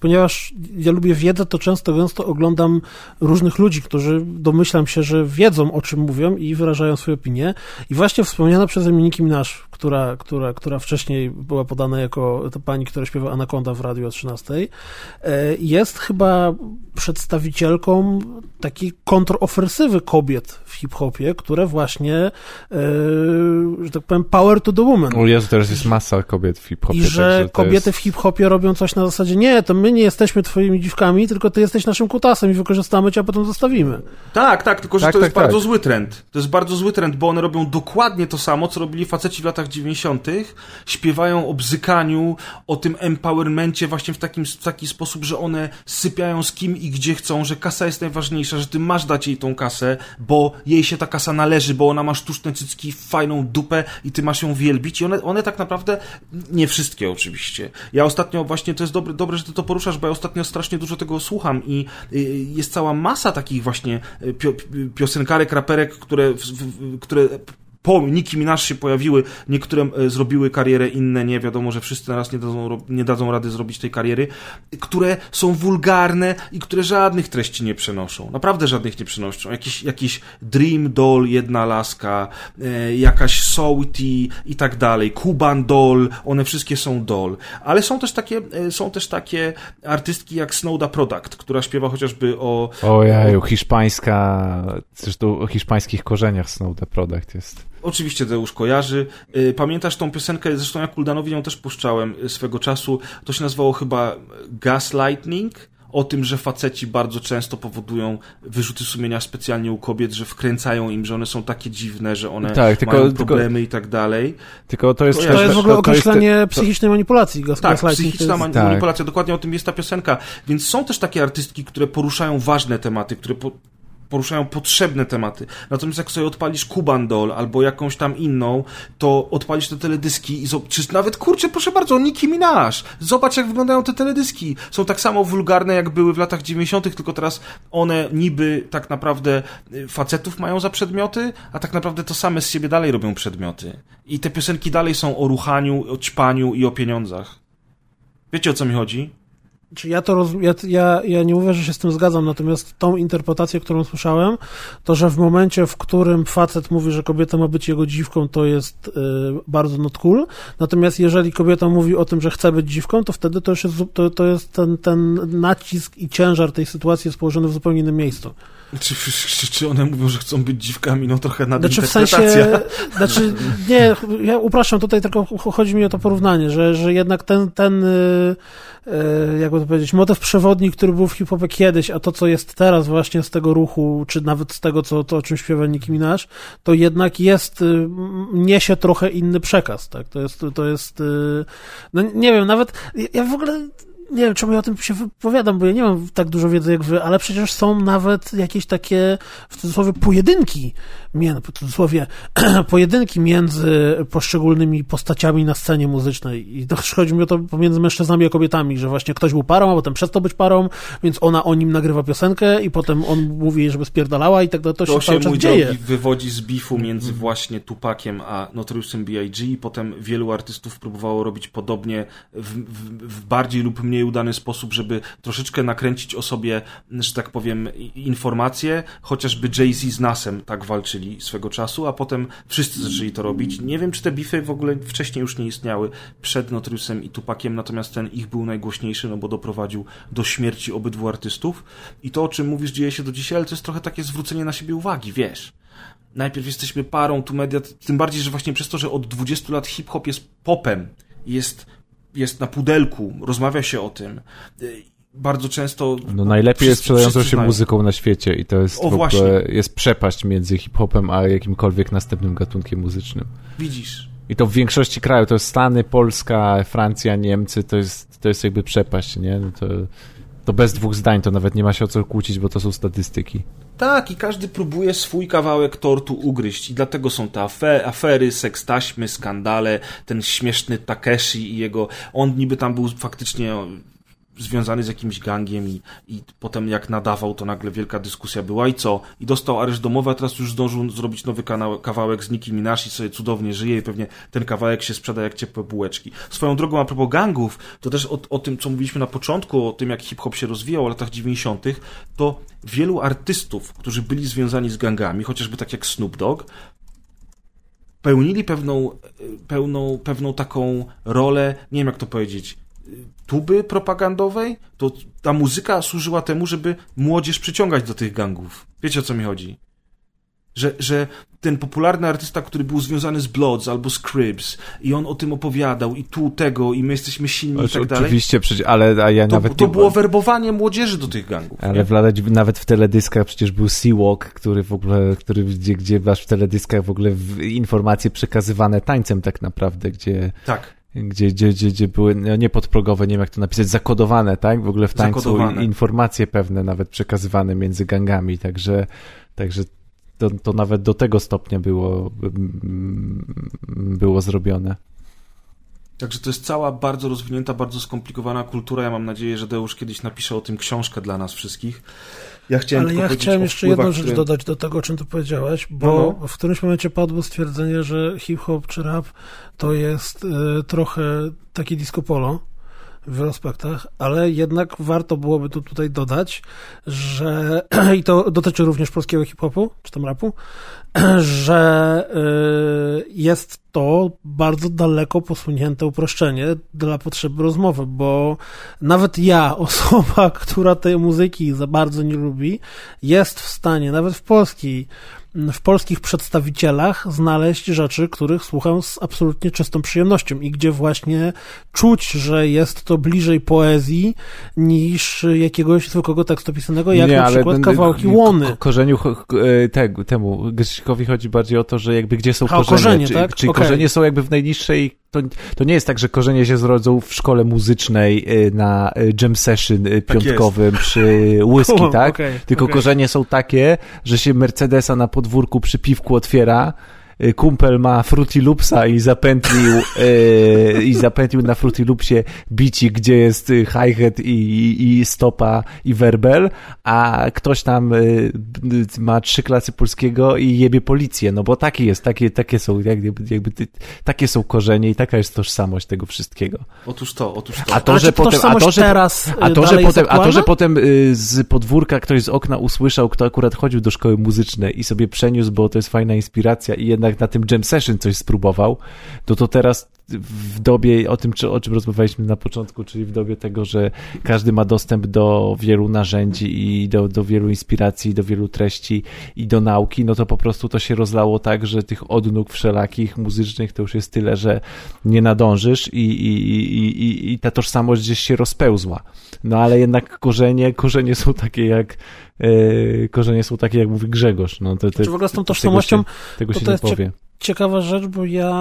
ponieważ ja lubię wiedzę, to często gęsto oglądam różnych ludzi, którzy domyślam się, że wiedzą o czym mówią i wyrażają swoje opinie. I właśnie wspomniana przeze mnie Nicki Minaj, która, która, która wcześniej była podana jako ta pani, która śpiewa Anaconda w radiu o 13, y, jest chyba przedstawicielką takiej kontrofersywy kobiet w hip-hopie, które właśnie, y, że tak powiem, power to the woman. O Jezu, teraz jest masa kobiet w hip-hopie. I że kobiety jest... w hip-hopie robią coś na zasadzie, nie, to my nie jesteśmy twoimi dziwkami, tylko ty jesteś naszym kutasem i wykorzystamy cię, a potem zostawimy. Tak, tak, tylko że tak, to tak, jest tak. bardzo zły trend. To jest bardzo zły trend, bo one robią dokładnie to samo, co robili faceci w latach 90., śpiewają o bzykaniu, o tym empowermencie właśnie w, takim, w taki sposób, że one sypiają z kim i gdzie chcą, że kasa jest najważniejsza, że ty masz dać jej tą kasę, bo jej się ta kasa należy, bo ona ma sztuczne cycki, fajną dupę i ty masz ją wielbić i one, one tak naprawdę, nie wszystkie oczywiście. Ja ostatnio właśnie, to jest dobre, dobre, że ty to poruszasz, bo ja ostatnio strasznie dużo tego słucham i y, jest cała masa takich właśnie y, pio, piosenkarek, raperek, które, które po Nicki Minaj się pojawiły, niektóre e, zrobiły karierę, inne nie, wiadomo, że wszyscy naraz nie dadzą, nie dadzą rady zrobić tej kariery, które są wulgarne i które żadnych treści nie przenoszą. Naprawdę żadnych nie przenoszą. Jakiś, jakiś Dream Doll, jedna laska, e, jakaś Sauti i tak dalej, Kuban Doll, one wszystkie są doll. Ale są też takie, e, są też takie artystki jak Snowda Product, która śpiewa chociażby o... O... hiszpańska, zresztą o hiszpańskich korzeniach Snowda Product jest. Oczywiście Deusz kojarzy. Y, pamiętasz tą piosenkę, zresztą ja Kuldanowi ją też puszczałem y, swego czasu. To się nazywało chyba Gaslighting o tym, że faceci bardzo często powodują wyrzuty sumienia specjalnie u kobiet, że wkręcają im, że one są takie dziwne, że one tak, tylko, mają problemy tylko, i tak dalej. Tylko to jest... To, to jest w ogóle to, określenie jest, psychicznej manipulacji. Tak, psychiczna jest... manipulacja, tak. dokładnie o tym jest ta piosenka. Więc są też takie artystki, które poruszają ważne tematy, które po, poruszają potrzebne tematy. Natomiast jak sobie odpalisz Kubandol albo jakąś tam inną, to odpalisz te teledyski i czy nawet, kurczę, proszę bardzo, Nicki Minaj. Zobacz, jak wyglądają te teledyski. Są tak samo wulgarne, jak były w latach 90., tylko teraz one niby tak naprawdę y, facetów mają za przedmioty, a tak naprawdę to same z siebie dalej robią przedmioty. I te piosenki dalej są o ruchaniu, o ćpaniu i o pieniądzach. Wiecie, o co mi chodzi? Czy ja to roz... ja, ja, ja nie mówię, że się z tym zgadzam, natomiast tą interpretację, którą słyszałem, to że w momencie, w którym facet mówi, że kobieta ma być jego dziwką, to jest y, bardzo not cool. Natomiast jeżeli kobieta mówi o tym, że chce być dziwką, to wtedy to już jest, to, to jest ten, ten nacisk i ciężar tej sytuacji jest położony w zupełnie innym miejscu. Czy, czy, czy one mówią, że chcą być dziwkami? No trochę na znaczy, w sensie, znaczy, nie, ja upraszczam tutaj, tylko chodzi mi o to porównanie, że, że jednak ten, ten, y, y, jak jakby to powiedzieć, motyw przewodni, który był w hip-hopie kiedyś, a to, co jest teraz właśnie z tego ruchu, czy nawet z tego, co, to, o czym śpiewa Nicki Minaj, to jednak jest, y, niesie trochę inny przekaz, tak? To jest, to jest, no nie wiem, nawet, ja w ogóle nie wiem, czemu ja o tym się wypowiadam, bo ja nie mam tak dużo wiedzy jak wy, ale przecież są nawet jakieś takie, w cudzysłowie, pojedynki, w cudzysłowie, pojedynki między poszczególnymi postaciami na scenie muzycznej. I to chodzi mi o to pomiędzy mężczyznami a kobietami, że właśnie ktoś był parą, a potem przestał być parą, więc ona o nim nagrywa piosenkę i potem on mówi jej, żeby spierdalała i tak dalej. To, to się, się cały dzieje. wywodzi z bifu między mm. właśnie Tupakiem a Notoriusem B.I.G. i potem wielu artystów próbowało robić podobnie w, w, w bardziej lub mniej mniej udany sposób, żeby troszeczkę nakręcić o sobie, że tak powiem, informacje, chociażby Jay-Z z Nasem tak walczyli swego czasu, a potem wszyscy zaczęli to robić. Nie wiem, czy te bify w ogóle wcześniej już nie istniały przed Notoriusem i Tupakiem, natomiast ten ich był najgłośniejszy, no bo doprowadził do śmierci obydwu artystów. I to, o czym mówisz, dzieje się do dzisiaj, ale to jest trochę takie zwrócenie na siebie uwagi, wiesz najpierw jesteśmy parą, tu media, tym bardziej, że właśnie przez to, że od 20 lat hip-hop jest popem, jest jest na pudelku, rozmawia się o tym. Bardzo często. No najlepiej jest sprzedającą się znają. muzyką na świecie i to jest o, w ogóle, właśnie. jest przepaść między hip-hopem a jakimkolwiek następnym gatunkiem muzycznym. Widzisz. I to w większości krajów, to jest Stany, Polska, Francja, Niemcy, to jest, to jest jakby przepaść, nie? No to, to bez dwóch zdań, to nawet nie ma się o co kłócić, bo to są statystyki. Tak, i każdy próbuje swój kawałek tortu ugryźć i dlatego są te afery, afery sekstaśmy, skandale, ten śmieszny Takeshi i jego... On niby tam był faktycznie związany z jakimś gangiem i, i potem jak nadawał, to nagle wielka dyskusja była i co? I dostał areszt domowy, a teraz już zdążył zrobić nowy kanał, kawałek z Nicki Minaj i sobie cudownie żyje i pewnie ten kawałek się sprzeda jak ciepłe bułeczki. Swoją drogą a propos gangów, to też o, o tym, co mówiliśmy na początku, o tym jak hip-hop się rozwijał w latach 90., to wielu artystów, którzy byli związani z gangami, chociażby tak jak Snoop Dogg, pełnili pewną, pełną, pewną taką rolę, nie wiem jak to powiedzieć, tuby propagandowej, to ta muzyka służyła temu, żeby młodzież przyciągać do tych gangów. Wiecie o co mi chodzi? Że, że ten popularny artysta, który był związany z Bloods albo z Cribs i on o tym opowiadał i tu tego i my jesteśmy silni i tak dalej. Oczywiście, przecież, ale a ja to, nawet... To było werbowanie młodzieży do tych gangów. Ale w nawet w teledyskach przecież był Seawalk, który w ogóle, który, gdzie, gdzie masz w teledyskach w ogóle informacje przekazywane tańcem tak naprawdę, gdzie... Tak gdzie, gdzie, gdzie, gdzie były no nie podprogowe, nie wiem jak to napisać, zakodowane, tak? W ogóle w tańcu zakodowane. informacje pewne nawet przekazywane między gangami, także, także to, to nawet do tego stopnia było, było zrobione. Także to jest cała bardzo rozwinięta, bardzo skomplikowana kultura. Ja mam nadzieję, że Deusz kiedyś napisze o tym książkę dla nas wszystkich. Ja chciałem Ale ja chciałem jeszcze jedną rzecz które... dodać do tego, o czym tu powiedziałeś, bo no. w którymś momencie padło stwierdzenie, że hip-hop czy rap to jest y, trochę takie disco polo w aspektach, ale jednak warto byłoby tu tutaj dodać, że i to dotyczy również polskiego hip-hopu, czy tam rapu, że y, jest to bardzo daleko posunięte uproszczenie dla potrzeby rozmowy, bo nawet ja, osoba, która tej muzyki za bardzo nie lubi, jest w stanie, nawet w polskiej w polskich przedstawicielach znaleźć rzeczy, których słucham z absolutnie czystą przyjemnością i gdzie właśnie czuć, że jest to bliżej poezji niż jakiegoś zwykłego tekstu pisanego, jak Nie, na przykład ten, kawałki łony. Korzeniu e, tego, temu Grzeszkowi chodzi bardziej o to, że jakby gdzie są korzenie, korzenie czy, tak? czyli okay. korzenie są jakby w najniższej to, to nie jest tak, że korzenie się zrodzą w szkole muzycznej y, na y, jam session y, tak piątkowym tak przy whisky, tak? Okay, Tylko okay. korzenie są takie, że się Mercedesa na podwórku przy piwku otwiera, kumpel ma Fruity Loopsa i zapętlił, e, i zapętlił na Fruity Loopsie bici, gdzie jest y, hi-hat i, i stopa i werbel, a ktoś tam e, ma trzy klasy polskiego i jebie policję, no bo taki jest, takie, takie są jakby, jakby takie są korzenie i taka jest tożsamość tego wszystkiego. Otóż to, otóż to. A to, że potem, a to, że, teraz a to, że potem, a to, że potem z podwórka ktoś z okna usłyszał, kto akurat chodził do szkoły muzycznej i sobie przeniósł, bo to jest fajna inspiracja i jednak jednak na tym jam session coś spróbował, to to teraz w dobie, o tym, czy, o czym rozmawialiśmy na początku, czyli w dobie tego, że każdy ma dostęp do wielu narzędzi i do, do wielu inspiracji, do wielu treści i do nauki, no to po prostu to się rozlało tak, że tych odnóg wszelakich muzycznych to już jest tyle, że nie nadążysz i, i, i, i, i ta tożsamość gdzieś się rozpełzła. No ale jednak korzenie, korzenie są takie jak yy, korzenie są takie, jak mówi Grzegorz. No, to, to, Czy w ogóle z tą tożsamością tego się, tego to się to nie jest powie. ciekawa rzecz, bo ja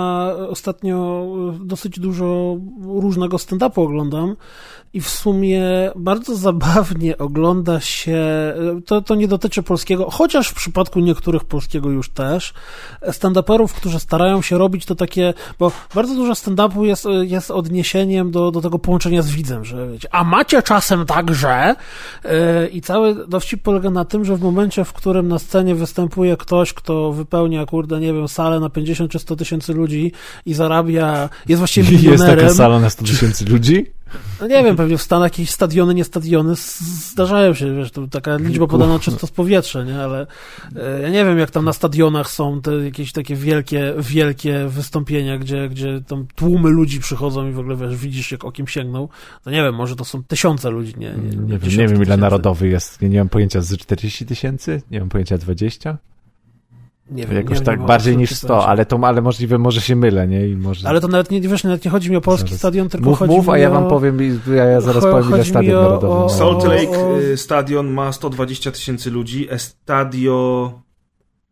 ostatnio dosyć dużo różnego stand-upu oglądam i w sumie bardzo zabawnie ogląda się, to, to nie dotyczy polskiego, chociaż w przypadku niektórych polskiego już też, stand-uperów, którzy starają się robić to takie, bo bardzo dużo stand-upu jest, jest odniesieniem do, do tego połączenia z widzem, że wiecie, a macie czasem tak, że yy, i cały dowcip polega na tym, że w momencie, w którym na scenie występuje ktoś, kto wypełnia, kurde, nie wiem, salę na 50 czy 100 tysięcy ludzi i zarabia, jest właściwie Jest milionerem. taka sala na 100 tysięcy ludzi? No nie wiem, pewnie w Stanach jakieś stadiony, nie stadiony zdarzają się, wiesz, to taka liczba podana czysto z powietrza, nie, ale e, ja nie wiem, jak tam na stadionach są te jakieś takie wielkie, wielkie wystąpienia, gdzie, gdzie tam tłumy ludzi przychodzą i w ogóle, wiesz, widzisz, jak okiem sięgną. No nie wiem, może to są tysiące ludzi, nie, nie, Nie, nie wiem ile tysięcy. narodowy jest. Nie, nie mam pojęcia z 40 tysięcy? Nie mam pojęcia 20? Nie wiem, Jakoś nie tak mam bardziej niż absolutnie 100, pojęcia. ale to ale możliwe, może się mylę, nie? I może... Ale to nawet nie, wiesz, nawet nie chodzi mi o polski Zaraz. stadion, tylko mów, chodzi mów, mi a ja wam powiem, i- ja, ja zaraz Cho- powiem ile stadion o- narodowy ma. Salt Lake o- y, Stadion ma 120 tysięcy ludzi. Estadio.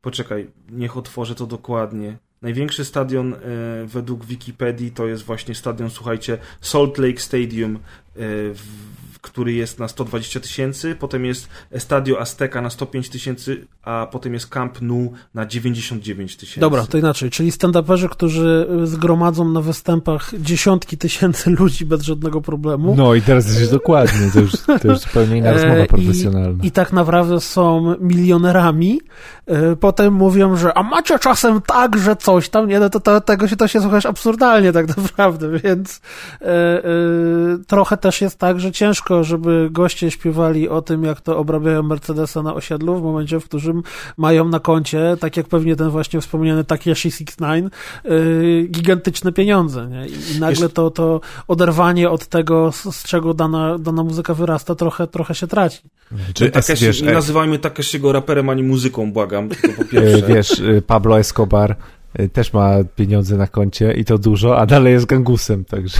Poczekaj, niech otworzę to dokładnie. Największy stadion y, według Wikipedii to jest właśnie stadion, słuchajcie, Salt Lake Stadium, y, w, który jest na 120 tysięcy. Potem jest Estadio Azteca na 105 tysięcy, a potem jest Camp Nou na 99 tysięcy. Dobra, to inaczej, czyli stand-uperzy, którzy zgromadzą na występach dziesiątki tysięcy ludzi bez żadnego problemu. No i teraz jest dokładnie, to już, to już zupełnie inna E, rozmowa i- profesjonalna. I tak naprawdę są milionerami. E, Potem mówią, że a macie czasem tak, że coś tam, nie, no to, to tego się to się słuchasz absurdalnie tak naprawdę, więc e, e, trochę też jest tak, że ciężko, żeby goście śpiewali o tym, jak to obrabiają Mercedesa na osiedlu w momencie, w którym mają na koncie, tak jak pewnie ten właśnie wspomniany Takeshi 69, e, gigantyczne pieniądze, nie? I, i nagle to, to oderwanie od tego, z, z czego dana, dana muzyka wyrasta, trochę, trochę się traci. Czy, Takeshi, wiesz, nie nazywajmy Takeshiego raperem ani muzyką, błagam, tylko po e, pierwsze. wiesz, e, Pablo Escobar też ma pieniądze na koncie i to dużo, a dalej jest gangusem, także,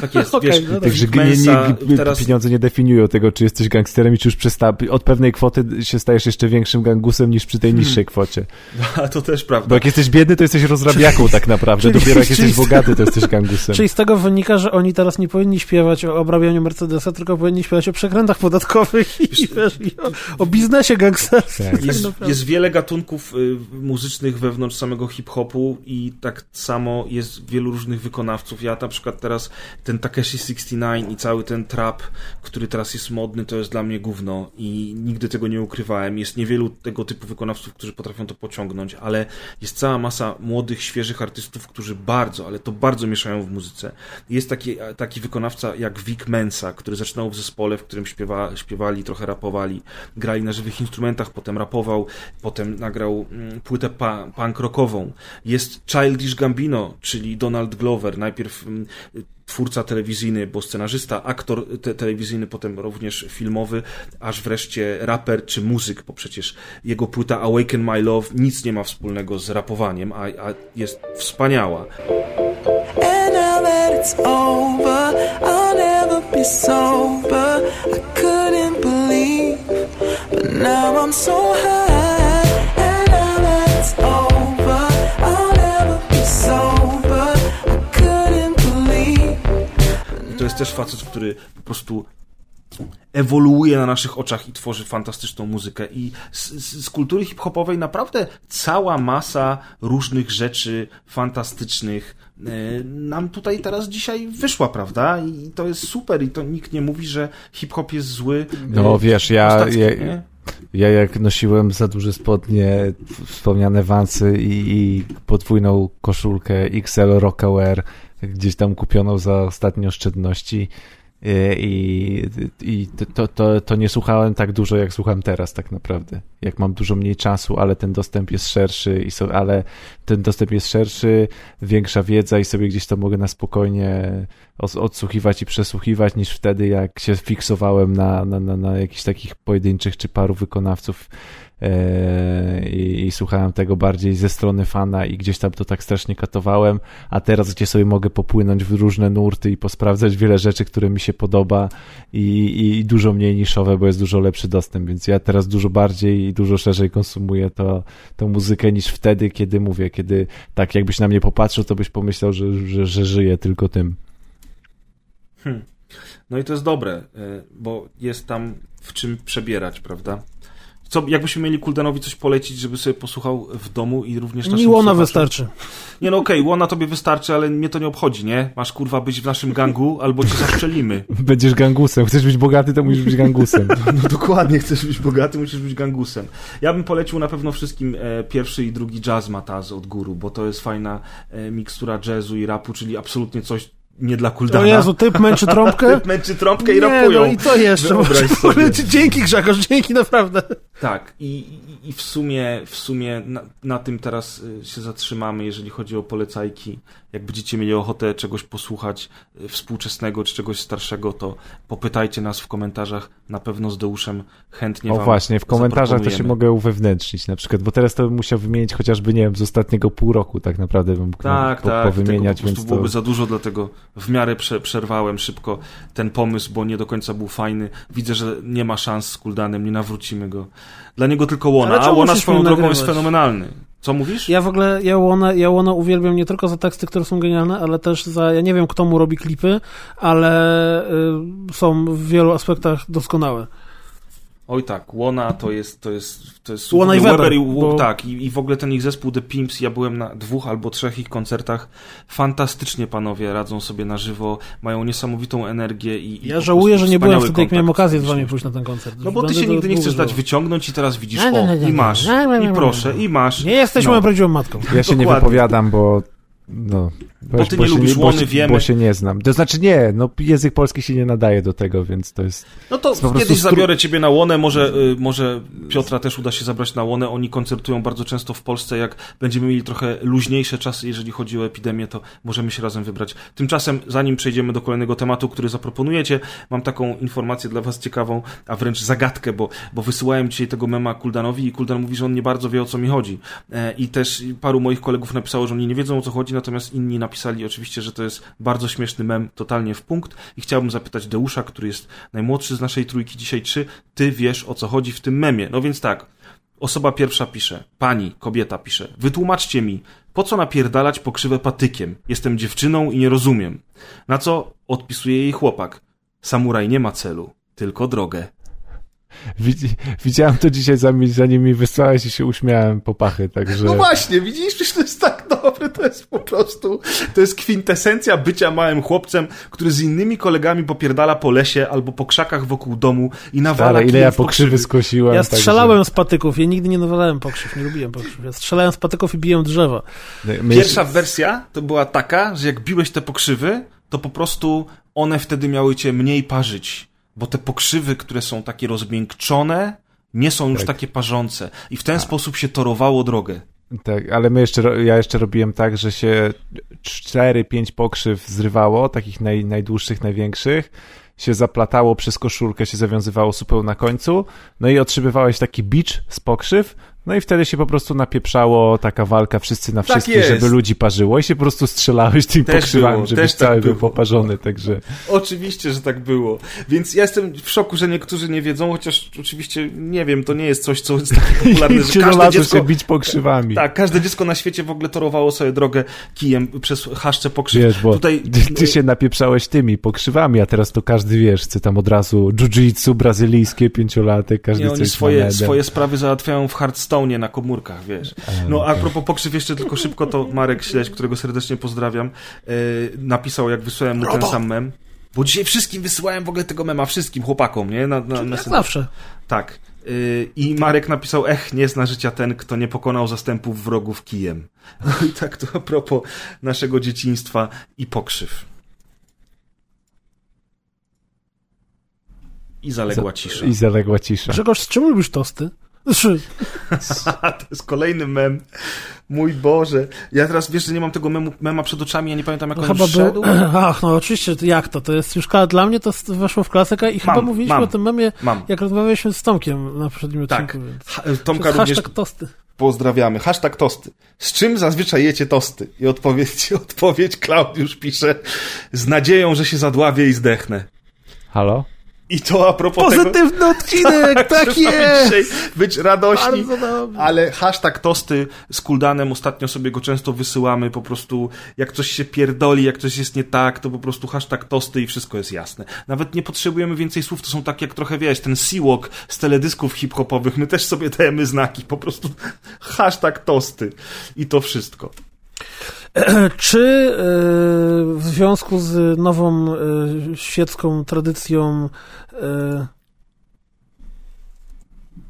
Tak jest, Okej, wiesz, no także nie, nie, teraz pieniądze nie definiują tego, czy jesteś gangsterem i czy już przesta, od pewnej kwoty się stajesz jeszcze większym gangusem niż przy tej Hmm. niższej kwocie. A to też prawda. Bo jak jesteś biedny, to jesteś rozrabiaką tak naprawdę, czyli- dopiero jak czyli- jesteś bogaty, to jesteś gangusem. Czyli z tego wynika, że oni teraz nie powinni śpiewać o obrabianiu Mercedesa, tylko powinni śpiewać o przekrętach podatkowych i, wiesz, i o, o biznesie gangsterskim. Tak. Jest, naprawdę. jest wiele gatunków y, muzycznych wewnątrz samego hip-hopu i tak samo jest wielu różnych wykonawców. Ja na przykład teraz ten Takeshi 69 i cały ten trap, który teraz jest modny, to jest dla mnie gówno i nigdy tego nie ukrywałem. Jest niewielu tego typu wykonawców, którzy potrafią to pociągnąć, ale jest cała masa młodych, świeżych artystów, którzy bardzo, ale to bardzo mieszają w muzyce. Jest taki, taki wykonawca jak Vic Mensa, który zaczynał w zespole, w którym śpiewa, śpiewali, trochę rapowali, grali na żywych instrumentach, potem rapował, potem nagrał mm, płytę punk rockową. Jest Childish Gambino, czyli Donald Glover, najpierw mm, twórca telewizyjny, bo scenarzysta, aktor te telewizyjny, potem również filmowy, aż wreszcie raper czy muzyk, bo przecież jego płyta Awaken My Love nic nie ma wspólnego z rapowaniem, a, a jest wspaniała. Jest też facet, który po prostu ewoluuje na naszych oczach i tworzy fantastyczną muzykę. I z, z, z kultury hip-hopowej naprawdę cała masa różnych rzeczy fantastycznych e, nam tutaj teraz dzisiaj wyszła, prawda? I to jest super i to nikt nie mówi, że hip-hop jest zły. No E, wiesz, ja, ja, ja jak nosiłem za duże spodnie, wspomniane wansy i, i podwójną koszulkę XL Rockaware, gdzieś tam kupioną za ostatnie oszczędności, Y, I, i to, to, to nie słuchałem tak dużo, jak słucham teraz, tak naprawdę. Jak mam dużo mniej czasu, ale ten dostęp jest szerszy, i so, ale ten dostęp jest szerszy, większa wiedza i sobie gdzieś to mogę na spokojnie odsłuchiwać i przesłuchiwać, niż wtedy, jak się fiksowałem na, na, na, na jakichś takich pojedynczych czy paru wykonawców E, i, i, słuchałem tego bardziej ze strony fana i gdzieś tam to tak strasznie katowałem, a teraz gdzie sobie mogę popłynąć w różne nurty i posprawdzać wiele rzeczy, które mi się podoba i, i dużo mniej niszowe, bo jest dużo lepszy dostęp, więc ja teraz dużo bardziej i dużo szerzej konsumuję to, tą muzykę niż wtedy, kiedy mówię, kiedy tak jakbyś na mnie popatrzył, to byś pomyślał, że, że, że żyję tylko tym. Hmm. No i to jest dobre, e, bo jest tam w czym przebierać, prawda? Co, jakbyśmy mieli Kuldanowi coś polecić, żeby sobie posłuchał w domu i również naszym Mi Łona wystarczy. Nie no okej, okay, Łona tobie wystarczy, ale mnie to nie obchodzi, nie? Masz kurwa być w naszym gangu, albo cię zaszczelimy. Będziesz gangusem. Chcesz być bogaty, to musisz być gangusem. no dokładnie, chcesz być bogaty, musisz być gangusem. Ja bym polecił na pewno wszystkim e, pierwszy i drugi jazz Mataz od góru, bo to jest fajna e, mikstura jazzu i rapu, czyli absolutnie coś, nie dla Kuldana. O Jezu, typ męczy trąbkę? typ męczy trąbkę i rapują. no i co jeszcze? Dzięki Grzegorz, dzięki naprawdę. Tak, i, i, i w sumie, w sumie na, na, tym teraz y, się zatrzymamy, jeżeli chodzi o polecajki. Jak będziecie mieli ochotę czegoś posłuchać y, współczesnego czy czegoś starszego, to popytajcie nas w komentarzach. Na pewno z Deuszem chętnie o, właśnie, w komentarzach to się mogę uwewnętrznić na przykład, bo teraz to bym musiał wymienić chociażby, nie wiem, z ostatniego pół roku tak naprawdę bym mógł tak, po, tak, powymieniać. Po prostu byłoby za dużo, dlatego w miarę prze, przerwałem szybko ten pomysł, bo nie do końca był fajny. Widzę, że nie ma szans z Kuldanem, nie nawrócimy go. Dla niego tylko Łona, a Łona swoją drogą nagrywać? jest fenomenalny. Co mówisz? Ja w ogóle, ja Łona, ja Łona uwielbiam nie tylko za teksty, które są genialne, ale też za, ja nie wiem kto mu robi klipy, ale y, są w wielu aspektach doskonałe. Oj tak, Łona to jest, to jest, to jest Łona i Weber, i, bo... tak, i, i w ogóle ten ich zespół The Pimps, ja byłem na dwóch albo trzech ich koncertach, fantastycznie panowie radzą sobie na żywo, mają niesamowitą energię i, Ja żałuję, że nie byłem wtedy, jak miałem okazję z wami pójść na ten koncert. No bo ty się nigdy nie chcesz dać wyciągnąć i teraz widzisz, o, i masz, i proszę, i masz. Nie jesteś no. moją prawdziwą matką. Ja się nie wypowiadam, bo no, bo ty bo nie lubisz łony, wiemy. Bo się nie znam. To znaczy nie, no język polski się nie nadaje do tego, więc to jest... No to jest kiedyś zabiorę ciebie na łonę, może, y, może Piotra też uda się zabrać na łonę. Oni koncertują bardzo często w Polsce. Jak będziemy mieli trochę luźniejsze czasy, jeżeli chodzi o epidemię, to możemy się razem wybrać. Tymczasem, zanim przejdziemy do kolejnego tematu, który zaproponujecie, mam taką informację dla was ciekawą, a wręcz zagadkę, bo, bo wysyłałem dzisiaj tego mema Kuldanowi i Kuldan mówi, że on nie bardzo wie o co mi chodzi. E, I też paru moich kolegów napisało, że oni nie wiedzą o co chodzi, natomiast inni napisali oczywiście, że to jest bardzo śmieszny mem, totalnie w punkt i chciałbym zapytać Deusza, który jest najmłodszy z naszej trójki dzisiaj, czy ty wiesz o co chodzi w tym memie? No więc tak, osoba pierwsza pisze, pani, kobieta pisze, wytłumaczcie mi, po co napierdalać pokrzywę patykiem? Jestem dziewczyną i nie rozumiem. Na co odpisuje jej chłopak, samuraj nie ma celu, tylko drogę. Widziałem to dzisiaj, zanim mi wysłałeś i się uśmiałem po pachy, także... No właśnie, widzisz, przecież to jest tak dobre, to jest po prostu, to jest kwintesencja bycia małym chłopcem, który z innymi kolegami popierdala po lesie albo po krzakach wokół domu i nawala Ale ile ja pokrzywy skosiłem. Ja strzelałem także... z patyków, ja nigdy nie nawalałem pokrzyw, nie lubiłem pokrzyw. Ja strzelałem z patyków i biłem drzewa. Pierwsza wersja to była taka, że jak biłeś te pokrzywy, to po prostu one wtedy miały cię mniej parzyć bo te pokrzywy, które są takie rozmiękczone, nie są już tak. takie parzące. I w ten tak. sposób się torowało drogę. Tak, ale my jeszcze, ja jeszcze robiłem tak, że się 4-5 pokrzyw zrywało, takich naj, najdłuższych, największych, się zaplatało przez koszulkę, się zawiązywało supeł na końcu, no i otrzymywałeś taki bicz z pokrzyw, no i wtedy się po prostu napieprzało taka walka wszyscy na tak wszystkich, tak żeby ludzi parzyło i się po prostu strzelałeś tym też pokrzywami, było, żebyś cały tak był poparzony, także... Oczywiście, że tak było. Więc ja jestem w szoku, że niektórzy nie wiedzą, chociaż oczywiście nie wiem, to nie jest coś, co jest tak popularne, że każde dziecko... się bić pokrzywami. Tak, każde dziecko na świecie w ogóle torowało sobie drogę kijem przez haszcze pokrzyw. Wiesz, bo Tutaj... ty się napieprzałeś tymi pokrzywami, a teraz to każdy, wiesz, chce tam od razu jiu-jitsu brazylijskie, pięciolatek, każdy nie, oni swoje, swoje sprawy załatwiają w Hearthstone na komórkach, wiesz. No a propos pokrzyw jeszcze tylko szybko, to Marek Śledź, którego serdecznie pozdrawiam, yy, napisał, jak wysłałem mu ten sam mem. Bo dzisiaj wszystkim wysyłałem w ogóle tego mema, wszystkim chłopakom, nie? Na, na, na zawsze. Tak. Yy, I Marek napisał, ech, nie zna życia ten, kto nie pokonał zastępów wrogów kijem. No i tak to a propos naszego dzieciństwa i pokrzyw. I zaległa cisza. I zaległa cisza. Grzegorz, z czym lubisz tosty? Znaczy, to jest kolejny mem. Mój Boże. Ja teraz wiesz, że nie mam tego memu, mema przed oczami, ja nie pamiętam jak no on chyba wszedł. był... Ach, no oczywiście, jak to? To jest już dla mnie to weszło w klasykę i chyba Mam, mówiliśmy mam, o tym memie, Mam. jak rozmawialiśmy z Tomkiem na poprzednim Tak. odcinku. Więc... To Tomka również hashtag tosty. pozdrawiamy. Hashtag tosty. Z czym zazwyczaj jecie tosty? I odpowiedź, odpowiedź Klaudiusz pisze z nadzieją, że się zadławię i zdechnę. Halo? I to a propos tego... Pozytywny odcinek, tak mamy jest! dzisiaj być radośni. Ale hashtag tosty z Kuldanem, ostatnio sobie go często wysyłamy, po prostu jak coś się pierdoli, jak coś jest nie tak, to po prostu hashtag tosty i wszystko jest jasne. Nawet nie potrzebujemy więcej słów, to są tak jak trochę, wiesz, ten siłok z teledysków hip-hopowych, my też sobie dajemy znaki, po prostu hashtag tosty i to wszystko. Czy e, w związku z nową e, świecką tradycją e,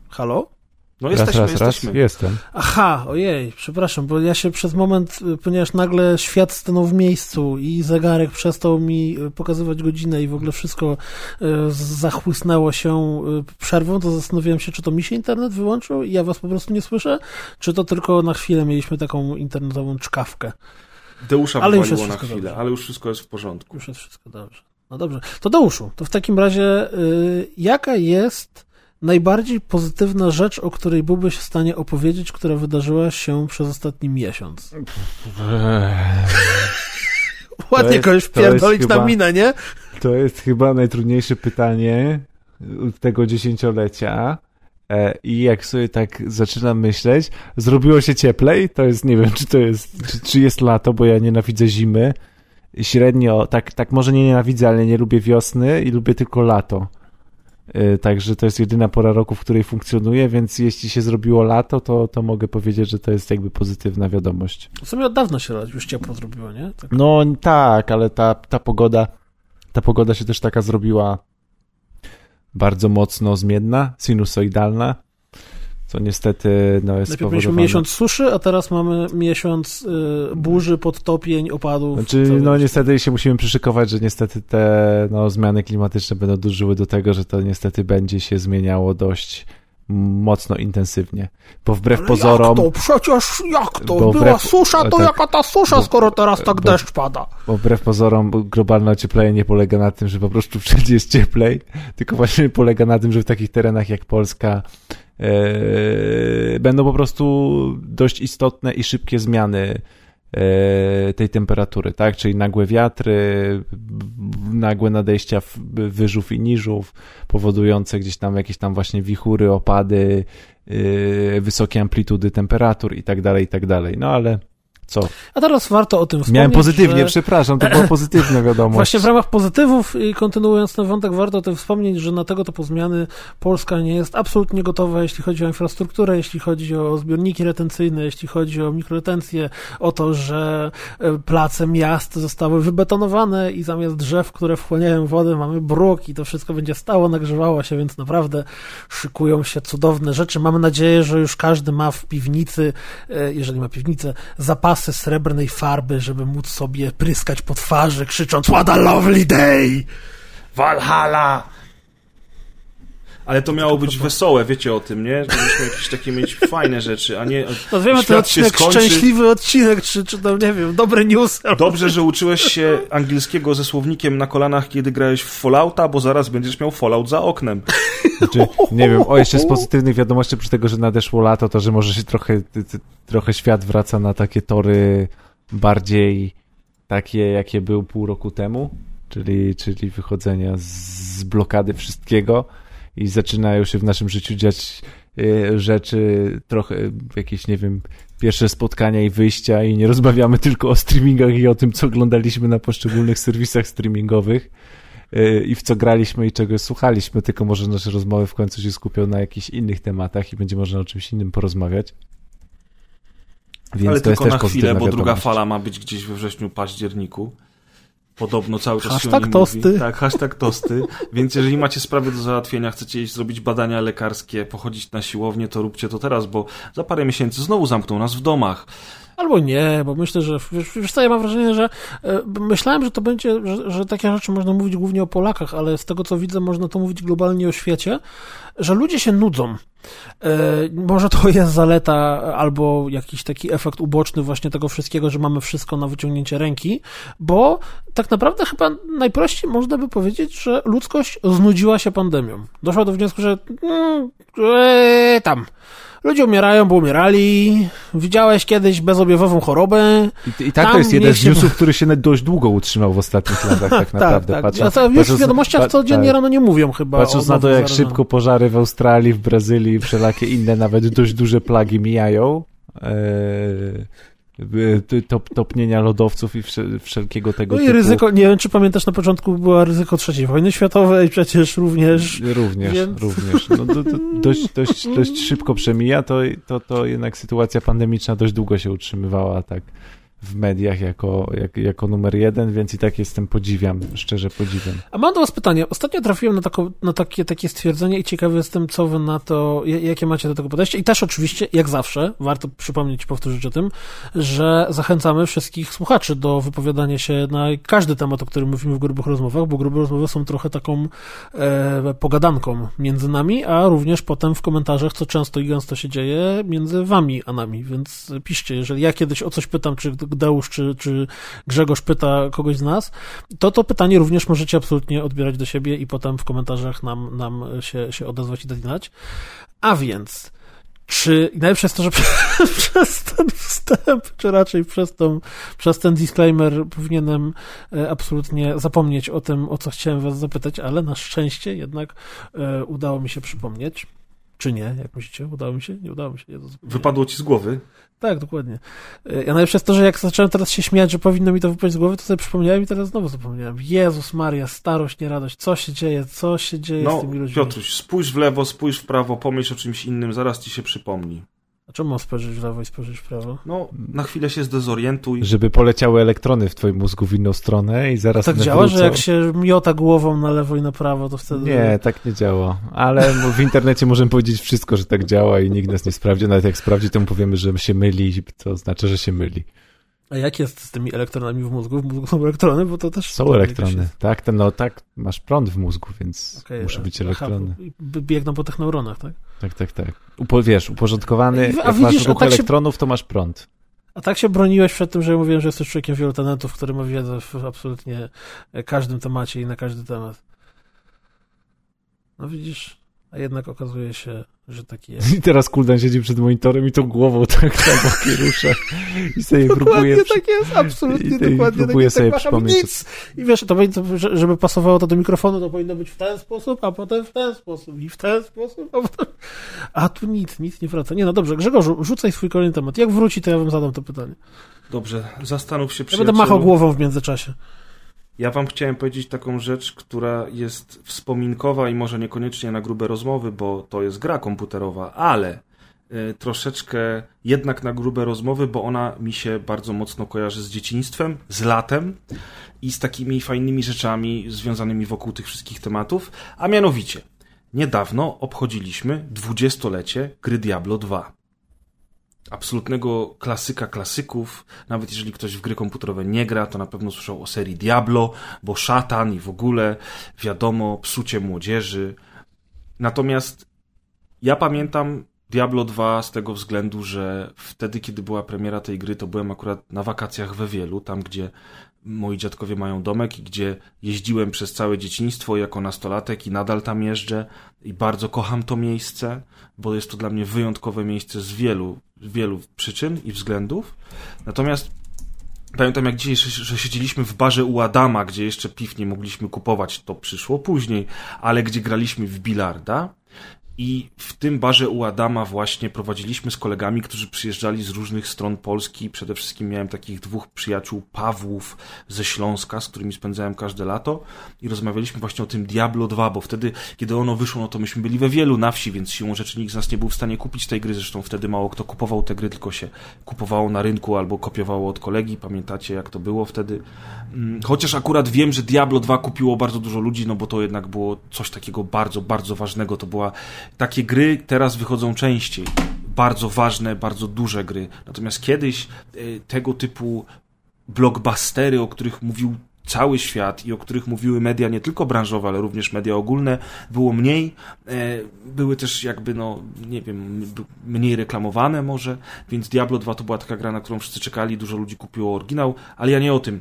Halo? No Raz, jesteśmy, raz, raz. jesteśmy. Jestem. Aha, ojej, przepraszam, bo ja się przez moment, y, ponieważ nagle świat stanął w miejscu i zegarek przestał mi y, pokazywać godzinę i w ogóle wszystko y, zachłysnęło się przerwą, to zastanowiłem się, czy to mi się internet wyłączył i ja was po prostu nie słyszę, czy to tylko na chwilę mieliśmy taką internetową czkawkę. Deusza Ale już jest na chwilę, dobrze. ale już wszystko jest w porządku. Już jest wszystko dobrze. No dobrze. To Deuszu, to w takim razie y, jaka jest najbardziej pozytywna rzecz, o której byłbyś w stanie opowiedzieć, która wydarzyła się przez ostatni miesiąc? Ładnie jest- kogoś wpierdolić na chyba- minę, nie? To jest chyba najtrudniejsze pytanie tego dziesięciolecia. E, I jak sobie tak zaczynam myśleć, zrobiło się cieplej, to jest, nie wiem, czy to jest, czy, czy jest lato, bo ja nienawidzę zimy. Średnio, tak, tak może nie nienawidzę, ale nie lubię wiosny i lubię tylko lato. E, Także to jest jedyna pora roku, w której funkcjonuję, więc jeśli się zrobiło lato, to, to mogę powiedzieć, że to jest jakby pozytywna wiadomość. W sumie od dawna się już ciepło zrobiło, nie? Tak. No tak, ale ta, ta pogoda, ta pogoda się też taka zrobiła bardzo mocno zmienna, sinusoidalna, co niestety no, jest Najpierw mieliśmy miesiąc suszy, a teraz mamy miesiąc y, burzy, podtopień, opadów. Znaczy, no niestety się musimy przyszykować, że niestety te no, zmiany klimatyczne będą dążyły do tego, że to niestety będzie się zmieniało dość mocno intensywnie. Bo wbrew Ale pozorom, Jak to? Przecież jak to? Była wbrew- susza, to tak. jaka ta susza, Bo- skoro teraz tak bo- deszcz pada? bo wbrew pozorom globalne ocieplenie nie polega na tym, że po prostu wszędzie jest cieplej, tylko właśnie polega na tym, że w takich terenach jak Polska będą po prostu dość istotne i szybkie zmiany e, tej temperatury, tak? Czyli nagłe wiatry, nagłe nadejścia wyżów i niżów, powodujące gdzieś tam jakieś tam właśnie wichury, opady, e, wysokie amplitudy temperatur i tak dalej, i tak dalej. No ale co? A teraz warto o tym wspomnieć, Miałem pozytywnie, że... przepraszam, to była pozytywna wiadomość. Właśnie w ramach pozytywów i kontynuując ten wątek, warto o tym wspomnieć, że na tego typu zmiany Polska nie jest absolutnie gotowa, jeśli chodzi o infrastrukturę, jeśli chodzi o zbiorniki retencyjne, jeśli chodzi o mikroretencję, o to, że e, place miast zostały wybetonowane i zamiast drzew, które wchłaniają wodę, mamy bruk i to wszystko będzie stało, nagrzewało się, więc naprawdę szykują się cudowne rzeczy. Mamy nadzieję, że już każdy ma w piwnicy, e, jeżeli ma piwnicę, zapasy srebrnej farby, żeby móc sobie pryskać po twarzy, krzycząc What a lovely day! Valhalla! Ale to miało być wesołe, wiecie o tym, nie? Żebyśmy jakieś takie mieć fajne rzeczy, a nie świat się odcinek szczęśliwy odcinek, czy, czy tam, nie wiem, dobry news. Dobrze, że uczyłeś się angielskiego ze słownikiem na kolanach, kiedy grałeś w Fallouta, bo zaraz będziesz miał Fallout za oknem. Znaczy, nie wiem, o jeszcze z pozytywnych wiadomości, przy tego, że nadeszło lato, to że może się trochę, trochę świat wraca na takie tory bardziej takie, jakie był pół roku temu, czyli, czyli wychodzenia z blokady wszystkiego i zaczynają się w naszym życiu dziać e, rzeczy, trochę jakieś, nie wiem, pierwsze spotkania i wyjścia i nie rozmawiamy tylko o streamingach i o tym, co oglądaliśmy na poszczególnych serwisach streamingowych e, i w co graliśmy i czego słuchaliśmy, tylko może nasze rozmowy w końcu się skupią na jakichś innych tematach i będzie można o czymś innym porozmawiać. Więc Ale to jest tylko też na chwilę, bo druga wiadomość. fala ma być gdzieś we wrześniu, październiku. Podobno cały czas się o Hashtag nim tosty. mówi. Tak, hashtag tosty. Więc jeżeli macie sprawy do załatwienia, chcecie iść zrobić badania lekarskie, pochodzić na siłownię, to róbcie to teraz, bo za parę miesięcy znowu zamkną nas w domach. Albo nie, bo myślę, że wiesz, wiesz co, ja mam wrażenie, że e, myślałem, że to będzie, że, że takie rzeczy można mówić głównie o Polakach, ale z tego co widzę, można to mówić globalnie o świecie, że ludzie się nudzą. E, może to jest zaleta albo jakiś taki efekt uboczny właśnie tego wszystkiego, że mamy wszystko na wyciągnięcie ręki, bo tak naprawdę chyba najprościej można by powiedzieć, że ludzkość znudziła się pandemią. Doszła do wniosku, że mm, e, tam Ludzie umierają, bo umierali. Widziałeś kiedyś bezobjawową chorobę. I, i tak Tam to jest jeden z mieście- newsów, który się dość długo utrzymał w ostatnich latach, tak naprawdę. tak, Patrząc- tak. A to już w patrząc- wiadomościach codziennie tak. rano nie mówią chyba. Patrząc na to, jak zarażeniach. szybko pożary w Australii, w Brazylii i wszelakie inne, nawet dość duże plagi mijają, e, top, topnienia lodowców i wszel- wszelkiego tego No i typu. ryzyko, nie wiem czy pamiętasz, na początku było ryzyko trzeciej wojny światowej, przecież również. Również, Więc- również. No, to, to dość, dość, dość szybko przemija, to, to, to jednak sytuacja pandemiczna dość długo się utrzymywała tak w mediach jako, jak, jako numer jeden, więc i tak jestem, podziwiam, szczerze podziwiam. A mam do was pytanie. Ostatnio trafiłem na, na takie, takie stwierdzenie i ciekawy jestem, co wy na to, ja- jakie macie do tego podejście. I też oczywiście, jak zawsze, warto przypomnieć i powtórzyć o tym, że zachęcamy wszystkich słuchaczy do wypowiadania się na każdy temat, o którym mówimy w grubych rozmowach, bo grube rozmowy są trochę taką e, pogadanką między nami, a również potem w komentarzach, co często i gęsto się dzieje między wami a nami, więc piszcie, jeżeli ja kiedyś o coś pytam, czy Gdeusz, czy, czy Grzegorz pyta kogoś z nas, to to pytanie również możecie absolutnie odbierać do siebie i potem w komentarzach nam, nam się, się odezwać i dać znać. A więc, czy najlepsze jest to, że przez ten wstęp, czy raczej przez, tą, przez ten disclaimer powinienem e, absolutnie zapomnieć o tym, o co chciałem was zapytać, ale na szczęście jednak e, udało mi się przypomnieć. Czy nie? Jak myślicie? Udało mi się? Nie udało mi się. Wypadło ci z głowy. Tak, dokładnie. E, Ja najlepsze jest to, że jak zacząłem teraz się śmiać, że powinno mi to wypaść z głowy, to sobie przypomniałem i teraz znowu zapomniałem. Jezus Maria, starość, nie radość. Co się dzieje? Co się dzieje z No, tymi ludźmi? Piotruś, spójrz w lewo, spójrz w prawo, pomyśl o czymś innym, zaraz ci się przypomni. A czemu mam spojrzeć w lewo i spojrzeć w prawo? No, na chwilę się zdezorientuj. Żeby poleciały elektrony w twoim mózgu w inną stronę i zaraz Tak one działa, wrócą. że jak się miota głową na lewo i na prawo, to wtedy... Nie, tak nie działa. Ale w internecie możemy powiedzieć wszystko, że tak działa i nikt nas nie sprawdzi. Nawet jak sprawdzi, to mu powiemy, że się myli, to znaczy, że się myli. A jak jest z tymi elektronami w mózgu? W mózgu są elektrony, bo to też... Są elektrony. Tak, ten, no tak, masz prąd w mózgu, więc Okej, muszą a- być aha, elektrony. b- biegną po tych neuronach, tak? Tak, tak, tak. Upo, wiesz, uporządkowany, A jak widzisz, masz ruch tak się- elektronów, to masz prąd. A tak się broniłeś przed tym, że ja mówiłem, że jesteś człowiekiem wielu talentów, który ma wiedzę w absolutnie każdym temacie i na każdy temat. No widzisz, a jednak okazuje się, że taki jest. I teraz Kuldan siedzi przed monitorem i tą głową tak na boki rusza i sobie próbuje... Dokładnie przy- tak jest, absolutnie i- i dokładnie próbuję tak, sobie tak macham, przypomnieć, nic. I wiesz, to żeby pasowało to do mikrofonu, to powinno być w ten sposób, a potem w ten sposób i w ten sposób, a potem... A tu nic, nic nie wraca. Nie no dobrze, Grzegorzu, rzucaj swój kolejny temat. Jak wróci, to ja wam zadam to pytanie. Dobrze, zastanów się, Ja przyjacielu. będę machał głową w międzyczasie. Ja wam chciałem powiedzieć taką rzecz, która jest wspominkowa i może niekoniecznie na grube rozmowy, bo to jest gra komputerowa, ale y, troszeczkę jednak na grube rozmowy, bo ona mi się bardzo mocno kojarzy z dzieciństwem, z latem i z takimi fajnymi rzeczami związanymi wokół tych wszystkich tematów, a mianowicie niedawno obchodziliśmy dwudziestolecie gry Diablo 2 absolutnego klasyka klasyków. Nawet jeżeli ktoś w gry komputerowe nie gra, to na pewno słyszał o serii Diablo, bo szatan i w ogóle wiadomo, psucie młodzieży. Natomiast ja pamiętam Diablo 2 z tego względu, że wtedy, kiedy była premiera tej gry, to byłem akurat na wakacjach we Wielu, tam gdzie moi dziadkowie mają domek gdzie jeździłem przez całe dzieciństwo jako nastolatek i nadal tam jeżdżę i bardzo kocham to miejsce, bo jest to dla mnie wyjątkowe miejsce z wielu, wielu przyczyn i względów. Natomiast pamiętam jak dzisiaj, że siedzieliśmy w barze u Adama, gdzie jeszcze piw nie mogliśmy kupować, to przyszło później, ale gdzie graliśmy w bilarda i w tym barze u Adama właśnie prowadziliśmy z kolegami, którzy przyjeżdżali z różnych stron Polski. Przede wszystkim miałem takich dwóch przyjaciół, Pawłów ze Śląska, z którymi spędzałem każde lato i rozmawialiśmy właśnie o tym Diablo 2, bo wtedy, kiedy ono wyszło, no to myśmy byli we wielu na wsi, więc siłą rzeczy nikt z nas nie był w stanie kupić tej gry. Zresztą wtedy mało kto kupował te gry, tylko się kupowało na rynku albo kopiowało od kolegi. Pamiętacie, jak to było wtedy? Mm, Chociaż akurat wiem, że Diablo 2 kupiło bardzo dużo ludzi, no bo to jednak było coś takiego bardzo, bardzo ważnego. To była takie gry teraz wychodzą częściej. bardzo ważne, bardzo duże gry. Natomiast kiedyś y, tego typu blockbustery, o których mówił cały świat i o których mówiły media nie tylko branżowe, ale również media ogólne, było mniej. E, były też jakby, no, nie wiem, mniej reklamowane może, więc Diablo 2 to była taka gra, na którą wszyscy czekali, dużo ludzi kupiło oryginał, ale ja nie o tym.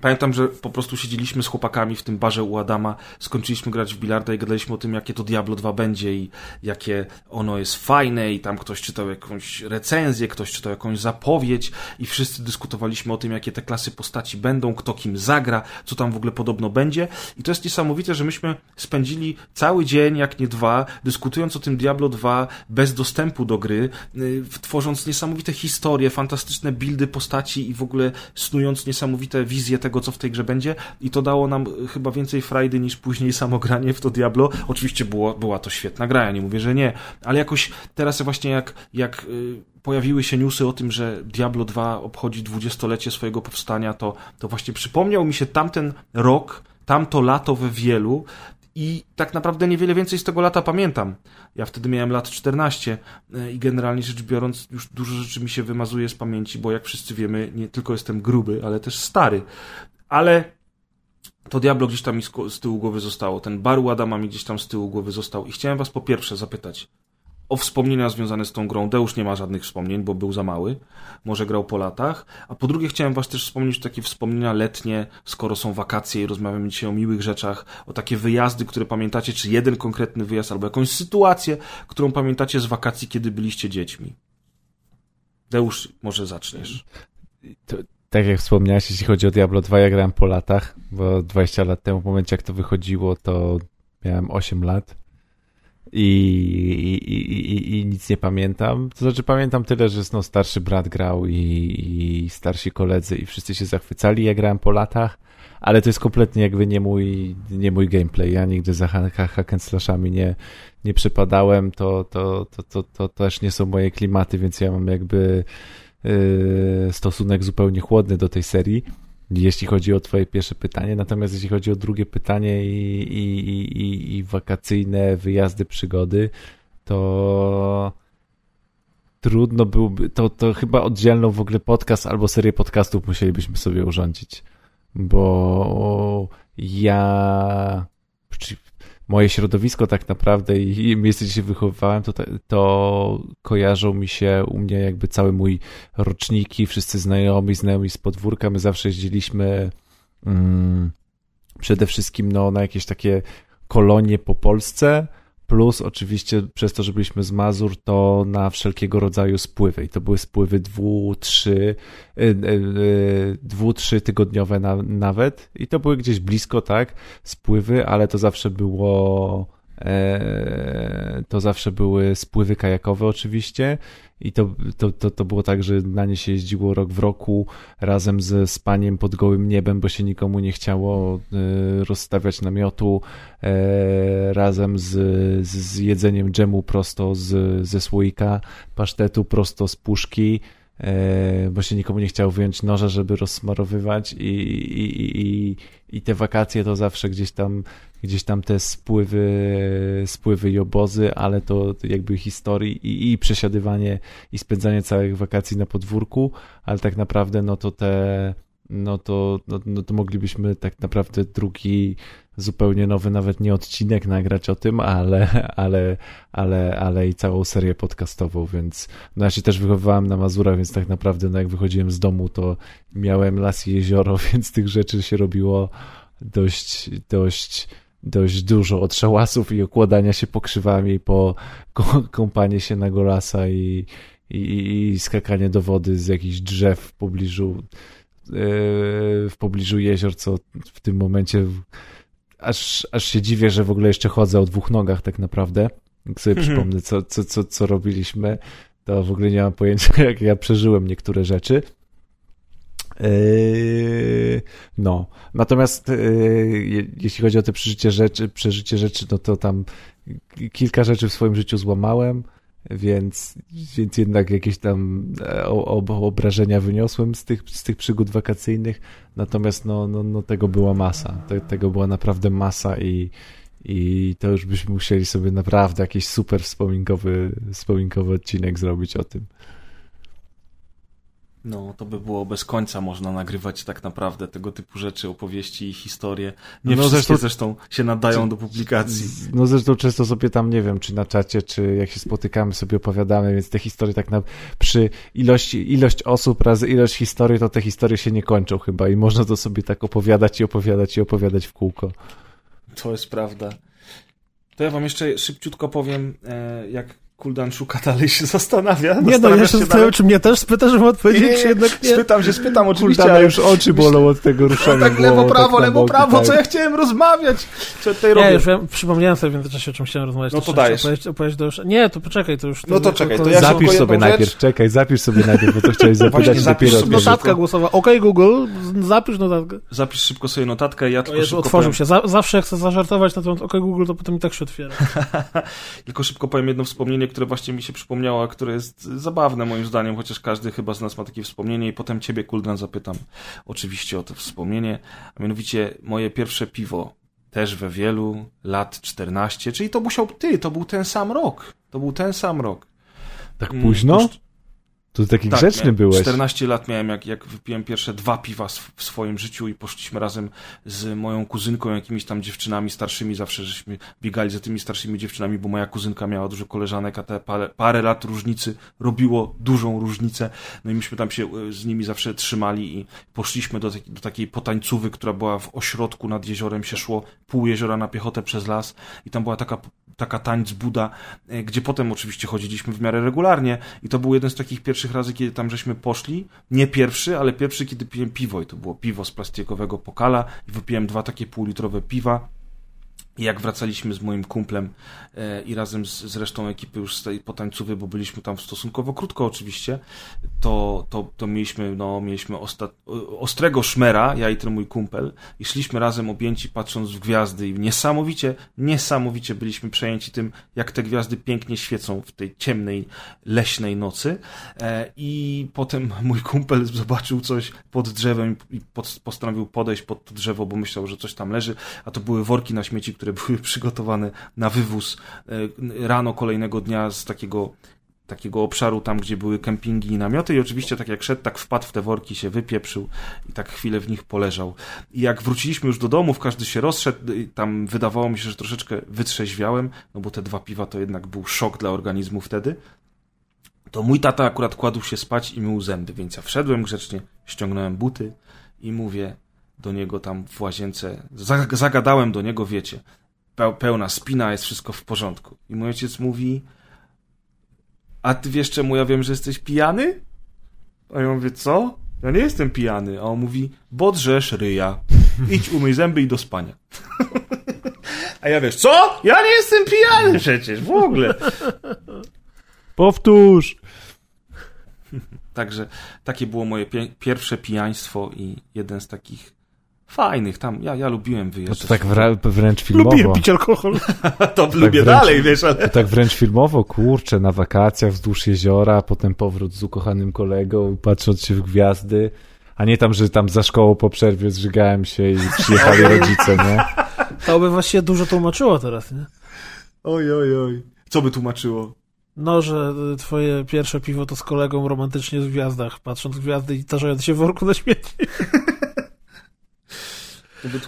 Pamiętam, że po prostu siedzieliśmy z chłopakami w tym barze u Adama, skończyliśmy grać w bilarda i gadaliśmy o tym, jakie to Diablo 2 będzie i jakie ono jest fajne i tam ktoś czytał jakąś recenzję, ktoś czytał jakąś zapowiedź i wszyscy dyskutowaliśmy o tym, jakie te klasy postaci będą, kto kim zagra, co tam w ogóle podobno będzie. I to jest niesamowite, że myśmy spędzili cały dzień, jak nie dwa, dyskutując o tym Diablo 2 bez dostępu do gry, y, tworząc niesamowite historie, fantastyczne buildy postaci i w ogóle snując niesamowite wizje tego, tego, co w tej grze będzie i to dało nam chyba więcej frajdy niż później samo granie w to Diablo. Oczywiście było, była to świetna gra, ja nie mówię, że nie, ale jakoś teraz właśnie jak, jak y, pojawiły się newsy o tym, że Diablo 2 obchodzi dwudziestolecie swojego powstania, to, to właśnie przypomniał mi się tamten rok, tamto lato we wielu, i tak naprawdę niewiele więcej z tego lata pamiętam. Ja wtedy miałem lat 14 y, i generalnie rzecz biorąc już dużo rzeczy mi się wymazuje z pamięci, bo jak wszyscy wiemy, nie tylko jestem gruby, ale też stary. Ale to Diablo gdzieś tam mi z tyłu głowy zostało. Ten bar Adama mi gdzieś tam z tyłu głowy został. I chciałem was po pierwsze zapytać, o wspomnienia związane z tą grą. Deusz nie ma żadnych wspomnień, bo był za mały. Może grał po latach. A po drugie chciałem was też wspomnieć takie wspomnienia letnie, skoro są wakacje i rozmawiamy dzisiaj o miłych rzeczach, o takie wyjazdy, które pamiętacie, czy jeden konkretny wyjazd, albo jakąś sytuację, którą pamiętacie z wakacji, kiedy byliście dziećmi. Deusz, może zaczniesz. To, tak jak wspomniałeś, jeśli chodzi o Diablo 2, ja grałem po latach, bo 20 lat temu, w momencie jak to wychodziło, to miałem 8 lat i, i, i, i, nic nie pamiętam. To znaczy pamiętam tyle, że no, starszy brat grał i, i starsi koledzy i wszyscy się zachwycali. Ja grałem po latach, ale to jest kompletnie jakby nie mój, nie mój gameplay. Ja nigdy za hack and slashami nie, nie przypadałem. To, to, to, to, to też nie są moje klimaty, więc ja mam jakby yy, stosunek zupełnie chłodny do tej serii jeśli chodzi o Twoje pierwsze pytanie. Natomiast jeśli chodzi o drugie pytanie i, i, i, i wakacyjne wyjazdy, przygody, to trudno byłoby, to, to chyba oddzielną w ogóle podcast albo serię podcastów musielibyśmy sobie urządzić, bo ja moje środowisko tak naprawdę i miejsce, gdzie się wychowywałem, to, to kojarzą mi się u mnie jakby cały mój roczniki, wszyscy znajomi, znajomi z podwórka. My zawsze jeździliśmy mm, przede wszystkim no, na jakieś takie kolonie po Polsce, plus oczywiście przez to, że byliśmy z Mazur, to na wszelkiego rodzaju spływy. I to były spływy dwu, trzy, y, y, y, dwu, trzy tygodniowe na, nawet. I to były gdzieś blisko, tak, spływy, ale to zawsze było E, to zawsze były spływy kajakowe oczywiście i to, to, to, to było tak, że na nie się jeździło rok w roku razem ze spaniem pod gołym niebem, bo się nikomu nie chciało e, rozstawiać namiotu, e, razem z, z jedzeniem dżemu prosto z, ze słoika, pasztetu prosto z puszki, bo się nikomu nie chciało wyjąć noża, żeby rozsmarowywać i, i, i, i te wakacje to zawsze gdzieś tam gdzieś tam te spływy, spływy i obozy, ale to jakby historii i, i przesiadywanie i spędzanie całych wakacji na podwórku, ale tak naprawdę no to te no to, no, no to moglibyśmy tak naprawdę drugi zupełnie nowy, nawet nie odcinek nagrać o tym, ale, ale, ale, ale i całą serię podcastową, więc no ja się też wychowywałem na Mazurach, więc tak naprawdę no jak wychodziłem z domu, to miałem las i jezioro, więc tych rzeczy się robiło dość, dość dość dużo. Od szałasów i okładania się pokrzywami po kąpanie się na golasa i, i, i skakanie do wody z jakichś drzew w pobliżu w pobliżu jezior, co w tym momencie aż, aż się dziwię, że w ogóle jeszcze chodzę o dwóch nogach tak naprawdę. Jak sobie mhm. przypomnę, co, co, co, co robiliśmy, to w ogóle nie mam pojęcia, jak ja przeżyłem niektóre rzeczy. Yy, no, natomiast yy, jeśli chodzi o te przeżycie rzeczy, przeżycie rzeczy, no to tam kilka rzeczy w swoim życiu złamałem, więc, więc jednak jakieś tam e, obrażenia wyniosłem z tych, z tych przygód wakacyjnych, natomiast no, no, no tego była masa, Te, tego była naprawdę masa i, I to już byśmy musieli sobie naprawdę jakiś super wspominkowy, wspominkowy odcinek zrobić o tym. No, to by było bez końca można nagrywać tak naprawdę tego typu rzeczy, opowieści i historie. Nie no, wszystkie zresztą, zresztą się nadają czy, do publikacji. No zresztą często sobie tam, nie wiem, czy na czacie, czy jak się spotykamy, sobie opowiadamy, więc te historie tak na, przy ilości, ilość osób razy ilość historii, to te historie się nie kończą chyba i można to sobie tak opowiadać i opowiadać i opowiadać w kółko. To jest prawda. To ja wam jeszcze szybciutko powiem, e, jak Kuldan szuka dalej, się zastanawia. Nie no, ja się zastanawiam, czy mnie też spytasz, żeby odpowiedzieć, czy jednak nie. Spytam się, spytam oczywiście. Kuldana już oczy bolą od tego ruszania no, Tak lewo, prawo, tak lewo, prawo, tak. co ja chciałem rozmawiać? Co tutaj robię? Ja już ja przypomniałem sobie w międzyczasie, o czym chciałem rozmawiać. No to dajesz. Opowiedzieć, opowiedzieć do już... Nie, to poczekaj, to już... No to czekaj, to ja Zapisz sobie najpierw, czekaj, zapisz sobie najpierw, bo to chciałeś zapytać dopiero. Notatka głosowa, OK Google, zapisz notatkę. Zapisz szybko sobie notatkę, ja tylko szybko Otworzył się, zawsze chcę zażartować na temat OK Google, to potem i tak się otwiera. tylko szybko powiem jedno wspomnienie, które właśnie mi się przypomniało które jest zabawne moim zdaniem, chociaż każdy chyba z nas ma takie wspomnienie i potem ciebie, Kuldan, zapytam oczywiście o to wspomnienie, a mianowicie moje pierwsze piwo, też we wielu, lat 14, czyli to musiał, ty, to był ten sam rok, to był ten sam rok. Tak późno? Mm, to taki tak, grzeczny byłeś. 14 lat miałem, jak, jak wypiłem pierwsze dwa piwa w swoim życiu i poszliśmy razem z moją kuzynką, jakimiś tam dziewczynami starszymi. Zawsze żeśmy biegali za tymi starszymi dziewczynami, bo moja kuzynka miała dużo koleżanek, a te parę, parę lat różnicy robiło dużą różnicę. No i myśmy tam się e, z nimi zawsze trzymali i poszliśmy do, do takiej potańcówy, która była w ośrodku nad jeziorem, się szło pół jeziora na piechotę przez las i tam była taka taka tańc Buda, e, gdzie potem oczywiście chodziliśmy w miarę regularnie i to był jeden z takich pierwszych razy, kiedy tam żeśmy poszli. Nie pierwszy, ale pierwszy, kiedy piłem piwo i to było piwo z plastikowego pokala i wypiłem dwa takie półlitrowe piwa jak wracaliśmy z moim kumplem e, i razem z, z resztą ekipy już z tej potańcówy, bo byliśmy tam stosunkowo krótko oczywiście, to, to, to mieliśmy, no, mieliśmy osta, ostrego szmera, ja i ten mój kumpel, i szliśmy razem objęci patrząc w gwiazdy i niesamowicie, niesamowicie byliśmy przejęci tym, jak te gwiazdy pięknie świecą w tej ciemnej, leśnej nocy. E, I potem mój kumpel zobaczył coś pod drzewem i pod, postanowił podejść pod to drzewo, bo myślał, że coś tam leży, a to były worki na śmieci, które które były przygotowane na wywóz e, rano kolejnego dnia z takiego takiego obszaru tam, gdzie były kempingi i namioty i oczywiście tak jak szedł, tak wpadł w te worki, się wypieprzył i tak chwilę w nich poleżał. I jak wróciliśmy już do domów, każdy się rozszedł, tam wydawało mi się, że troszeczkę wytrzeźwiałem, no bo te dwa piwa to jednak był szok dla organizmu wtedy, to mój tata akurat kładł się spać i mył zęby, więc ja wszedłem grzecznie, ściągnąłem buty i mówię, do niego tam w łazience. Zagadałem do niego, wiecie, pełna spina, jest wszystko w porządku. I mój ojciec mówi, a ty wiesz czemu ja wiem, że jesteś pijany? A ja mówię, co? Ja nie jestem pijany. A on mówi, bo drzesz ryja. Idź umyj zęby i do spania. A ja wiesz, co? Ja nie jestem pijany przecież, w ogóle. Powtórz. Także takie było moje pierwsze pijaństwo i jeden z takich fajnych tam. Ja, ja lubiłem wyjeżdżać. No to tak wrę wręcz filmowo. Lubię pić alkohol. to tak lubię wręcz, dalej, wiesz, ale... To tak wręcz filmowo, kurczę, na wakacjach wzdłuż jeziora, potem powrót z ukochanym kolegą, patrząc się w gwiazdy, a nie tam, że tam za szkołą po przerwie zżygałem się i przyjechali rodzice, nie? To by właściwie dużo tłumaczyło teraz, nie? Oj, oj, oj. Co by tłumaczyło? No, że twoje pierwsze piwo to z kolegą romantycznie w gwiazdach, patrząc w gwiazdy i tarzając się w worku na śmieci.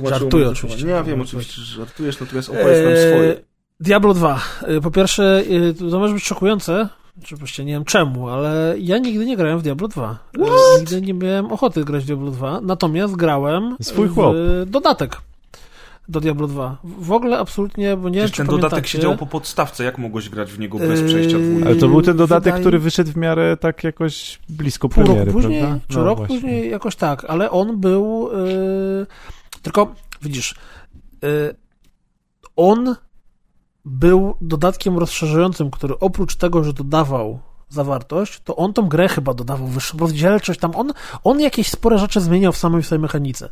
Żartuję oczywiście. Nie, ja wiem oczywiście, że żartujesz, natomiast opowiedz nam swoje. Diablo 2. E, po pierwsze, e, to może być szokujące, oczywiście nie wiem czemu, ale ja nigdy nie grałem w Diablo 2. E, What? Nigdy nie miałem ochoty grać w Diablo 2, natomiast grałem Swój chłop. dodatek do Diablo 2. W ogóle absolutnie, bo nie wiem, czy ten dodatek siedział po podstawce, jak mogłeś grać w niego bez przejścia dwójki? Ale to był ten dodatek, Wydaje... który wyszedł w miarę tak jakoś blisko Pół premiery, później, prawda? Czy no, rok właśnie. później, jakoś tak, ale on był... Yy tylko widzisz, y, on był dodatkiem rozszerzającym, który oprócz tego, że dodawał zawartość, to on tą grę chyba dodawał wyższą rozdzielczość, tam on, on jakieś spore rzeczy zmieniał w samej swojej mechanice.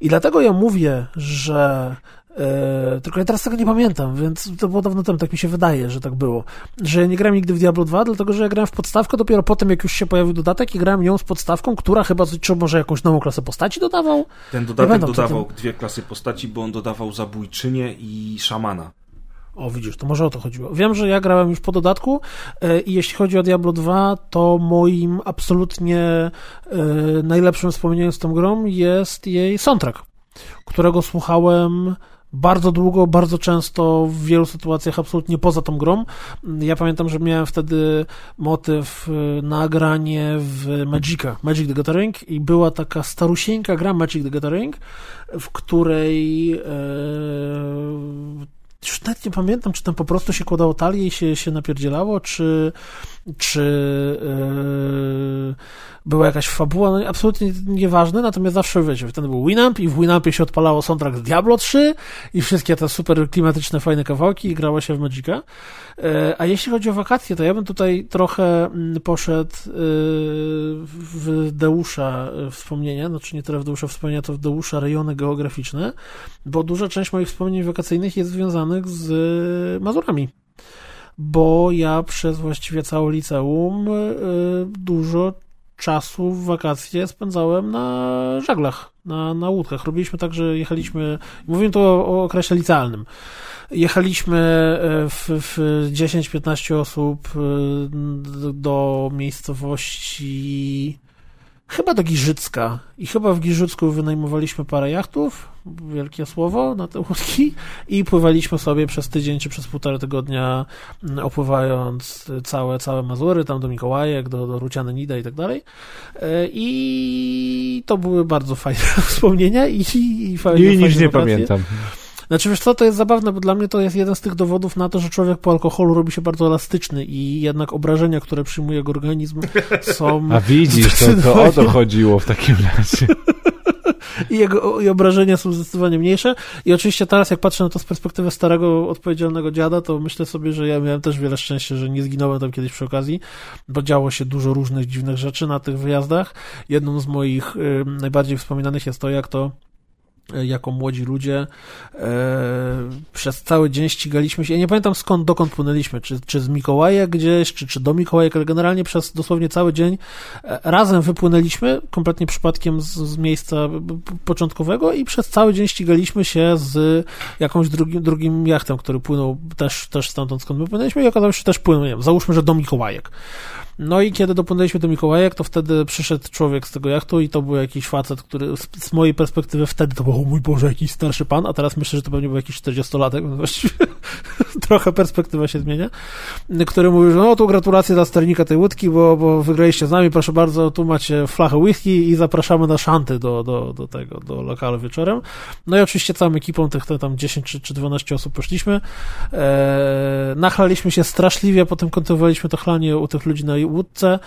I dlatego ja mówię, że E, tylko ja teraz tego nie pamiętam, więc to było dawno temu, tak mi się wydaje, że tak było. Że ja nie grałem nigdy w Diablo 2, dlatego że ja grałem w podstawkę dopiero potem, jak już się pojawił dodatek i grałem ją z podstawką, która chyba, czy może jakąś nową klasę postaci dodawał? Ten dodatek dodawał dwie klasy postaci, bo on dodawał zabójczynię i szamana. O, widzisz, to może o to chodziło. Wiem, że ja grałem już po dodatku e, i jeśli chodzi o Diablo 2, to moim absolutnie e, najlepszym wspomnieniem z tą grą jest jej soundtrack, którego słuchałem bardzo długo, bardzo często, w wielu sytuacjach absolutnie poza tą grą. Ja pamiętam, że miałem wtedy motyw y, nagranie w Magica, Magic the Gathering i była taka starusieńka gra Magic the Gathering, w której e, już nawet nie pamiętam, czy tam po prostu się kładało talię i się, się napierdzielało, czy, czy yy, była jakaś fabuła, no absolutnie nieważne, natomiast zawsze, wiecie, ten był Winamp i w Winampie się odpalało soundtrack z Diablo 3 i wszystkie te super klimatyczne, fajne kawałki i grało się w Magica. E, a jeśli chodzi o wakacje, to ja bym tutaj trochę mm, poszedł e, w Deusza wspomnienia, znaczy nie tyle w Deusza wspomnienia, to w Deusza rejony geograficzne, bo duża część moich wspomnień wakacyjnych jest związanych z Mazurami bo ja przez właściwie całe liceum dużo czasu w wakacje spędzałem na żaglach, na, na łódkach. Robiliśmy tak, że jechaliśmy, mówię to o, o okresie licealnym, jechaliśmy e, w, w 10-15 osób e, do miejscowości chyba do Giżycka. I chyba w Giżycku wynajmowaliśmy parę jachtów, wielkie słowo, na te łódki. I pływaliśmy sobie przez tydzień czy przez półtora tygodnia opływając całe, całe Mazury, tam do Mikołajek, do, do Ruciany Nida i tak dalej. E, i to były bardzo fajne wspomnienia i, i, i fajne, I nic nie pamiętam. Znaczy, wiesz co, to jest zabawne, bo dla mnie to jest jeden z tych dowodów na to, że człowiek po alkoholu robi się bardzo elastyczny i jednak obrażenia, które przyjmuje jego organizm są... A widzisz, to, to o to chodziło w takim razie. I jego i obrażenia są zdecydowanie mniejsze. I oczywiście teraz, jak patrzę na to z perspektywy starego, odpowiedzialnego dziada, to myślę sobie, że ja miałem też wiele szczęścia, że nie zginąłem tam kiedyś przy okazji, bo działo się dużo różnych dziwnych rzeczy na tych wyjazdach. Jedną z moich y, najbardziej wspominanych jest to, jak to jako młodzi ludzie e, przez cały dzień ścigaliśmy się. Ja nie pamiętam skąd, dokąd płynęliśmy, czy, czy z Mikołaja gdzieś, czy, czy do Mikołaja, ale generalnie przez dosłownie cały dzień e, razem wypłynęliśmy, kompletnie przypadkiem z, z miejsca początkowego i przez cały dzień ścigaliśmy się z jakąś drugim, drugim jachtem, który płynął też, też stamtąd, skąd my płynęliśmy i okazało się, że też płynął, nie wiem, załóżmy, że do Mikołajek. No i kiedy dopłynęliśmy do Mikołajek, to wtedy przyszedł człowiek z tego jachtu i to był jakiś facet, który z, z mojej perspektywy wtedy to był, o mój Boże, jakiś starszy pan, a teraz myślę, że to pewnie był jakiś 40-latek, więc właściwie trochę perspektywa się zmienia, który mówił, że no tu gratulacje dla sternika tej łódki, bo, bo wygraliście z nami, proszę bardzo, tu macie flachę whisky i zapraszamy na szanty do, do, do tego, do lokalu wieczorem. No i oczywiście całą ekipą tych tam 10 czy, czy 12 osób poszliśmy. Eee, nachlaliśmy się straszliwie, potem kontynuowaliśmy to chlanie u tych ludzi na łódce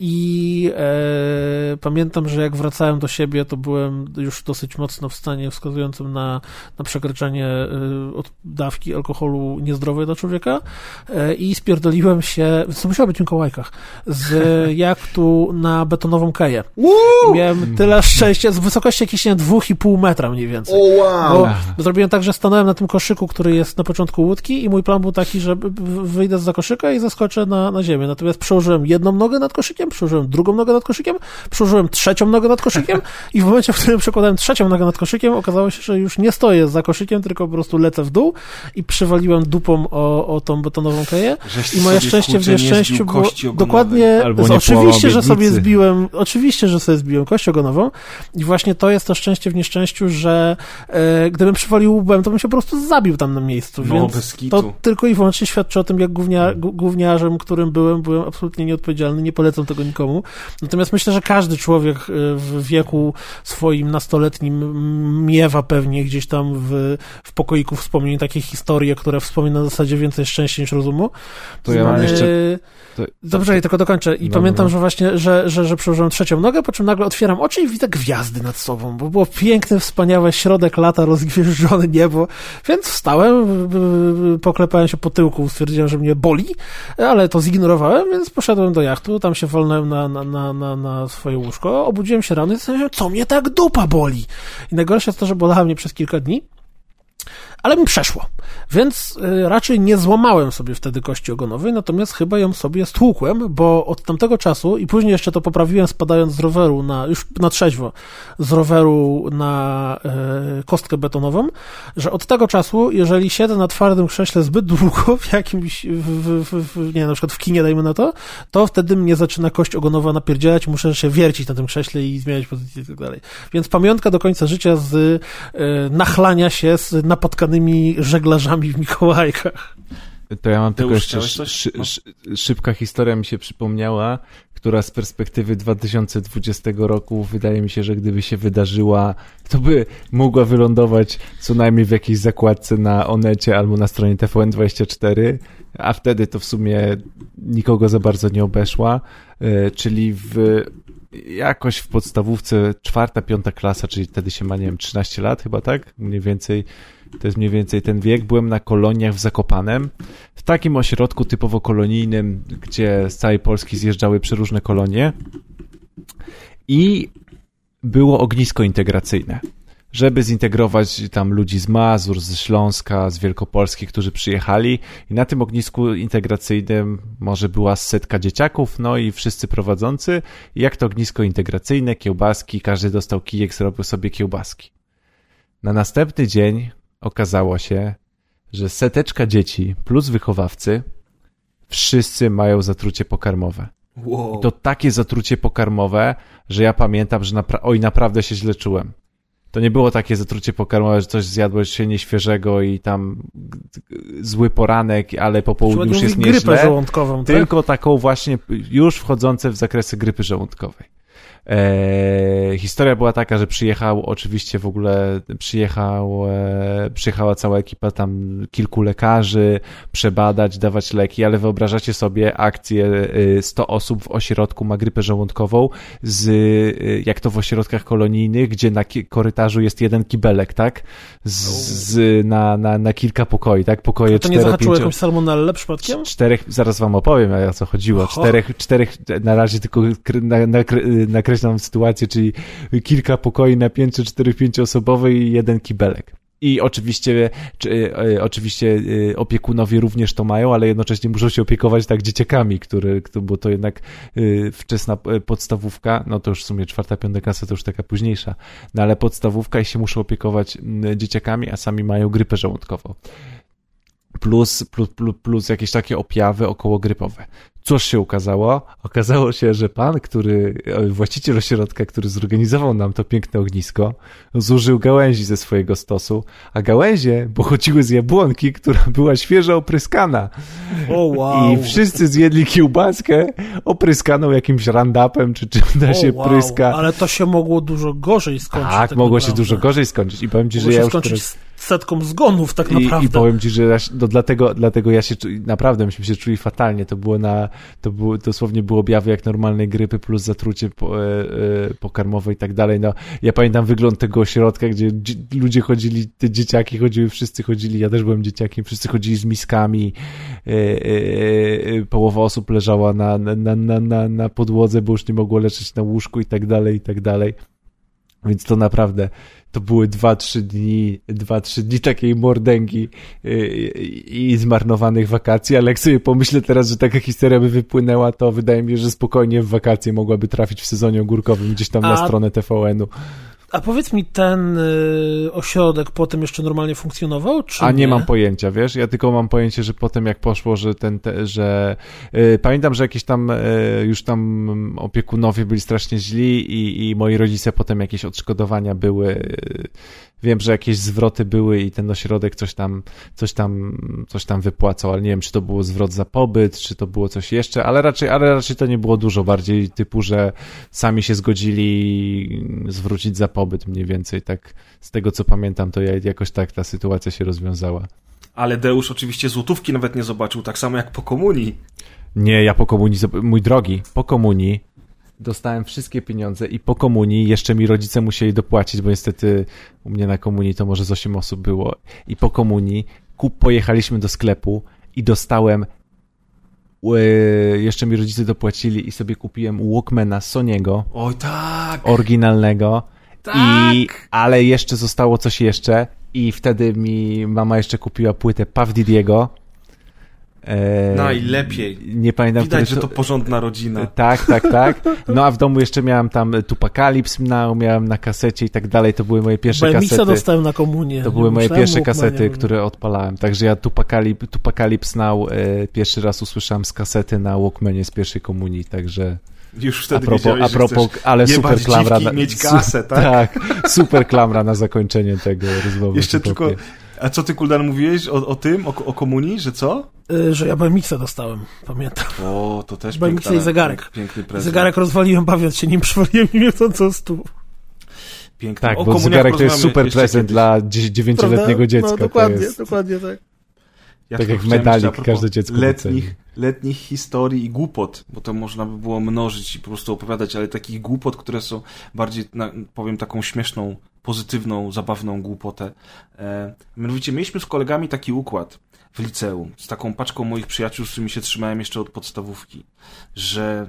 i e, pamiętam, że jak wracałem do siebie, to byłem już dosyć mocno w stanie wskazującym na, na przekraczanie e, od dawki alkoholu niezdrowej dla człowieka e, i spierdoliłem się, co musiało być w Mikołajkach, z jachtu na betonową keję. Miałem tyle szczęścia, z wysokości jakieś nie, dwóch i pół metra mniej więcej. Wow. Bo zrobiłem tak, że stanąłem na tym koszyku, który jest na początku łódki i mój plan był taki, że wyjdę z koszyka i zaskoczę na, na ziemię. Natomiast przełożyłem jedną nogę nad koszykiem, przełożyłem drugą nogę nad koszykiem, przełożyłem trzecią nogę nad koszykiem i w momencie, w którym przekładałem trzecią nogę nad koszykiem, okazało się, że już nie stoję za koszykiem, tylko po prostu lecę w dół i przywaliłem dupą o, o tą betonową keję. I moje szczęście w nieszczęściu było dokładnie, oczywiście, że sobie zbiłem, oczywiście, że sobie zbiłem kość ogonową. I właśnie to jest to szczęście w nieszczęściu, że e, gdybym przywalił łbem, to bym się po prostu zabił tam na miejscu, no, więc to tylko i wyłącznie świadczy o tym, jak gównia, gówniarzem, którym byłem, byłem absolutnie nieodpowiedzialny, nie polecam tego nikomu. Natomiast myślę, że każdy człowiek e, w wieku swoim nastoletnim miewa pewnie gdzieś tam w, w pokoiku wspomnień takie historie, które wspomina na zasadzie więcej szczęścia niż rozumu. To ja mam jeszcze... To... Dobrze, ja tylko dokończę. I pamiętam, że właśnie, że, że, że przełożyłem trzecią nogę, po czym nagle otwieram oczy i widzę gwiazdy nad sobą, bo było piękny, wspaniały środek lata, rozgwieżdżone niebo, więc wstałem, poklepałem się po tyłku, stwierdziłem, że mnie boli, ale to zignorowałem, więc poszedłem do jachtu, tam się wolnąłem na, na, na, na, na swoje łóżko, obudziłem się rano i zastanawiałem, co mnie tak dupa boli. I najgorsze jest to, że bolała mnie przez kilka dni, ale mi przeszło. Więc y, raczej nie złamałem sobie wtedy kości ogonowej, natomiast chyba ją sobie stłukłem, bo od tamtego czasu i później jeszcze to poprawiłem spadając z roweru na, już na trzeźwo, z roweru na y, kostkę betonową, że od tego czasu, jeżeli siedzę na twardym krześle zbyt długo w jakimś, w, w, w, nie na przykład w kinie dajmy na to, to wtedy mnie zaczyna kość ogonowa napierdzielać, muszę się wiercić na tym krześle i zmieniać pozycję i tak dalej. Więc pamiątka do końca życia z y, nachlania się z napotkanymi żeglarzami w Mikołajkach. To ja mam tylko Deusz, jeszcze szy, No. szy, szybka historia mi się przypomniała, która z perspektywy 2020 roku wydaje mi się, że gdyby się wydarzyła, to by mogła wylądować co najmniej w jakiejś zakładce na Onecie albo na stronie TVN24, a wtedy to w sumie nikogo za bardzo nie obeszła, e, czyli w jakoś w podstawówce czwarta, piąta klasa, czyli wtedy się ma, nie wiem, 13 lat chyba, tak? Mniej więcej, to jest mniej więcej ten wiek. Byłem na koloniach w Zakopanem, w takim ośrodku typowo kolonijnym, gdzie z całej Polski zjeżdżały przeróżne kolonie i było ognisko integracyjne. Żeby zintegrować tam ludzi z Mazur, z Śląska, z Wielkopolski, którzy przyjechali i na tym ognisku integracyjnym może była setka dzieciaków, no i wszyscy prowadzący. I Jak to ognisko integracyjne, kiełbaski, każdy dostał kijek, zrobił sobie kiełbaski. Na następny dzień okazało się, że seteczka dzieci plus wychowawcy wszyscy mają zatrucie pokarmowe. Wow. I to takie zatrucie pokarmowe, że ja pamiętam, że napra- oj, naprawdę się źle czułem. To nie było takie zatrucie pokarmowe, że coś zjadłeś się nieświeżego i tam zły poranek, ale po południu już jest grypę nieźle. żołądkową, tak? Tylko taką właśnie już wchodzące w zakresy grypy żołądkowej. Eee, historia była taka, że przyjechał oczywiście w ogóle, przyjechał, e, przyjechała cała ekipa tam kilku lekarzy, przebadać, dawać leki, ale wyobrażacie sobie akcję e, 100 osób w ośrodku ma grypę żołądkową z, e, jak to w ośrodkach kolonijnych, gdzie na korytarzu jest jeden kibelek, tak? Z, z, na, na, na kilka pokoi, tak? Pokoje to nie cztero, zahaczyło jakąś salmonellę przypadkiem? Czterech, zaraz wam opowiem, o co chodziło. Oho. Czterech, czterech, na razie tylko kr- na, na, nakreślam sytuację, czyli kilka pokoi na piętrze, czterech pięcioosobowe i jeden kibelek. I oczywiście, czy, e, oczywiście e, opiekunowie również to mają, ale jednocześnie muszą się opiekować tak dzieciakami, które, kto- bo to jednak e, wczesna podstawówka, no to już w sumie czwarta, piąta klasa to już taka późniejsza, no ale podstawówka i się muszą opiekować dzieciakami, a sami mają grypę żołądkową plus, plus, plus, plus jakieś takie objawy okołogrypowe. Cóż się okazało? Okazało się, że pan, który, e, właściciel ośrodka, który zorganizował nam to piękne ognisko, zużył gałęzi ze swojego stosu, a gałęzie pochodziły z jabłonki, która była świeżo opryskana. O wow. I wszyscy zjedli kiełbaskę opryskaną jakimś randapem, czy czym da się wow. pryska. Ale to się mogło dużo gorzej skończyć. Tak, mogło się naprawdę. dużo gorzej skończyć. I powiem ci, Mogło że się ja już teraz... setką zgonów tak I, naprawdę. I powiem ci, że ja, no dlatego, dlatego ja się naprawdę myśmy się czuli fatalnie. To było na, to było, dosłownie było objawy jak normalnej grypy plus zatrucie po, e, e, pokarmowe i tak dalej. No, ja pamiętam wygląd tego ośrodka, gdzie dzi- ludzie chodzili, te dzieciaki chodziły, wszyscy chodzili, ja też byłem dzieciakiem, wszyscy chodzili z miskami, e, połowa osób leżała na, na, na, na, na, na podłodze, bo już nie mogło leżeć na łóżku i tak dalej, i tak dalej. Więc to naprawdę, to były dwa, trzy dni, dwa, trzy dni takiej mordęgi yy, i zmarnowanych wakacji, ale jak sobie pomyślę teraz, że taka historia by wypłynęła, to wydaje mi się, że spokojnie w wakacje mogłaby trafić w sezonie ogórkowym gdzieś tam na A- stronę TVN-u. A powiedz mi, ten y, ośrodek potem jeszcze normalnie funkcjonował? Czy A nie mam pojęcia, wiesz? Ja tylko mam pojęcie, że potem jak poszło, że ten, te, że yy, pamiętam, że jakieś tam yy, już tam opiekunowie byli strasznie źli i, i moi rodzice potem jakieś odszkodowania były. Wiem, że jakieś zwroty były i ten ośrodek coś tam, coś tam, coś tam wypłacał, ale nie wiem, czy to było zwrot za pobyt, czy to było coś jeszcze, ale raczej, ale raczej to nie było dużo, bardziej typu, że sami się zgodzili zwrócić za pobyt mniej więcej, tak z tego co pamiętam, to ja, jakoś tak ta sytuacja się rozwiązała. Ale Deusz oczywiście złotówki nawet nie zobaczył, tak samo jak po komunii. Nie, ja po komunii, mój drogi, po komunii dostałem wszystkie pieniądze i po komunii jeszcze mi rodzice musieli dopłacić, bo niestety u mnie na komunii to może z 8 osób było. I po komunii kup, pojechaliśmy do sklepu i dostałem e, jeszcze mi rodzice dopłacili i sobie kupiłem Walkmana Soniego, Oj tak! oryginalnego I, ale jeszcze zostało coś jeszcze i wtedy mi mama jeszcze kupiła płytę Puff Didiego. E, Najlepiej. Nie pamiętam. Widać, że to porządna rodzina. Tak, tak, tak. No a w domu jeszcze miałem tam Tupakalips, miałem na kasecie i tak dalej. To były moje pierwsze Bo kasety. dostałem na komunię. To były moje pierwsze kasety, które odpalałem. Także ja Tupakalips, Tupakalips Now e, pierwszy raz usłyszałem z kasety na Walkmanie z pierwszej komunii, także... Już wtedy a propos, a propos ale super klamra na, mieć kasę, tak? tak? super klamra na zakończenie tego rozmowy. Jeszcze tylko a co ty, Kuldan, mówiłeś o, o tym, o, o komunii, że co? Yy, że ja BMX-a dostałem, pamiętam. O, to też BMX i zegarek. Piękny prezent. Zegarek rozwaliłem, bawiąc się nim, przywaliłem nim co stół. Piękny. Tak, o bo zegarek to jest super prezent dla dziewięcioletniego dziecka. No, dokładnie, jest... dokładnie tak. Tak jak medalik każde dziecko letnich, letnich historii i głupot, bo to można by było mnożyć i po prostu opowiadać, ale takich głupot, które są bardziej, powiem, taką śmieszną, pozytywną, zabawną głupotę. E, mianowicie mieliśmy z kolegami taki układ w liceum, z taką paczką moich przyjaciół, z którymi się trzymałem jeszcze od podstawówki, że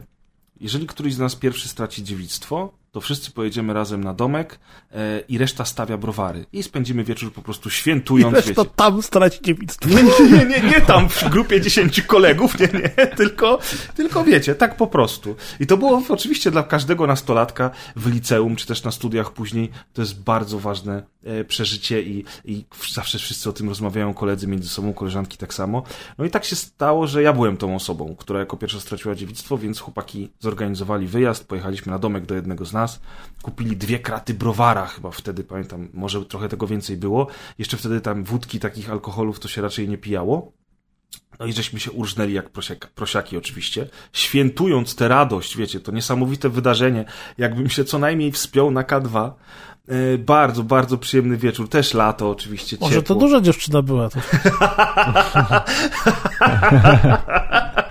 jeżeli któryś z nas pierwszy straci dziewictwo, to wszyscy pojedziemy razem na domek e, i reszta stawia browary. I spędzimy wieczór po prostu świętując. I reszta tam straci dziewictwo. Nie, nie, nie, nie, nie tam w grupie dziesięciu kolegów, nie, nie, tylko, tylko wiecie, tak po prostu. I to było oczywiście dla każdego nastolatka w liceum, czy też na studiach później, to jest bardzo ważne e, przeżycie i, i zawsze wszyscy o tym rozmawiają, koledzy między sobą, koleżanki tak samo. No i tak się stało, że ja byłem tą osobą, która jako pierwsza straciła dziewictwo, więc chłopaki zorganizowali wyjazd, pojechaliśmy na domek do jednego z nas, kupili dwie kraty browara chyba wtedy, pamiętam, może trochę tego więcej było. Jeszcze wtedy tam wódki, takich alkoholów to się raczej nie pijało. No i żeśmy się urżnęli jak prosiak, prosiaki oczywiście, świętując tę radość, wiecie, to niesamowite wydarzenie, jakbym się co najmniej wspiął na K2. E, bardzo, bardzo przyjemny wieczór, też lato oczywiście, Może to duża dziewczyna była. To...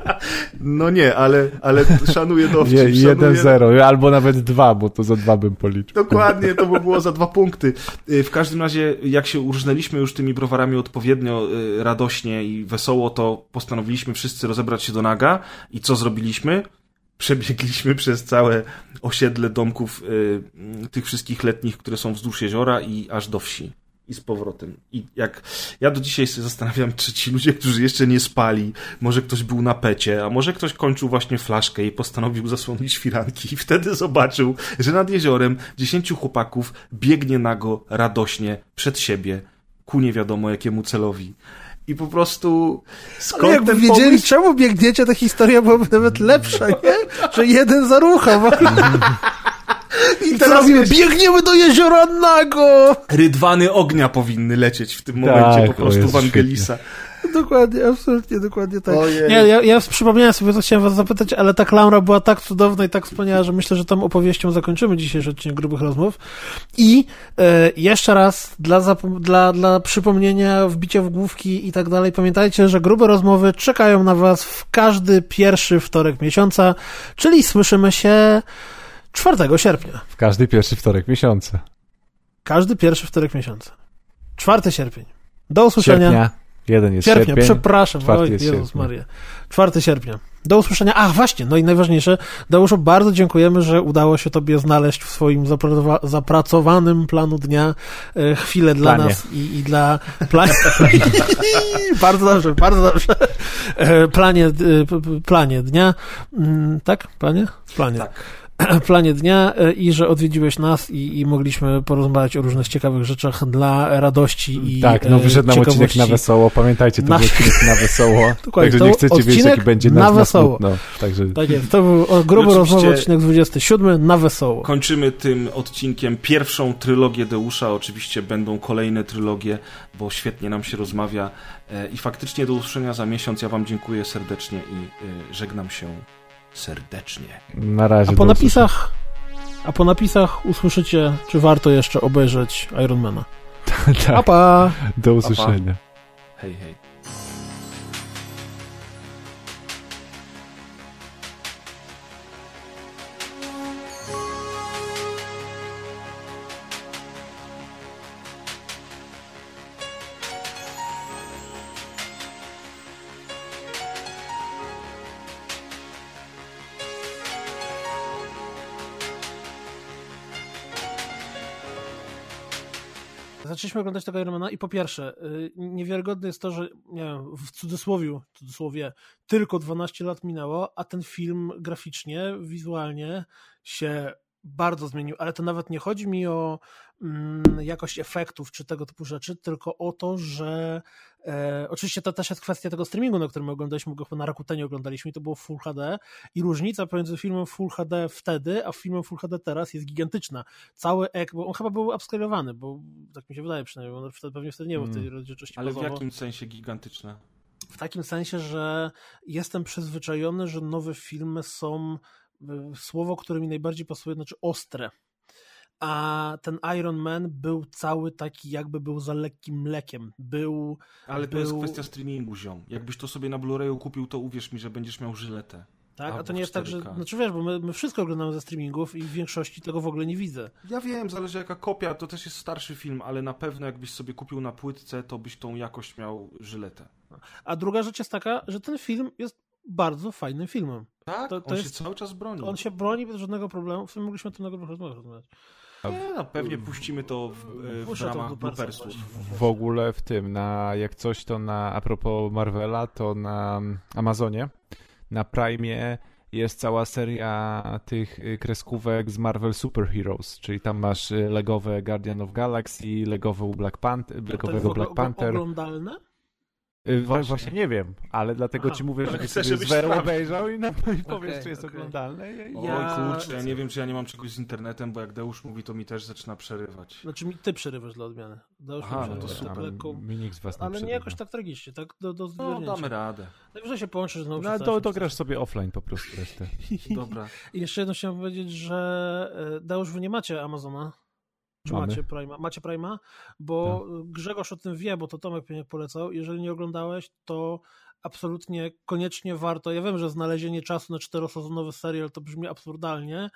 No nie, ale, ale szanuję dowcip. Jeden zero, albo nawet dwa, bo to za dwa bym policzył. Dokładnie, to by było za dwa punkty. Y, w każdym razie, jak się urżnęliśmy już tymi browarami odpowiednio y, radośnie i wesoło, to postanowiliśmy wszyscy rozebrać się do naga. I co zrobiliśmy? Przebiegliśmy przez całe osiedle domków y, tych wszystkich letnich, które są wzdłuż jeziora i aż do wsi i z powrotem. I jak ja do dzisiaj się zastanawiam, czy ci ludzie, którzy jeszcze nie spali, może ktoś był na pecie, a może ktoś kończył właśnie flaszkę i postanowił zasłonić firanki i wtedy zobaczył, że nad jeziorem dziesięciu chłopaków biegnie nago, radośnie przed siebie, ku nie wiadomo jakiemu celowi. I po prostu skąd Ale jakby wiedzieli, pomysł... czemu biegniecie, ta historia byłaby nawet lepsza, nie? Że jeden zarucha. I teraz robimy? Biegniemy do jeziora Nago! Rydwany ognia powinny lecieć w tym momencie tak, po prostu w Angelisa. Dokładnie, absolutnie, dokładnie tak. Nie, ja, ja przypomniałem sobie, co chciałem was zapytać, ale ta klaura była tak cudowna i tak wspaniała, że myślę, że tą opowieścią zakończymy dzisiejszy odcinek Grubych Rozmów. I e, jeszcze raz, dla, dla, dla przypomnienia, wbicia w główki i tak dalej, pamiętajcie, że Grube Rozmowy czekają na was w każdy pierwszy wtorek miesiąca, czyli słyszymy się 4 sierpnia. W każdy pierwszy wtorek miesiąca. Każdy pierwszy wtorek miesiąca. 4 sierpień. Do usłyszenia. Sierpnia. Jeden jest sierpnia. sierpień. Przepraszam. Oj, Jezus sierpnia. Maria. 4 sierpnia. Do usłyszenia. Ach, właśnie, no i najważniejsze, Dałuszu, bardzo dziękujemy, że udało się Tobie znaleźć w swoim zapracowanym planu dnia e, chwilę dla Planie. nas i, i dla planie. bardzo dobrze, bardzo dobrze. E, planie, planie dnia. Mm, tak? Planie? Planie. Tak. planie dnia e, i że odwiedziłeś nas i, i, mogliśmy porozmawiać o różnych ciekawych rzeczach dla radości i Tak, no wyszedł nam odcinek na wesoło, pamiętajcie, to na... był odcinek na wesoło, także nie chcecie wiedzieć, jaki będzie na, na wesoło. Na także... Tak jest, to był grubo rozmowy odcinek 27 na wesoło. Kończymy tym odcinkiem pierwszą trylogię Deusza, oczywiście będą kolejne trylogie, bo świetnie nam się rozmawia e, i faktycznie do usłyszenia za miesiąc, ja wam dziękuję serdecznie i e, żegnam się serdecznie. Na razie. A po napisach, a po napisach usłyszycie, czy warto jeszcze obejrzeć Ironmana. tak. pa. Do usłyszenia. Hej, hej. Zaczęliśmy oglądać tego Ironmana i po pierwsze, y, niewiarygodne jest to, że nie wiem, w cudzysłowie, cudzysłowie tylko 12 lat minęło, a ten film graficznie, wizualnie się bardzo zmienił, ale to nawet nie chodzi mi o mm, jakość efektów czy tego typu rzeczy, tylko o to, że e, oczywiście to też jest kwestia tego streamingu, na którym oglądaliśmy go na Rakutenie oglądaliśmy i to było Full HD i różnica pomiędzy filmem Full HD wtedy, a filmem Full HD teraz jest gigantyczna. Cały ek, bo on chyba był upscalowany, bo tak mi się wydaje przynajmniej, on wtedy pewnie wtedy nie był w tej rozdzielczości Ale w jakim sensie gigantyczne? W takim sensie, że jestem przyzwyczajony, że nowe filmy są y, słowo, które mi najbardziej pasuje, znaczy ostre. A ten Iron Man był cały taki, jakby był za lekkim mlekiem. Był. Ale to był... jest kwestia streamingu, ziom. Jakbyś to sobie na Blu-rayu kupił, to uwierz mi, że będziesz miał żyletę. Tak, a to nie jest tak, że. 4K. Znaczy wiesz, bo my, my wszystko oglądamy ze streamingów i w większości tego w ogóle nie widzę. Ja wiem, zależy jaka kopia, to też jest starszy film, ale na pewno jakbyś sobie kupił na płytce, to byś tą jakość miał żyletę. A druga rzecz jest taka, że ten film jest bardzo fajnym filmem. Tak? To- to on jest- się cały czas broni. On się broni bez żadnego problemu. W sumie mogliśmy o tym nagrać rozmawiać. Nie, no, pewnie puścimy to w, e, w ramach bloopersów. W ogóle w tym, na jak coś to na, a propos Marvela, to na Amazonie, na Prime jest cała seria tych y, kreskówek z Marvel Super Heroes, czyli tam masz y, legowe Guardian of Galaxy, legową Black Panther, legowego Black Panther. oglądalne? Y, wa- Właśnie nie wiem, ale dlatego ci mówię, że sobie żebyś obejrzał i, na, i powiesz, czy jest okej. oglądalne. I- Oj Ja- kurczę, ja nie wiem, czy ja nie mam czegoś z internetem, bo jak Deusz mówi, to mi też zaczyna przerywać. Znaczy mi ty przerywasz dla odmiany. Mi Aha, no to super. lekko, Mi nikt z was nie ale nie przerywa. jakoś tak tragicznie, tak do, do No, damy radę. Najwyżej się połączysz znowu. No, to grasz sobie offline po prostu resztę. Dobra. I jeszcze jedno chciałem powiedzieć, że e, Deusz, wy nie macie Amazona. Czy Mamy. macie Prima? Macie Prima? Bo Grzegorz o tym wie, bo to Tomek pewnie polecał. Jeżeli nie oglądałeś, to absolutnie koniecznie warto. Ja wiem, że znalezienie czasu na czterosezonowy serial to brzmi absurdalnie,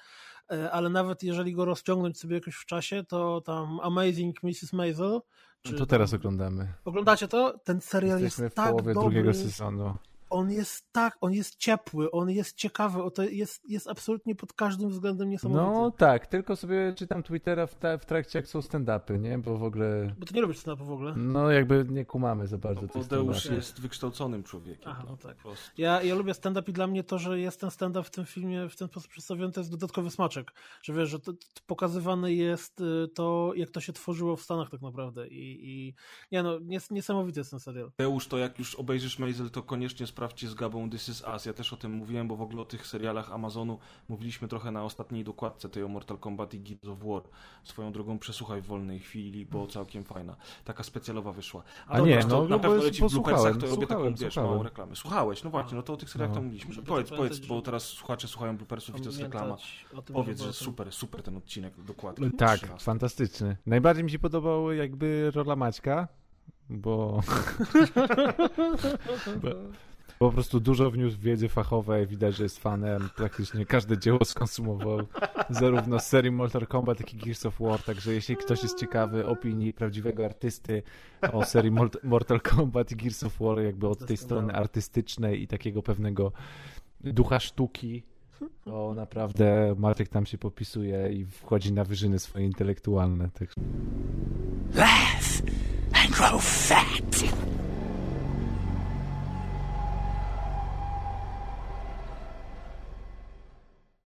e, ale nawet jeżeli go rozciągnąć sobie jakoś w czasie, to tam Amazing Mrs. Maisel. czy To teraz oglądamy. Oglądacie to? Ten serial Jesteśmy jest w tak połowie dobry. drugiego sezonu. On jest tak, on jest ciepły, on jest ciekawy, o to jest, jest absolutnie pod każdym względem niesamowity. No tak, tylko sobie czytam Twittera w, ta, w trakcie jak są stand-upy, nie? Bo w ogóle, Bo ty nie lubisz stand w ogóle. no jakby nie kumamy za bardzo Bo Deusz jest wykształconym człowiekiem. Aha, no tak. Po prostu. Ja, ja lubię stand-up i dla mnie to, że jest ten stand-up w tym filmie w ten sposób przedstawiony, to jest dodatkowy smaczek. Że wiesz, że to, to pokazywane jest y, to, jak to się tworzyło w Stanach tak naprawdę. I, i nie no, nies, niesamowity jest ten serial. Deusz, to jak już obejrzysz Maisel, to koniecznie sprawdźcie z Gabą This Is Us. Ja też o tym mówiłem, bo w ogóle o tych serialach Amazonu mówiliśmy trochę na ostatniej dokładce tej o Mortal Kombat i Gears of War. Swoją drogą przesłuchaj w wolnej chwili, bo całkiem fajna. Taka specjalowa wyszła. A dobra, nie, to no, na no pewno bo leci w bloopersach, to robię taką, wiesz, małą reklamę. Słuchałeś, no właśnie, no to o tych serialach No. to mówiliśmy. Muszę Powiedz, powiedz, bo że- teraz słuchacze słuchają bloopersów i to jest reklama. Tym, Powiedz, że że super, super ten odcinek, dokładnie. Tak, 13. fantastyczny. Najbardziej mi się podobał jakby rola Maćka, bo... bo po prostu dużo wniósł wiedzy fachowej, widać, że jest fanem, praktycznie każde dzieło skonsumował, zarówno z serii Mortal Kombat, jak i Gears of War, także jeśli ktoś jest ciekawy opinii prawdziwego artysty o serii Mort- Mortal Kombat i Gears of War, jakby od tej strony artystycznej i takiego pewnego ducha sztuki, to naprawdę Maciek tam się popisuje i wchodzi na wyżyny swoje intelektualne. Laugh and grow fat.